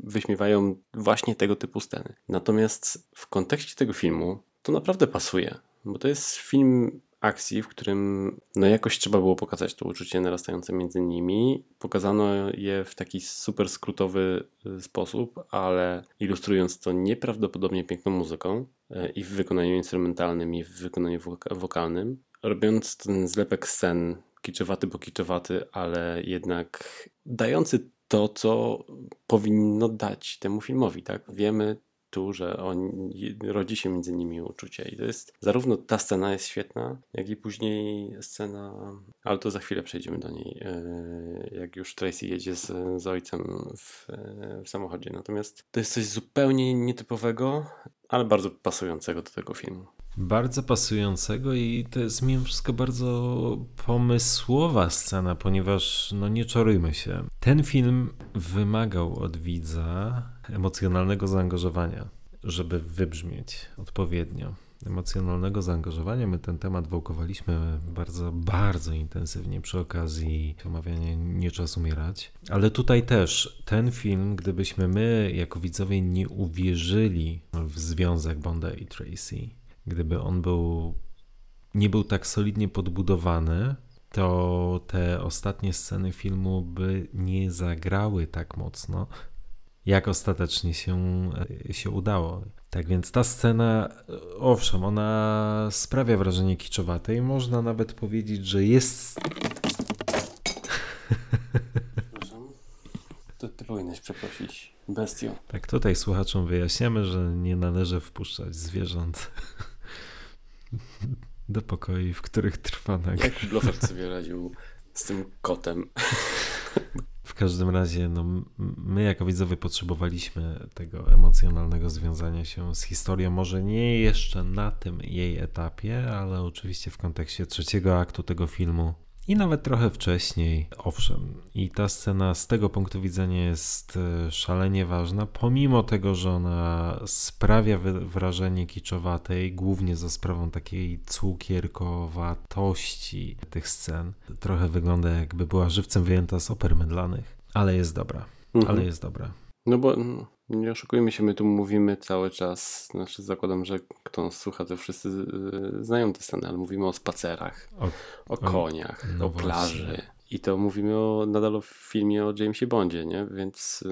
wyśmiewają właśnie tego typu sceny. Natomiast w kontekście tego filmu to naprawdę pasuje, bo to jest film akcji, w którym no jakoś trzeba było pokazać to uczucie narastające między nimi. Pokazano je w taki super skrótowy y, sposób, ale ilustrując to nieprawdopodobnie piękną muzyką y, i w wykonaniu instrumentalnym, i w wykonaniu wokalnym, robiąc ten zlepek scen kiczowaty, bo kiczowaty, ale jednak dający to, co powinno dać temu filmowi, tak? Wiemy tu, że on, rodzi się między nimi uczucie i to jest, zarówno ta scena jest świetna, jak i później scena, ale to za chwilę przejdziemy do niej, e, jak już Tracy jedzie z, z ojcem w, w samochodzie. Natomiast to jest coś zupełnie nietypowego, ale bardzo pasującego do tego filmu. Bardzo pasującego i to jest mimo wszystko bardzo pomysłowa scena, ponieważ no nie czarujmy się. Ten film wymagał od widza emocjonalnego zaangażowania, żeby wybrzmieć odpowiednio. Emocjonalnego zaangażowania. My ten temat wałkowaliśmy bardzo, bardzo intensywnie przy okazji omawiania Nie czas umierać. Ale tutaj też ten film, gdybyśmy my jako widzowie nie uwierzyli w związek Bonda i Tracy, gdyby on był, nie był tak solidnie podbudowany, to te ostatnie sceny filmu by nie zagrały tak mocno, jak ostatecznie się, się udało. Tak więc ta scena, owszem, ona sprawia wrażenie kiczowate i można nawet powiedzieć, że jest. To ty powinieneś przeprosić bestią. Tak, tutaj słuchaczom wyjaśniamy, że nie należy wpuszczać zwierząt do pokoi, w których trwa nagrywanie. Jak Blofeld sobie radził z tym kotem? W każdym razie, no, my jako widzowie potrzebowaliśmy tego emocjonalnego związania się z historią, może nie jeszcze na tym jej etapie, ale oczywiście w kontekście trzeciego aktu tego filmu i nawet trochę wcześniej, owszem. I ta scena z tego punktu widzenia jest e, szalenie ważna, pomimo tego, że ona sprawia wrażenie kiczowatej, głównie za sprawą takiej cukierkowatości tych scen. Trochę wygląda jakby była żywcem wyjęta z oper mydlanych, ale jest dobra. Mhm. Ale jest dobra. No bo nie oszukujmy się, my tu mówimy cały czas, znaczy zakładam, że kto nas słucha, to wszyscy y, znają te sceny, ale mówimy o spacerach, o, o koniach, no o plaży. Właśnie. I to mówimy o, nadal o filmie o Jamesie Bondzie, nie? Więc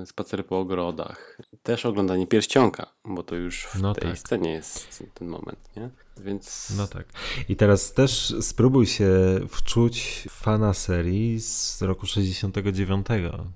yy, spacery po ogrodach. Też oglądanie pierścionka, bo to już w no tej tak. scenie jest ten moment, nie? Więc... No tak. I teraz też spróbuj się wczuć fana serii z roku 69,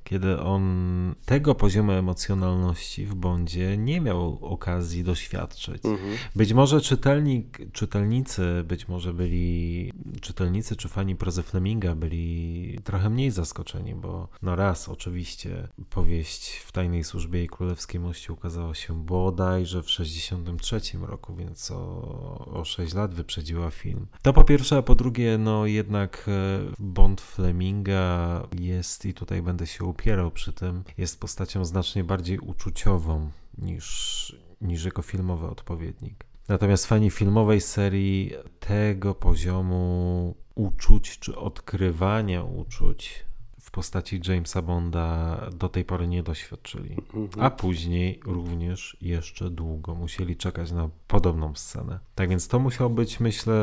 kiedy on tego poziomu emocjonalności w Bondzie nie miał okazji doświadczyć. Mhm. Być może czytelnik, czytelnicy, być może byli czytelnicy czy fani prozy Fleminga byli trochę mniej zaskoczeni, bo no raz oczywiście powieść w Tajnej Służbie i Królewskiej Mości ukazała się bodajże w 63 roku, więc o o 6 lat wyprzedziła film. To po pierwsze, a po drugie, no jednak e, Bond Fleminga jest, i tutaj będę się upierał przy tym, jest postacią znacznie bardziej uczuciową niż, niż jako filmowy odpowiednik. Natomiast fani filmowej serii tego poziomu uczuć czy odkrywania uczuć w postaci Jamesa Bonda do tej pory nie doświadczyli. Mhm. A później również jeszcze długo musieli czekać na podobną scenę. Tak więc to musiał być, myślę,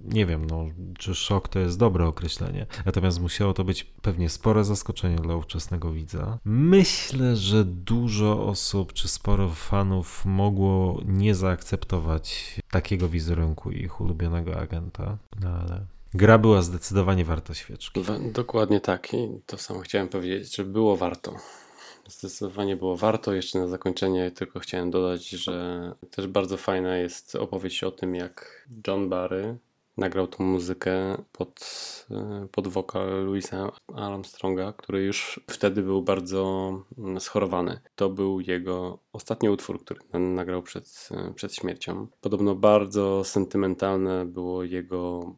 nie wiem, no, czy szok to jest dobre określenie. Natomiast musiało to być pewnie spore zaskoczenie dla ówczesnego widza. Myślę, że dużo osób, czy sporo fanów mogło nie zaakceptować takiego wizerunku ich ulubionego agenta, no ale gra była zdecydowanie warta świeczki. Dokładnie tak i to samo chciałem powiedzieć, że było warto. Zdecydowanie było warto. Jeszcze na zakończenie tylko chciałem dodać, że też bardzo fajna jest opowieść o tym, jak John Barry nagrał tą muzykę pod, e, pod wokal Louisa Armstronga, który już wtedy był bardzo mm, schorowany. To był jego ostatni utwór, który nagrał przed, e, przed śmiercią. Podobno bardzo sentymentalne było jego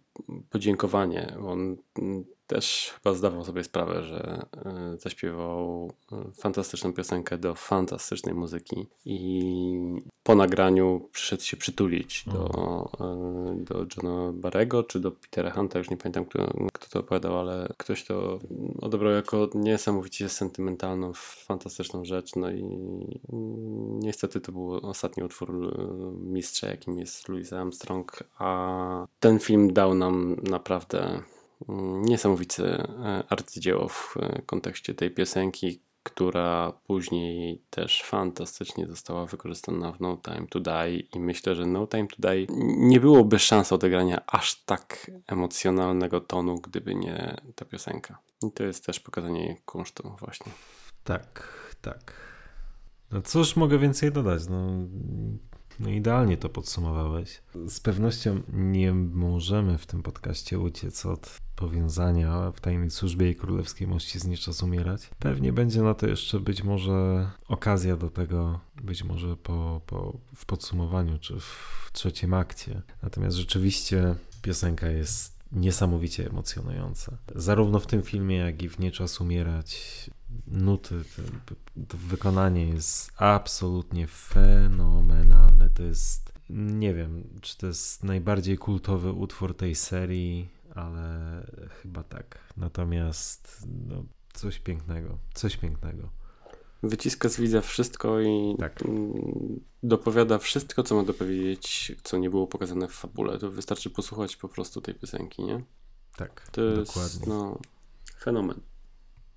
podziękowanie. On mm, też chyba zdawał sobie sprawę, że e, zaśpiewał e, fantastyczną piosenkę do fantastycznej muzyki i po nagraniu przyszedł się przytulić do, e, do Johna Barego czy do Petera Hunta, już nie pamiętam kto, kto to opowiadał, ale ktoś to odebrał jako niesamowicie sentymentalną, fantastyczną rzecz, no i niestety to był ostatni utwór mistrza, jakim jest Louis Armstrong, a ten film dał nam naprawdę niesamowite arcydzieło w e, kontekście tej piosenki, która później też fantastycznie została wykorzystana w No Time to Die i myślę, że No Time to Die nie byłoby szans odegrania aż tak emocjonalnego tonu, gdyby nie ta piosenka. I to jest też pokazanie kunsztu właśnie. Tak, tak. No cóż mogę więcej dodać? No, no idealnie to podsumowałeś. Z pewnością nie możemy w tym podcaście uciec od powiązania w tajnej służbie i królewskiej mości z nieczas umierać. Pewnie będzie na to jeszcze być może okazja do tego, być może po, po, w podsumowaniu czy w trzecim akcie. Natomiast rzeczywiście piosenka jest niesamowicie emocjonująca. Zarówno w tym filmie, jak i w Nieczas umierać nuty, to, wykonanie jest absolutnie fenomenalne. To jest, nie wiem, czy to jest najbardziej kultowy utwór tej serii, ale chyba tak. Natomiast no, coś pięknego, coś pięknego. Wyciska z widza wszystko i tak. dopowiada wszystko, co ma dopowiedzieć, co nie było pokazane w fabule. To wystarczy posłuchać po prostu tej piosenki, nie? Tak, to dokładnie. jest no, fenomen.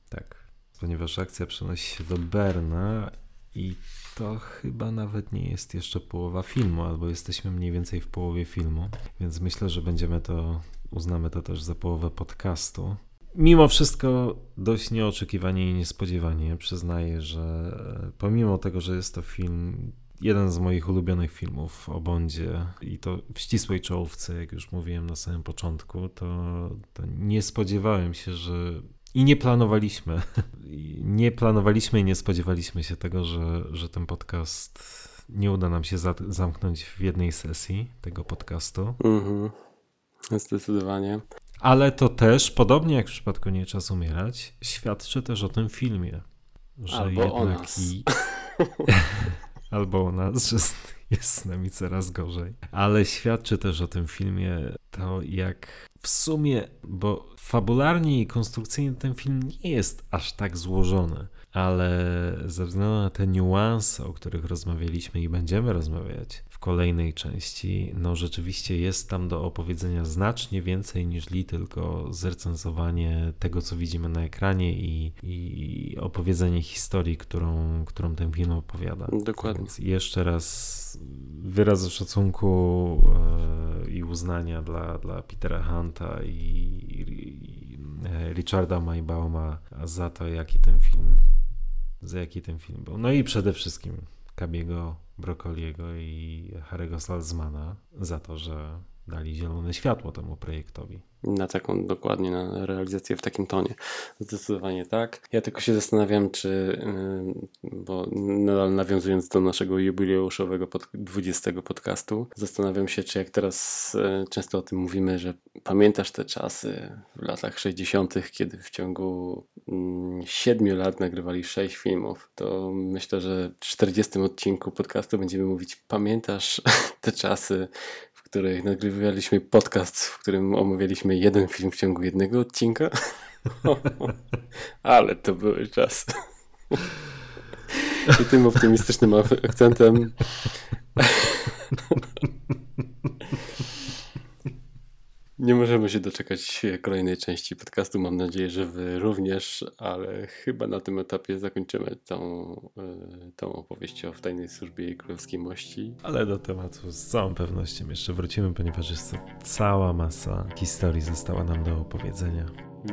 Tak, ponieważ akcja przenosi się do Berna i to chyba nawet nie jest jeszcze połowa filmu, albo jesteśmy mniej więcej w połowie filmu, więc myślę, że będziemy to uznamy to też za połowę podcastu. Mimo wszystko dość nieoczekiwanie i niespodziewanie przyznaję, że pomimo tego, że jest to film, jeden z moich ulubionych filmów o Bondzie i to w ścisłej czołówce, jak już mówiłem na samym początku, to, to nie spodziewałem się, że i nie planowaliśmy, nie planowaliśmy i nie spodziewaliśmy się tego, że, że ten podcast nie uda nam się za, zamknąć w jednej sesji tego podcastu. Mhm. Zdecydowanie. Ale to też, podobnie jak w przypadku Nie Czas Umierać, świadczy też o tym filmie. Że Albo nas. I... Albo o nas, że jest z nami coraz gorzej. Ale świadczy też o tym filmie to, jak w sumie, bo fabularnie i konstrukcyjnie ten film nie jest aż tak złożony, ale ze względu na te niuanse, o których rozmawialiśmy i będziemy rozmawiać, kolejnej części, no rzeczywiście jest tam do opowiedzenia znacznie więcej niż li tylko zrecenzowanie tego, co widzimy na ekranie i, i opowiedzenie historii, którą, którą ten film opowiada. Dokładnie. Więc jeszcze raz wyraz szacunku e, i uznania dla, dla Petera Hunta i, i Richarda Maybauma za to, jaki ten film za jaki ten film był. No i przede wszystkim Kabiego Brokoliego i Harry'ego Salzmana za to, że dali zielone światło temu projektowi. Na taką, dokładnie, na realizację w takim tonie. Zdecydowanie tak. Ja tylko się zastanawiam, czy, yy, bo nadal nawiązując do naszego jubileuszowego pod, 20 podcastu, zastanawiam się, czy jak teraz yy, często o tym mówimy, że pamiętasz te czasy w latach 60., kiedy w ciągu yy, 7 lat nagrywali 6 filmów, to myślę, że w 40 odcinku podcastu będziemy mówić, pamiętasz te czasy, których nagrywaliśmy podcast, w którym omawialiśmy jeden film w ciągu jednego odcinka. Ale to były czasy. I tym optymistycznym akcentem Nie możemy się doczekać kolejnej części podcastu. Mam nadzieję, że Wy również, ale chyba na tym etapie zakończymy tą, e, tą opowieść o tajnej służbie i królewskiej mości. Ale do tematu z całą pewnością jeszcze wrócimy, ponieważ jest to cała masa historii została nam do opowiedzenia.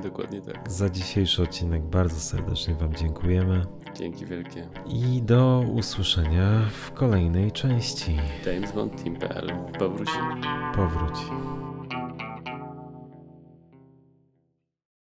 Dokładnie tak. Za dzisiejszy odcinek bardzo serdecznie Wam dziękujemy. Dzięki wielkie. I do usłyszenia w kolejnej części. James Bond Team.pl powróci. Powróci.